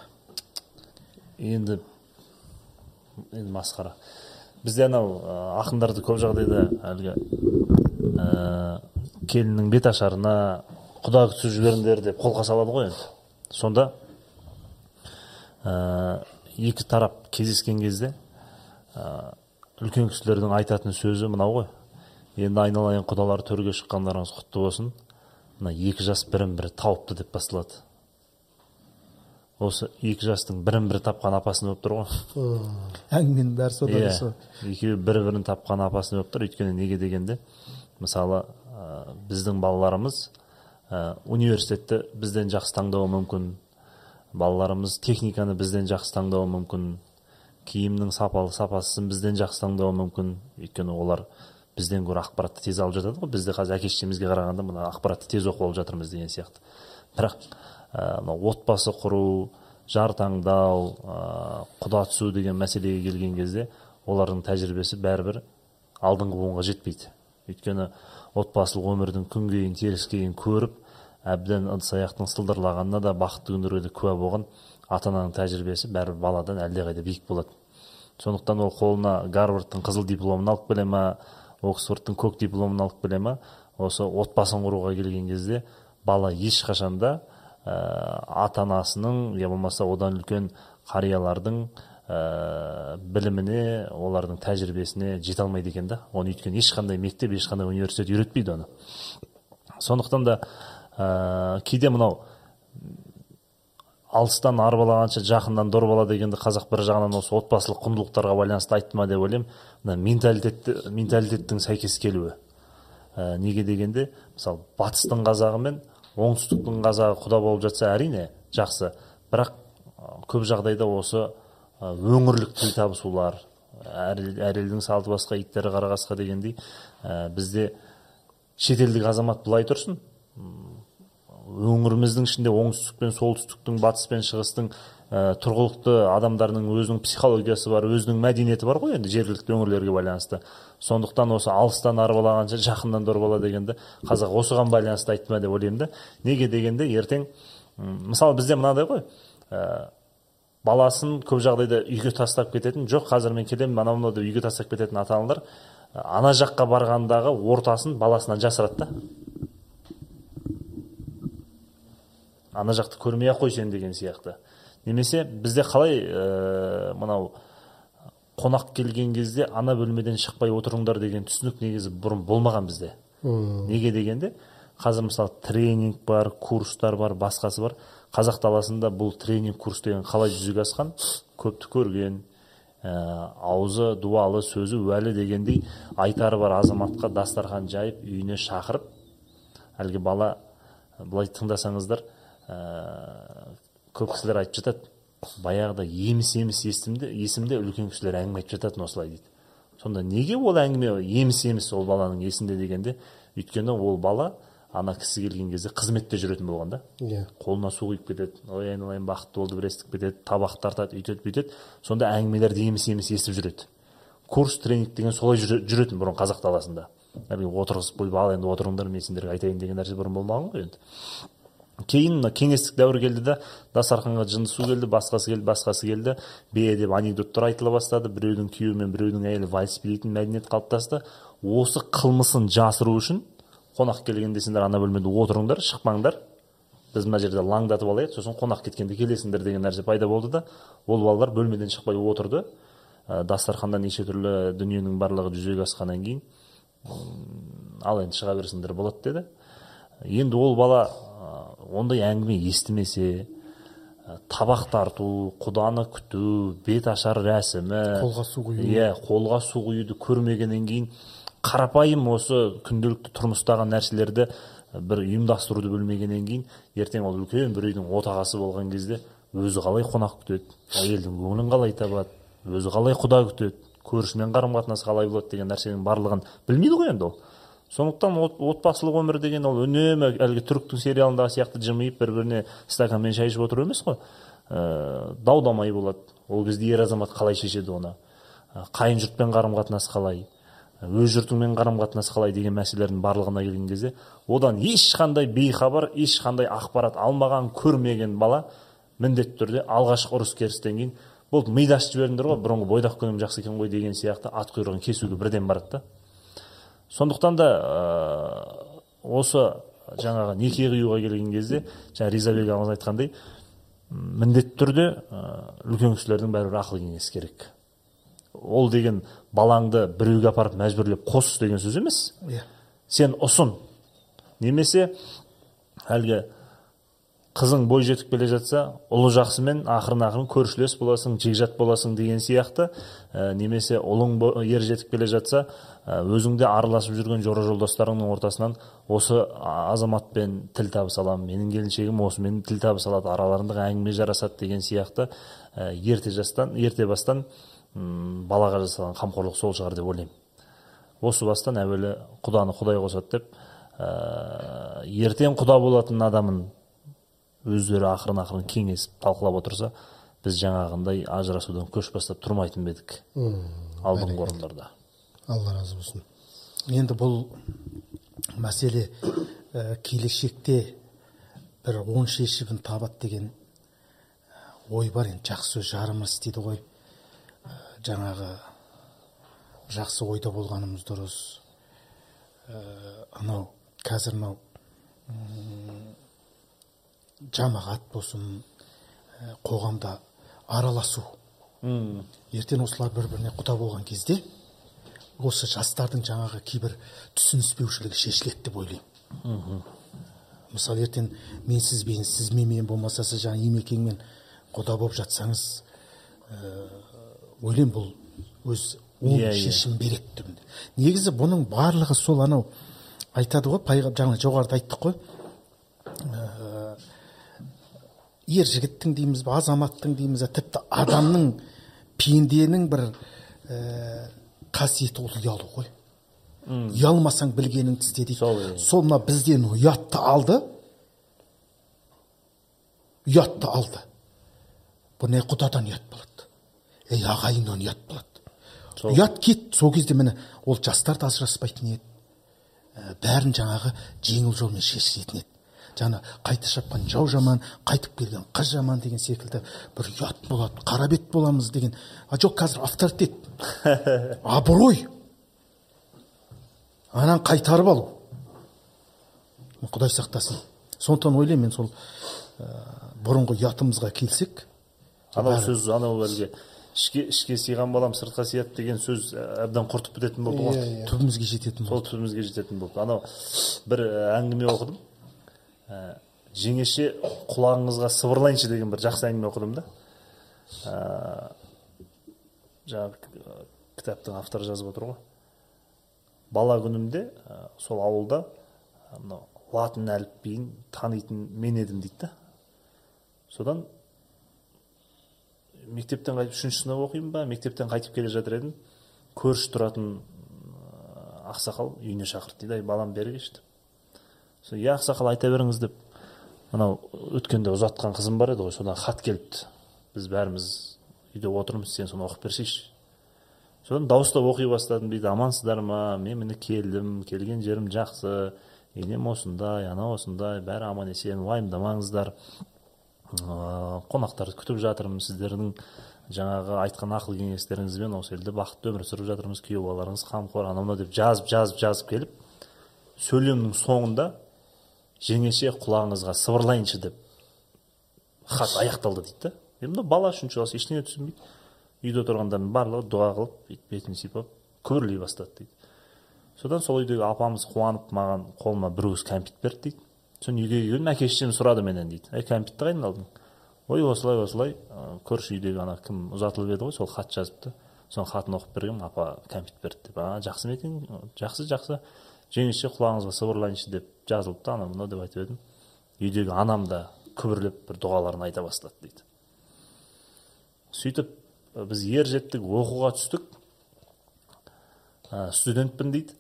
Енді енді масқара. Бізде анау ақындарды көп жағдайда әлгі ә, келіннің бет ашарына құда күтіп жіберіңдер деп қолқа салады ғой енді. Сонда ә, екі тарап кездескен кезде ә, үлкен кісілердің айтатын сөзі мынау ғой. Енді айналайын құдалар төрге шыққандарыңыз құтты болсын. Мына екі жас бірін бірі тауыпты деп басталады. Осы екі жастың бірін бірі тапқан апасына болып тұр ғой? Әңгіменің бәрі содан иә сол екеуі бір бірін тапқан апасына болып тұр? Өйткені неге дегенде мысалы ә, біздің балаларымыз ә, университетті бізден жақсы таңдауы мүмкін. Балаларымыз техниканы бізден жақсы таңдауы мүмкін. Киімнің сапалы сапасын бізден жақсы таңдауы мүмкін. Өйткені олар бізден гөрі ақпаратты тез алып жатады ғой. Бізде қазір әке шешемізге қарағанда мына ақпаратты тез оқып алып жатырмыз деген сияқты. Бірақ ә, мынау отбасы құру жар таңдау ә, құда түсу деген мәселеге келген кезде олардың тәжірибесі бәрібір алдыңғы буынға жетпейді. Өйткені отбасылық өмірдің күн кейін теріс кейін көріп әбден ыдыс аяқтың сылдырлағанына да бақытты күндерге де куә болған ата ананың тәжірибесі бәрібір баладан әлдеқайда биік болады сондықтан ол қолына гарвардтың қызыл дипломын алып келе ма оксфордтың көк дипломын алып келе ма? Осы отбасын құруға келген кезде бала ешқашанда ә, ата анасының я болмаса одан үлкен қариялардың ә, біліміне олардың тәжірибесіне жете алмайды екен да. Оны өйткені ешқандай мектеп ешқандай университет үйретпейді оны. Сондықтан да ә, кейде мынау алыстан арбалағанша жақыннан дор бала дегенді қазақ бір жағынан осы отбасылық құндылықтарға байланысты айтты ма деп ойлаймын мына менталитетті менталитеттің сәйкес келуі. Ә, неге дегенде мысалы батыстың қазағы мен оңтүстіктің қазағы құда болып жатса әрине жақсы. Бірақ көп жағдайда осы өңірлік тіл табысулар әр, әр елдің салты басқа иттері қара қасқа дегендей ә, бізде шетелдік азамат былай тұрсын. Өңіріміздің ішінде оңтүстік пен солтүстіктің батыс пен шығыстың ә, тұрғылықты адамдарының өзінің психологиясы бар өзінің мәдениеті бар ғой енді жергілікті өңірлерге байланысты. Сондықтан осы алыстан арбалағанша жақыннан дорбала дегенді қазақ осыған байланысты айтты ма деп ойлаймын да. Неге дегенде ертең мысалы бізде мынандай ғой ә, баласын көп жағдайда үйге тастап кететін жоқ қазір мен келемін анау мынау деп үйге тастап кететін ата аналар ә, ана жаққа барғандағы ортасын баласынан жасырады да. Ана жақты көрмей ақ қойсаң деген сияқты. Немесе бізде қалай ә, мынау қонақ келген кезде ана бөлмеден шықпай отырыңдар деген түсінік негізі бұрын болмаған бізде. Неге дегенде қазір мысалы тренинг бар курстар бар басқасы бар. Қазақ даласында бұл тренинг курс деген қалай жүзеге асқан? Көпті көрген ә, аузы дуалы сөзі уәлі дегендей айтары бар азаматқа дастархан жайып үйіне шақырып әлгі бала былай тыңдасаңыздар ә, көп кісілер айтып жатады баяғыда еміс еміс естімде есімде үлкен кісілер әңгіме айтып жататын осылай дейді. Сонда неге ол әңгіме еміс еміс ол баланың есінде дегенде? Өйткені ол бала ана кісі келген кезде қызметте жүретін болған да иә. қолына су құйып кетеді. Ой айналайын бақытты болды бір естіп кетеді табақ тартады үйтеді бүйтеді сонда әңгімелерді еміс еміс естіп жүреді. Курс тренинг деген солай жүре- жүретін бұрын қазақ даласында. Отырғызып қойып ал енді отырыңдар мен сендерге айтайын деген нәрсе бұрын болмаған ғой енді. Кейін мына кеңестік дәуір келді да дастарханға жындысу келді басқасы келді басқасы келді. Бе деп анекдоттар айтыла бастады. Біреудің күйеуі мен біреудің әйелі вальс билейтін мәдениет қалыптасты. Осы қылмысын жасыру үшін қонақ келгенде сендер ана бөлмеде отырыңдар шықпаңдар. Біз мына жерде лаңдатып алайық сосын қонақ кеткенде келесіңдер деген нәрсе пайда болды да ол балалар бөлмеден шықпай отырды. Ә, дастарханда неше түрлі дүниенің барлығы жүзеге асқаннан кейін ал енді шыға берсіңдер болады деді. Енді ол бала ондай әңгіме естімесе табақ тарту құданы күту бет ашар рәсімі қолға су құю. иә қолға су құюды көрмегеннен кейін қарапайым осы күнделікті тұрмыстағы нәрселерді бір ұйымдастыруды білмегеннен кейін ертең ол үлкен бір үйдің отағасы болған кезде өзі қалай қонақ күтеді? Әйелдің көңілін қалай табады? Өзі қалай құда күтеді? Көршімен қарым қатынасы қалай болады деген нәрсенің барлығын білмейді ғой енді ол. Сондықтан от, отбасылық өмір деген ол үнемі әлгі түріктің сериалындағы сияқты жымиып бір біріне стаканмен шай ішіп отыру емес қой. Ә, дау дамай болады. Ол кезде ер азамат қалай шешеді оны? Ә, қайын жұртпен қарым қатынас қалай? Өз жұртыңмен қарым қатынас қалай деген мәселелердің барлығына келген кезде одан ешқандай бейхабар ешқандай ақпарат алмаған көрмеген бала міндетті түрде алғашқы ұрыс керістен кейін болды миды ашып жібердіңдер ғой бұрынғы бойдақ күнім жақсы екен ғой деген сияқты ат құйрығын кесуге бірден барады да. Сондықтан да ә, осы жаңағы неке қиюға келген кезде жаңа ризабек ағамыз айтқандай міндетті түрде ә, үлкен кісілердің бәрібір ақыл кеңесі керек. Ол деген балаңды біреуге апарып мәжбүрлеп қос деген сөз емес. Иә. Сен ұсын. Немесе әлгі қызың бой жетіп келе жатса ұлы жақсымен ақырын ақырын көршілес боласың жекжат боласың деген сияқты ә, немесе ұлың ер жетіп келе жатса өзің де араласып жүрген жора жолдастарыңның ортасынан осы азаматпен тіл табыса аламын менің келіншегім осымен тіл табыса алады араларында әңгіме жарасады деген сияқты ә, ерте жастан ерте бастан балаға жасалған қамқорлық сол шығар деп ойлаймын. Осы бастан әуелі құданы құдай қосады деп ә, ертең құда болатын адамын өздері ақырын ақырын кеңесіп талқылап отырса біз жаңағындай ажырасудан көш бастап тұрмайтын ба едік алдыңғы орындарда. Алла разы болсын. Енді бұл мәселе ә, келешекте бір оң шешімін табады деген ой бар енді. Жақсы сөз жарымыз дейді ғой. Ә, жаңағы жақсы ойда болғанымыз дұрыс. Ә, анау қазір мынау жамағат болсын ә, қоғамда араласу. Ертең осылар бір біріне құда болған кезде осы жастардың жаңағы кейбір түсініспеушілігі шешіледі деп ойлаймын. Мысалы ертең мен сізбен сіз менімен болмаса сіз жаңағы емекеңмен құда болып жатсаңыз ә, ойлаймын бұл өз оң Иә, иә. шешім береді деп. Негізі бұның барлығы сол анау айтады ғой пайғам жаңа жоғарыда айттық қой. Ә, ер жігіттің дейміз ба азаматтың дейміз ба тіпті адамның пенденің бір ә, қасиеті ол ұялу ғой. Ұялмасаң білгеніңді істе дейді. Сол, иә. сол мына бізден ұятты алды. Ұятты алды. Бұл не құдадан ұят болады? Ей ағайыннан ұят болады. Ұят кетті сол кезде міне ол жастар да ажыраспайтын еді. Ә, бәрін жаңағы жеңіл жолмен шешілетін еді. Жаңа қайта шапқан жау жаман қайтып келген қыз жаман деген секілді бір ұят болады қара бет боламыз деген. А жоқ қазір авторитет. Абырой. Ананы қайтарып алу. Құдай сақтасын. Сондықтан ойлаймын мен сол ә, бұрынғы ұятымызға келсек анау сөз анау әлгі ішке ішке сыйған балам сыртқа сияды деген сөз ә, әбден құртып бітетін болды ғой. Иә, түбімізге жететін сол түбімізге жететін болды. Анау бір ә, әңгіме оқыдым. Ә, жеңеше құлағыңызға сыбырлайыншы деген бір жақсы әңгіме оқыдым да. Ә, жаңағы кітаптың авторы жазып отыр ғой. Бала күнімде ә, сол ауылда ә, мынау латын әліпбиін танитын мен едім дейді да. Содан мектептен қайтып үшінші сынып оқимын ба мектептен қайтып келе жатыр едім. Көрші тұратын ақсақал үйіне шақырды дейді. Ай балам бері келші деп сол иә ақсақал айта беріңіз деп мынау өткенде ұзатқан қызым бар еді ғой содан хат келіпті. Біз бәріміз үйде отырмыз сен соны оқып берсейші содан дауыстап оқи бастадым дейді амансыздар ма мен міне келдім келген жерім жақсы енем осындай анау осындай бәрі аман есен уайымдамаңыздар ыыы, қонақтарды күтіп жатырмын сіздердің жаңағы айтқан ақыл кеңестеріңізбен осы елде бақытты өмір сүріп жатырмыз күйеу балаларыңыз қамқор анау мынау деп жазып жазып жазып келіп сөйлемнің соңында жеңеше құлағыңызға сыбырлайыншы деп хат аяқталды дейді да. Енді бала үшінші класс ештеңе түсінбейді. Үйде отырғандардың барлығы дұға қылып бүйтіп бетін сипап күбірлей бастады дейді. Содан сол үйдегі апамыз қуанып маған қолыма бір уыс кәмпит берді дейді. Сосын үйге келдім әке шешем сұрады менен дейді. Әй кәмпитті қайдан алдың? Ой осылай осылай. Көрші үйдегі ана кім ұзатылып еді ғой сол хат жазыпты. Соның хатын оқып бергенмін апа кәмпит берді деп. А жақсы ма екен? Жақсы жақсы. Жеңеше құлағыңызға сыбырлайыншы деп жазылыпты анау мынау деп айтып едім. Үйдегі анам да күбірлеп бір дұғаларын айта бастады дейді. Сөйтіп біз ер жеттік оқуға түстік. Ә, студентпін дейді.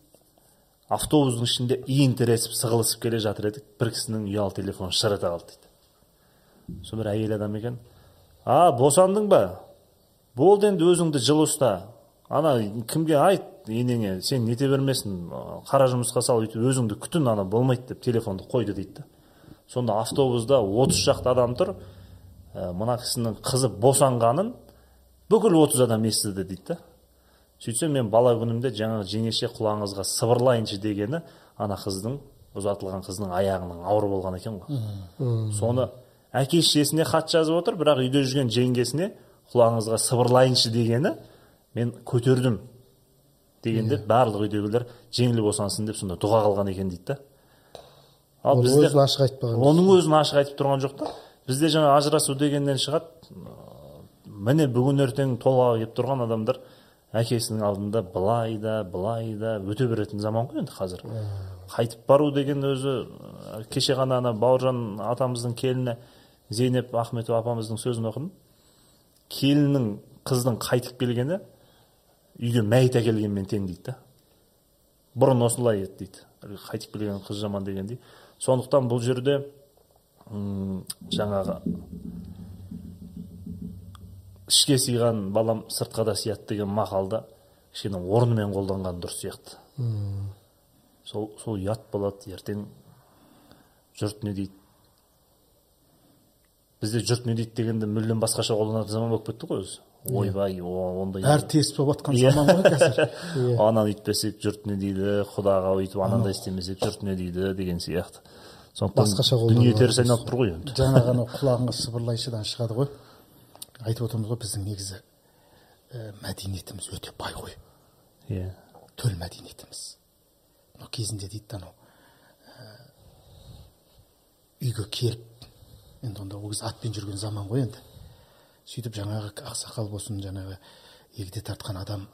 Автобустың ішінде иін тіресіп сығылысып келе жатыр едік. Бір кісінің ұялы телефоны шыр ете қалды дейді. Сол бір әйел адам екен. А босандың ба? Болды енді өзіңді жылы ұста ана кімге айт? Енеңе сен нете бермесін қара жұмысқа сал өйтіп өзіңді күтін ана болмайды деп телефонды қойды дейді да. Сонда автобуста отыз шақты адам тұр ә, мына кісінің қызы босанғанын бүкіл отыз адам естіді дейді да. Сөйтсем мен бала күнімде жаңағы жеңеше құлағыңызға сыбырлайыншы дегені ана қыздың ұзатылған қыздың аяғының ауыр болған екен ғой. Соны әке шешесіне хат жазып отыр бірақ үйде жүрген жеңгесіне құлағыңызға сыбырлайыншы дегені мен көтердім. Дегенде барлық үйдегілер жеңіл босансын деп сонда дұға қылған екен дейді да. Ал бізде өзін ашық айтпаған оның өзін ашық айтып тұрған жоқ та. Бізде жаңа ажырасу дегеннен шығады міне бүгін ертең толғағы келіп тұрған адамдар әкесінің алдында былай да былай да өте беретін заман ғой енді қазір. Қайтып бару деген өзі кеше ғана ана бауыржан атамыздың келіні зейнеп ахметова апамыздың сөзін оқыдым. Келіннің қыздың қайтып келгені үйге мәйіт әкелгенмен тең дейді да. Бұрын осылай еді дейді. Қайтып келген қыз жаман дегендей. Сондықтан бұл жерде жаңағы ішке сыйған балам сыртқа да сыяды деген мақалды кішкене орнымен қолданған дұрыс сияқты. Сол сол ұят болады ертең жұрт не дейді? Бізде жұрт не дейді дегенді мүлдем басқаша қолданатын заман болып кетті ғой өзі. Ойбай ондай бәрі теріс болып жатқан заман ғой қазір. Ананы үйтпесек жұрт не дейді? Құдаға өйтіп анандай істемесек жұрт не дейді? Деген сияқты. Сондықтан басқаша дүние теріс айналып тұр ғой енді. Жаңағы анау құлағыңа сыбырлайшыдан шығады ғой. Айтып отырмыз ғой біздің негізі ә, мәдениетіміз өте бай ғой. Иә. Төл мәдениетіміз. Мынау кезінде дейді анау ә, үйге келіп енді онда ол кезде атпен жүрген заман ғой енді. Сөйтіп жаңағы ақсақал болсын жаңағы егде тартқан адам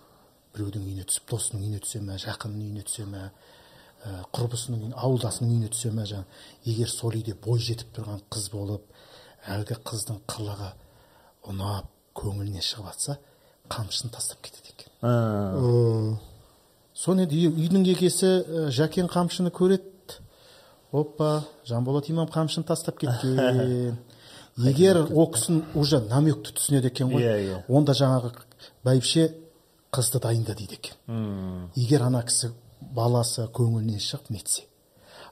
біреудің үйіне түсіп досының үйіне түсе ме жақынның үйіне түсе ме ә, құрбысының үйіне ауылдасының үйіне түсе ме жаңағы егер сол үйде бой жетіп тұрған қыз болып әлгі қыздың қылығы ұнап көңіліне шығып жатса қамшысын тастап кетеді екен. Соны енді үйдің егесі жәкен қамшыны көреді. Оппа жанболат имам қамшыны тастап кеткен. егер ол кісінің уже намекті түсінеді екен ғой иә иә. онда жаңағы бәйбіше қызды дайында дейді екен. Егер ана кісі баласы көңілінен шығып нетсе.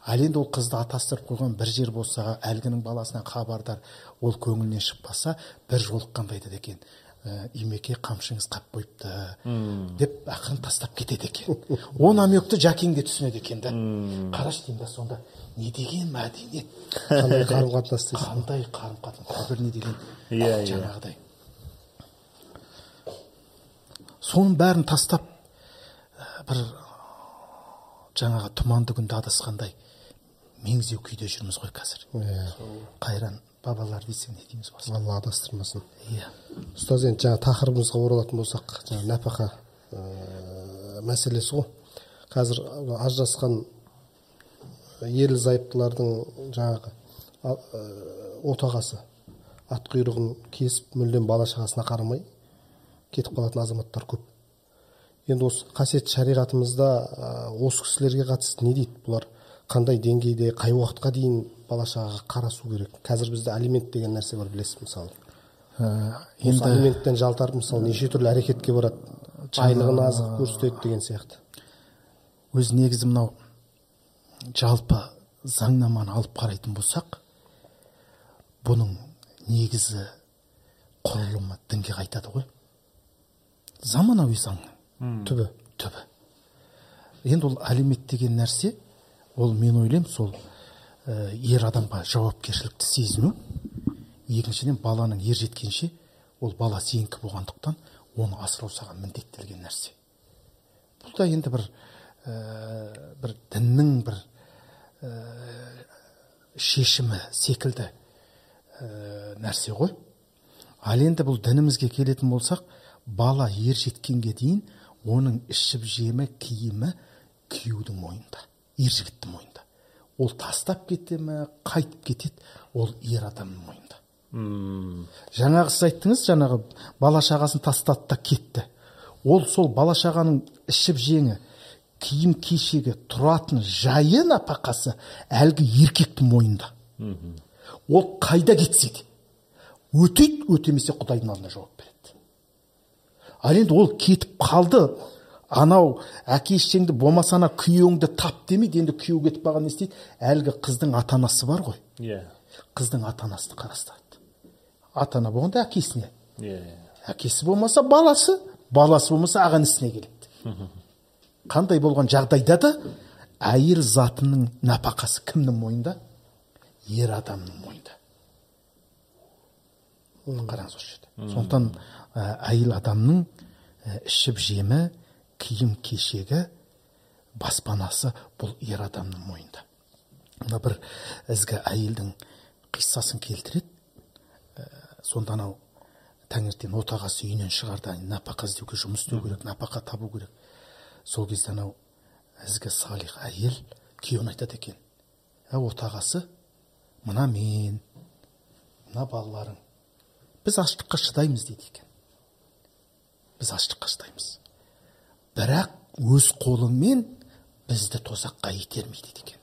Ал енді ол қызды атастырып қойған бір жер болса әлгінің баласынан хабардар ол көңілінен шықпаса бір жолыққанда айтады екен? Ә, имеке қамшыңыз қап қойыпты деп ақырын тастап кетеді екен. О намекті жәкең де түсінеді екен да. Қарашы деймін да сонда. Не деген мәдениет қандай қарым қатынас дейсің? Қандай қарым қатынас? Бір не деген Иә, иә. жаңағыдай. Соның бәрін тастап бір жаңағы тұманды күнде адасқандай меңзеу күйде жүрміз ғой қазір. Иә. Қайран бабалар десең не дейміз осы алла адастырмасын. Иә. Ұстаз енді жаңа тақырыбымызға оралатын болсақ жаңағы нәпақа мәселесі ғой. Қазір ажырасқан ерлі зайыптылардың жаңағы ә, отағасы ат құйрығын кесіп мүлдем бала шағасына қарамай кетіп қалатын азаматтар көп. Енді осы қасиетті шариғатымызда осы кісілерге қатысты не дейді? Бұлар қандай деңгейде қай уақытқа дейін бала шағаға қарасу керек? Қазір бізде алимент деген нәрсе бар білесіз мысалы. Ә, осы енді алименттен жалтарып мысалы неше түрлі әрекетке барады. Айлығын аз қылып көрсетеді деген сияқты. Өз негізі мынау жалпы заңнаманы алып қарайтын болсақ бұның негізі құрылымы дінге қайтады ғой. Заманауи заңның түбі түбі. Енді ол әлеумет деген нәрсе ол мен ойлаймын сол ә, ер адамға жауапкершілікті сезіну. Екіншіден баланың ер жеткенше ол бала сенікі болғандықтан оны асырау саған міндеттелген нәрсе. Бұл да енді бір бір діннің бір ә, шешімі секілді ә, нәрсе ғой. Ал енді бұл дінімізге келетін болсақ бала ер жеткенге дейін оның ішіп жемі киімі күйеудің мойнында ер жігіттің мойнында. Ол тастап кете ме қайтып кетеді ол ер адамның мойнында. Жаңағы сіз айттыңыз жаңағы бала шағасын тастады да кетті. Ол сол бала шағаның ішіп жеңі киім кешегі тұратын жайы нәпақасы әлгі еркектің мойнында ол қайда кетсе де өтейді өтемесе құдайдың алдында жауап береді. Ал енді ол кетіп қалды анау әке шешеңді болмаса ана күйеуіңді тап демейді енді күйеу кетіп қалған не істейді? Әлгі қыздың ата анасы бар ғой. Иә қыздың ата анасын қарастырады. Ата ана болғанда әкесіне. Иә әкесі болмаса баласы баласы болмаса аға інісіне келеді. қандай болған жағдайда да әйел затының нәпақасы кімнің мойнында? ер адамның мойнында. Қараңыз осы жерде. Сондықтан әйел адамның ішіп жемі киім кешегі баспанасы бұл ер адамның мойнында. Мына бір ізгі әйелдің қиссасын келтіреді. Ә, сонда анау таңертең отағасы үйінен шығарда нәпақа іздеуге жұмыс істеу керек нәпақа табу керек. Сол кезде анау ізгі салих әйел күйеуіне айтады екен. Ә отағасы мына мен мына балаларың біз аштыққа шыдаймыз дейді екен. Біз аштыққа шыдаймыз. Бірақ өз қолыңмен бізді тозаққа итерме дейді екен.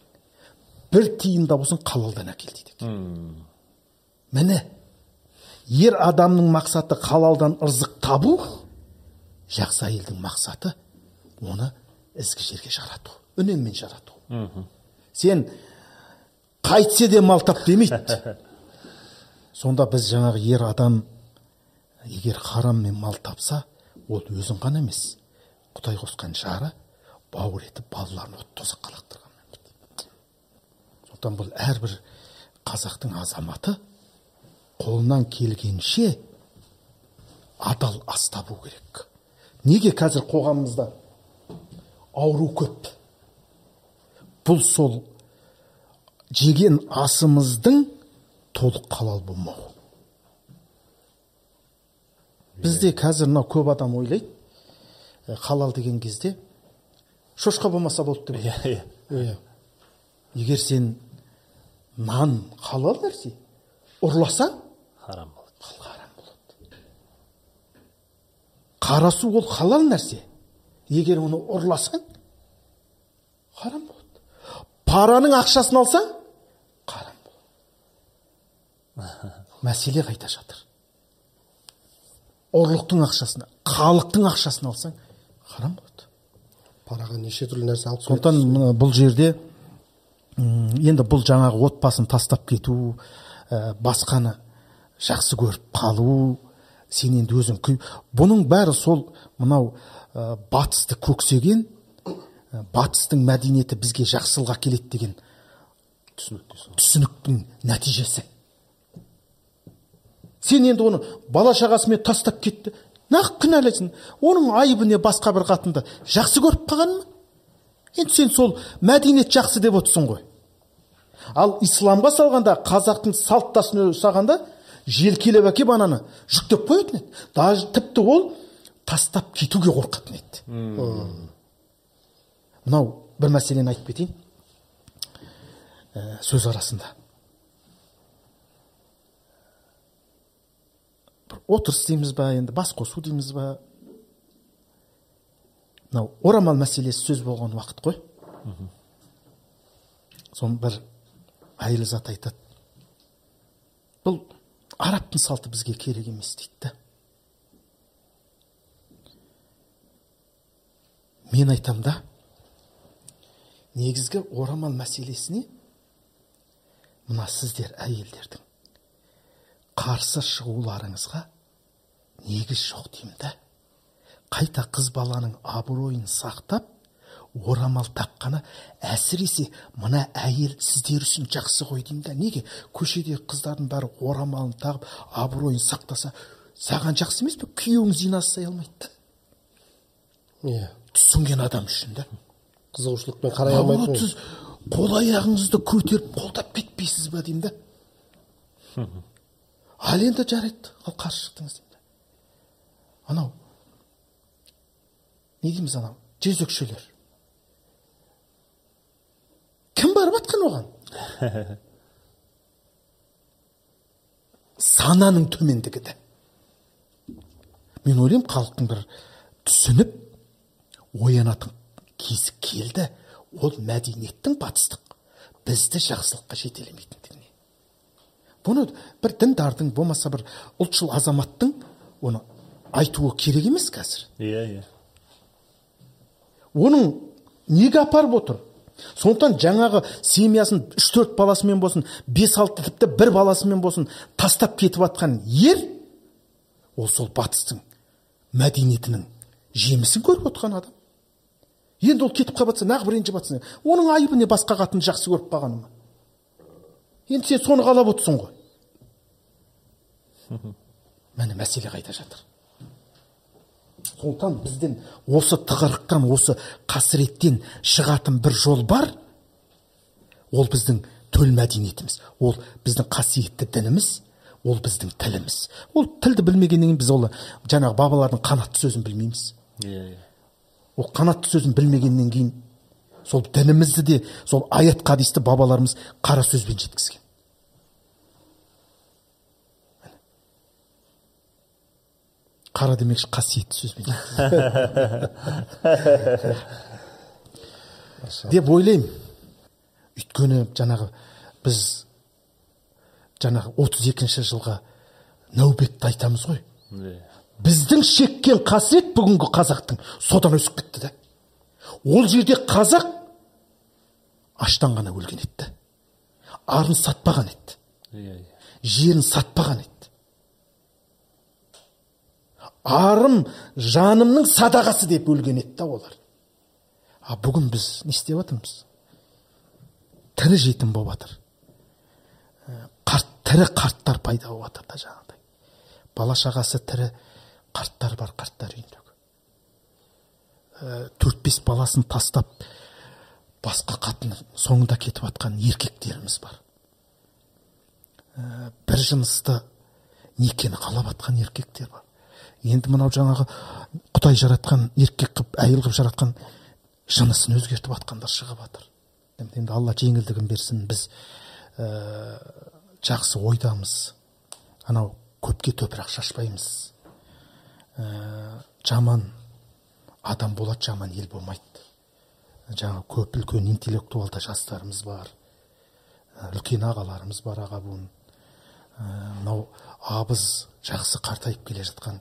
Бір тиын да болсын халалдан әкел дейді екен. Міне ер адамның мақсаты халалдан ырзық табу жақсы әйелдің мақсаты оны ізгі жерге жарату үнеммен жарату. Сен қайтсе де мал тап демейді. Сонда біз жаңағы ер адам егер хараммен мал тапса ол өзін ғана емес құдай қосқан жары бауыр етіп балаларын от тозаққа лақтырған сондықтан бұл әрбір қазақтың азаматы қолынан келгенше адал ас табу керек. Неге қазір қоғамымызда ауру көп. Бұл сол жеген асымыздың толық халал болмауы. Бізде қазір мынау көп адам ойлайды ә, халал деген кезде шошқа болмаса болды деп иә иә. Иә. Егер сен нан халал нәрсе ұрласаң харам болады харам болады қара су ол халал нәрсе. Егер оны ұрласаң харам болады. Параның ақшасын алсаң харам болады. Мәселе қайда жатыр. Ұрлықтың ақшасын халықтың ақшасын алсаң харам болады. Параға неше түрлі нәрсе алып сондықтан мына бұл жерде енді бұл жаңағы отбасын тастап кету ә, басқаны жақсы көріп қалу сен енді өзің күй. Бұның бәрі сол мынау ә, батысты көксеген ә, батыстың мәдениеті бізге жақсылық әкеледі деген түсініктің нәтижесі. Сен енді оны бала шағасымен тастап кетті. Нақ кінәлайсың оның айыбы не басқа бір қатынды? Жақсы көріп қалғаны ма енді сен сол мәдениет жақсы деп отырсың ғой. Ал исламға салғанда қазақтың салт дәстүріне ұстағанда желкелеп әкеп ананы жүктеп қоятын еді. Даже тіпті ол тастап кетуге қорқатын еді. Мынау бір мәселені айтып кетейін. Ә, сөз арасында. Бір отырыс дейміз ба енді бас қосу дейміз ба? Мынау орамал мәселесі сөз болған уақыт қой. Соны бір әйел зат айтады. Бұл арабтың салты бізге керек емес дейді да. Мен айтам да. Негізгі орамал мәселесіне мына сіздер әйелдердің қарсы шығуларыңызға негіз жоқ деймін да. Қайта қыз баланың абыройын сақтап орамал таққаны әсіресе мына әйел сіздер үшін жақсы ғой деймін да. Неге? Көшеде қыздардың бәрі орамалын тағып абыройын сақтаса саған жақсы емес пе? Күйеуің зина жасай алмайды иә түсінген адам үшін да. Қызығушылықпен қарай алмайды сіз қол аяғыңызды көтеріп қолдап кетпейсіз ба деймін да. Ал енді жарайды ал қарсы шықтыңыз деймін анау не дейміз анау жезөкшелер. Кім барып жатқан оған? Сананың төмендігі де. Мен ойлаймын халықтың бір түсініп оянатын кезі келді. Ол мәдениеттің батыстық. Бізді жақсылыққа жетелемейтіндігіне бұны бір діндардың болмаса бір ұлтшыл азаматтың оны айтуы керек емес қазір. Иә иә. Оның неге апарып отыр? Сондықтан жаңағы семьясын үш төрт баласымен болсын бес алты тіпті бір баласымен болсын тастап кетіп жатқан ер ол сол батыстың мәдениетінің жемісін көріп отырған адам. Енді ол кетіп қалып жатса неғып ренжіп жатсың оның айыбы не басқа қатынды жақсы көріп қалғаны ма? Енді сен соны қалап отырсың ғой. Міне мәселе қайда жатыр. Сондықтан бізден осы тығырықтан осы қасіреттен шығатын бір жол бар. Ол біздің төл мәдениетіміз. Ол біздің қасиетті дініміз. Ол біздің тіліміз. Ол тілді білмегеннен кейін біз ол жаңағы бабалардың қанатты сөзін білмейміз. Иә иә. Ол қанатты сөзін білмегеннен кейін сол дінімізді де сол аят хадисті бабаларымыз қара сөзбен жеткізген. Қара демекші қасиетті сөзбен деп ойлаймын. Өйткені жаңағы біз жаңағы 32 жылға нәубетті айтамыз ғой. Иә. Біздің шеккен қасірет бүгінгі қазақтың содан өсіп кетті да ол жерде қазақ аштан ғана өлген еді арын сатпаған еді иә иә. Жерін сатпаған еді арым жанымның садағасы деп өлген еді да олар. А бүгін біз не істеп жатырмыз тірі жетім болып жатыр қарт тірі қарттар пайда болып жатыр да жаңағыдай. Бала шағасы тірі қарттар бар қарттар үйіндегі төрт бес баласын тастап басқа қатынның соңында кетіп жатқан еркектеріміз бар. Ә, бір жынысты некені қалап жатқан еркектер бар. Енді мынау жаңағы құдай жаратқан еркек қылып әйел қылып жаратқан жынысын өзгертіп жатқандар шығып жатыр енді алла жеңілдігін берсін біз ә, жақсы ойдамыз. Анау көпке топырақ шашпаймыз. Ә, жаман. Адам болады жаман ел болмайды. Жаңа көп үлкен интеллектуалды жастарымыз бар. Ә, үлкен ағаларымыз бар аға буын. Ә, мынау абыз жақсы қартайып келе жатқан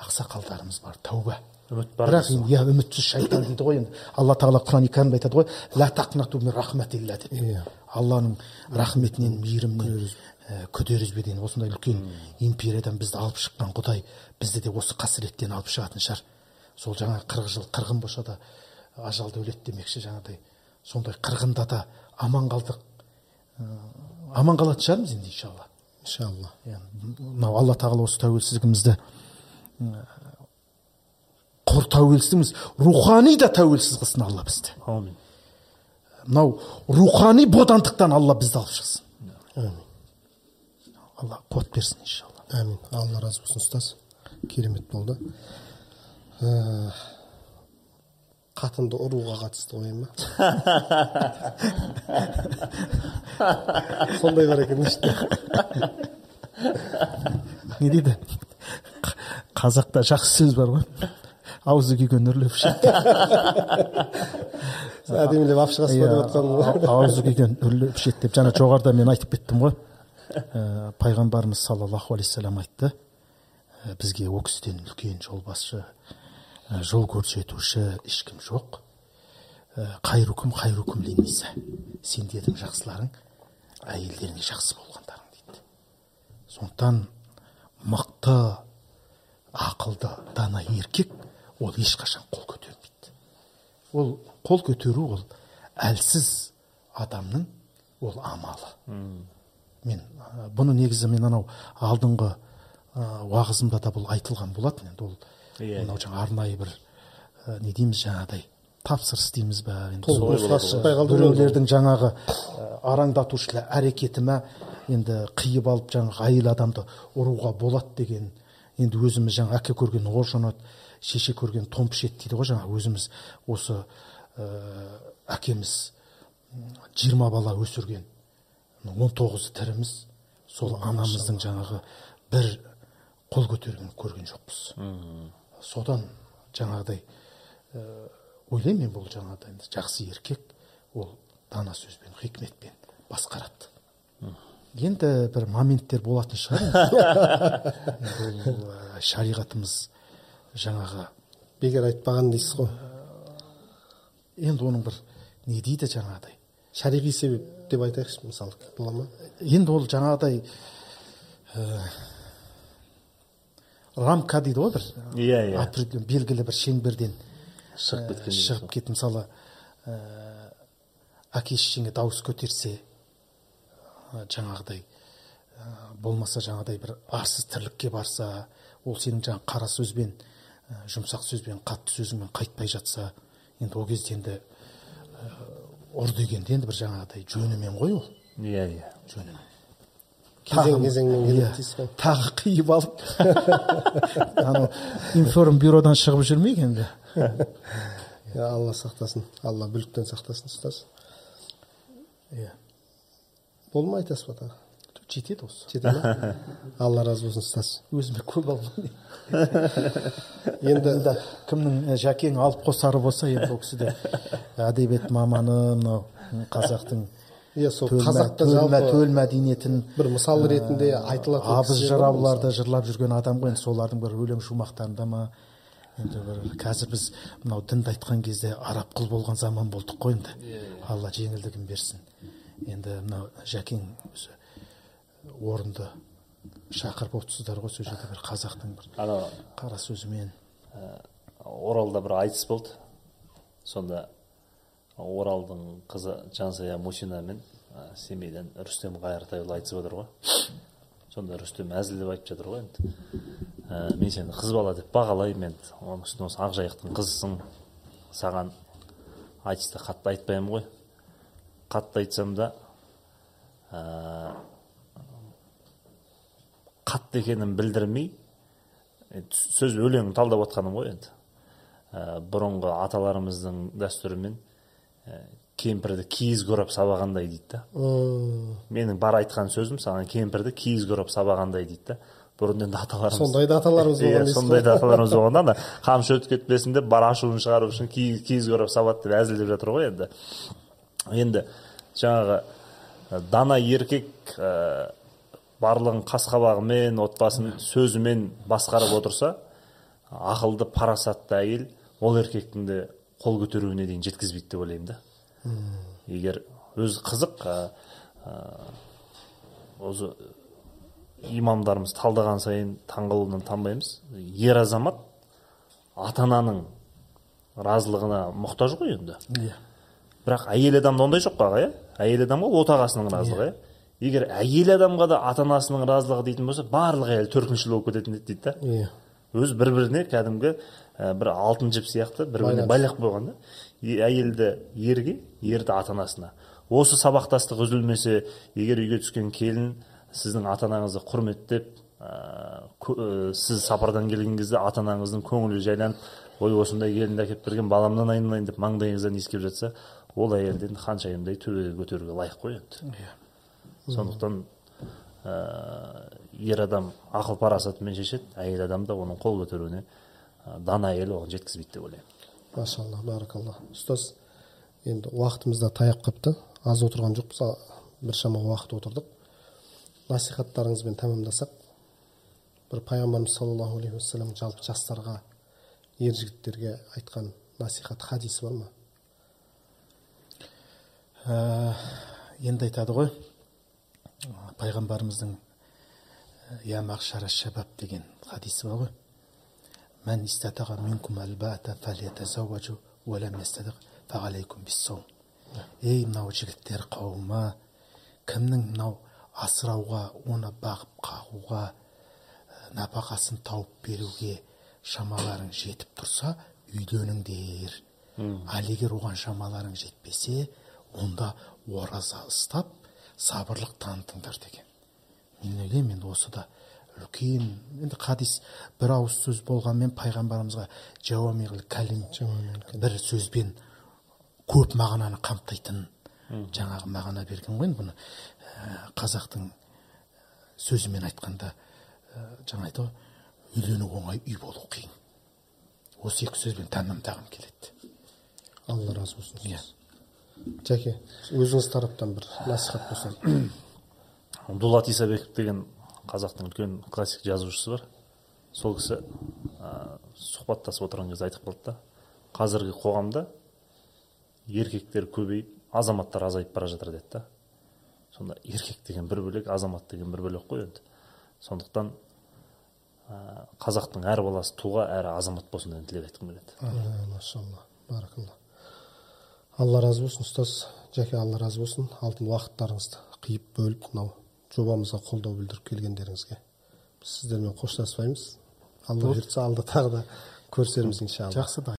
ақсақалдарымыз бар. Тәуба. Үміт бар бірақ иә үмітсіз шайтан дейді ғой енді. Алла тағала құран кәрімде айтады ғой ла тақнату мин рахматилля деп. Иә. Алланың рахметінен мейірімінен күдер үзбе деген осындай үлкен империядан бізді алып шыққан құдай бізді де осы қасіреттен алып шығатын шығар. Сол жаңа қырық жыл қырғын болса да ажалды өледі демекші жаңағыдай. Сондай қырғында да аман қалдық. Аман қалатын шығармыз енді иншалла. Иншалла. Мынау алла тағала осы тәуелсіздігімізді құр тәуелсіздігіміз рухани да тәуелсіз қылсын алла бізді. Аумин мынау рухани бодандықтан алла бізді алып шықсын. Әмин алла қуат берсін иншалла. Әмин алла разы болсын ұстаз. Керемет болды. Ә, қатынды ұруға қатысты ой ма сондай бар екен не дейді? Қазақта жақсы сөз бар ғой. Аузы күйген үрлеп ішеді әдемілеп алып шығасыз ба деп жатқан аузы күйген үрлеп ішеді деп жаңа жоғарыда мен айтып кеттім ғой пайғамбарымыз саллаллаху алейхи айтты бізге ол кісіден үлкен жолбасшы жол көрсетуші ешкім жоқ қайрукум қайрукум линниса сендердің жақсыларың әйелдеріңе жақсы болғандарың дейді сондықтан мықты ақылды дана еркек ол ешқашан қол көтермейді. Ол қол көтеру ол әлсіз адамның ол амалы. Мен бұны негізі мен анау алдыңғы ә, уағызымда да бұл айтылған болатын енді ол Иә, мынау жаңа арнайы бір ә, не дейміз жаңағыдай тапсырыс дейміз ба біреулердің жаңағы араңдатушылы әрекеті ма енді қиып алып жаңағы әйел адамды ұруға болады деген енді өзіміз жаңа әке көрген ор жонады шеше көрген тон пішеді дейді ғой жаңа өзіміз осы ә, әкеміз жиырма бала өсірген он тоғызы тіріміз сол анамыздың жаңағы бір қол көтергенін көрген жоқпыз. Содан жаңағыдай ә, ойлаймын мен бұл жаңағыдай жақсы еркек ол дана сөзбен хикметпен басқарады. Енді бір моменттер болатын шығар бұл ә, шариғатымыз жаңағы бекер айтпаған дейсіз ғой. Енді оның бір не дейді жаңағыдай? Шариғи себеп деп айтайықшы мысалы бола ма? Енді ол жаңағыдай ә, рамка дейді ғой бір? Иә, иә. определен- белгілі бір шеңберден шығып ә, кеткен шығып кет мысалы ә, әке шешеңе дауыс көтерсе ә, жаңағыдай ә, болмаса жаңағыдай бір арсыз тірлікке барса ол сенің жаңағы қара сөзбен ә, жұмсақ сөзбен қатты сөзіңмен қайтпай жатса енді ол кезде енді ұр дегенде енді бір жаңағыдай жөнімен ғой ол. Иә иә. Жөнімен. Кезең кезеңмен келеді иә, дейсіз ғой. тағы қиып алып. Анау информбюродан шығып жүрмейік енді. Иә алла сақтасын. Алла бүліктен сақтасын ұстаз. Иә. Болды ма айтасыз ба тағы жетеді осы? Жете ма алла разы болсын ұстаз. Өзіме көп алмай енді кімнің ә, жәкең алып қосары болса енді ол кісі де әдебиет маманы мынау қазақтың иә сол қазақта төл, жалпы төл мәдениетін бір мысал ретінде айтылатын абыз жырауларды жырлап жүрген адам ғой енді солардың бір өлең шумақтарында ма? Енді бір қазір біз мынау дінді айтқан кезде араб құл болған заман болдық қой енді. Алла жеңілдігін берсін. Енді мынау жәкең өзі орынды шақырып отырсыздар ғой сол жерде бір қазақтың бір анау қара сөзімен. оралда бір айтыс болды. Сонда оралдың қызы жансая мусина мен ә, семейден рүстем қайыртайұлы айтысып отыр ғой. Сонда рүстем әзілдеп айтып жатыр ғой енді. Ә, мен сені қыз бала деп бағалаймын енді. Оның үстіне осы ақжайықтың қызысың саған айтыста қатты айтпаймын ғой. Қатты айтсам да ә, қатты екенін білдірмей енді сөз өлең талдап отқаным ғой енді. Ә, бұрынғы аталарымыздың дәстүрімен ә, кемпірді киіз көріп сабағандай дейді да. Менің бар айтқан сөзім саған кемпірді киіз көріп сабағандай дейді да. Бұрын енді аталарымыз сондай да аталарымыз болған иә дейсіз сондай да аталарымыз болған да ана қамшы өтіп кетпесін деп бар ашуын шығару үшін киіз, көріп сабады деп әзілдеп жатыр ғой енді. Енді жаңағы дана еркек ә, барлығын қас қабағымен отбасын сөзімен басқарып отырса ақылды парасатты әйел ол еркектің де қол көтеруіне дейін жеткізбейді деп ойлаймын да. Егер өзі қызық осы имамдарымыз талдаған сайын таңғалудан танбаймыз. Ер азамат ата ананың разылығына мұқтаж ғой енді. Иә. Бірақ әйел адамда ондай жоқ аға иә? Әйел адамға отағасының разылығы иә? Егер әйел адамға да ата анасының разылығы дейтін болса барлық әйел төркіншіл болып кететін еді дейді да. Иә. Өзі бір біріне кәдімгі ә, бір алтын жіп сияқты бір біріне байлап қойған да. Әйелді ерге ерді ата анасына осы сабақтастық үзілмесе егер үйге түскен келін сіздің ата анаңызды құрметтеп ә, сіз сапардан келген кезде ата анаңыздың көңілі жайланып ой осындай келінді әкеліп берген баламнан айналайын деп маңдайыңыздан иіскеп жатса ол әйелді енді ханшайымдай төбеге көтеруге лайық қой енді. Иә. Сондықтан ә, ер адам ақыл парасатымен шешеді әйел адам да оның қол көтеруіне ә, дана әйел оған жеткізбейді деп ойлаймын. Машалла баракалла. Ұстаз енді уақытымыз да таяп қалыпты аз отырған жоқпыз біршама уақыт отырдық. Насихаттарыңызбен тәмамдасақ бір пайғамбарымыз саллаллаху алейхи уассалам жалпы жастарға ер жігіттерге айтқан насихат хадисі бар ма? Ә, енді айтады ғой. Пайғамбарымыздың я мағшара шабаб деген хадисі бар ғой. Мән истатаға минкум әлбата фәлиятазауажу уәләм ястадиқ фағалейкум биссаум ей мынау жігіттер қауымы кімнің мынау асырауға оны бағып қағуға ә, нәпақасын тауып беруге шамаларың жетіп тұрса үйленіңдер ал егер оған шамаларың жетпесе онда ораза ұстап сабырлық танытыңдар деген. Мен ойлаймын енді осы да үлкен енді хадис бір ауыз сөз болғанмен пайғамбарымызға жауамиғл кәлим бір сөзбен көп мағынаны қамтитын жаңағы мағына берген ғой енді бұны. Ә, қазақтың сөзімен айтқанда ә, жаңа айтты ғой үйлену оңай үй болу қиын. Осы екі сөзбен тәмамдағым келеді. Алла разы болсын. Иә. Жәке өзіңіз тараптан бір насихат болса дулат исабеков деген қазақтың үлкен классик жазушысы бар. Сол кісі ә, сұхбаттасып отырған кезде айтып қалды да қазіргі қоғамда еркектер көбейіп азаматтар азайып бара жатыр деді да. Сонда еркек деген бір бөлек азамат деген бір бөлек қой енді. Сондықтан ә, қазақтың әр баласы туға әрі азамат болсын деген тілек айтқым келеді. Машалла баракалла. Алла разы болсын ұстаз жәке алла разы болсын. Алтын уақыттарыңызды қиып бөліп мынау жобамызға қолдау білдіріп келгендеріңізге біз сіздермен қоштаспаймыз. Алла бұйыртса алда тағы да көрісерміз иншалла. Жақсы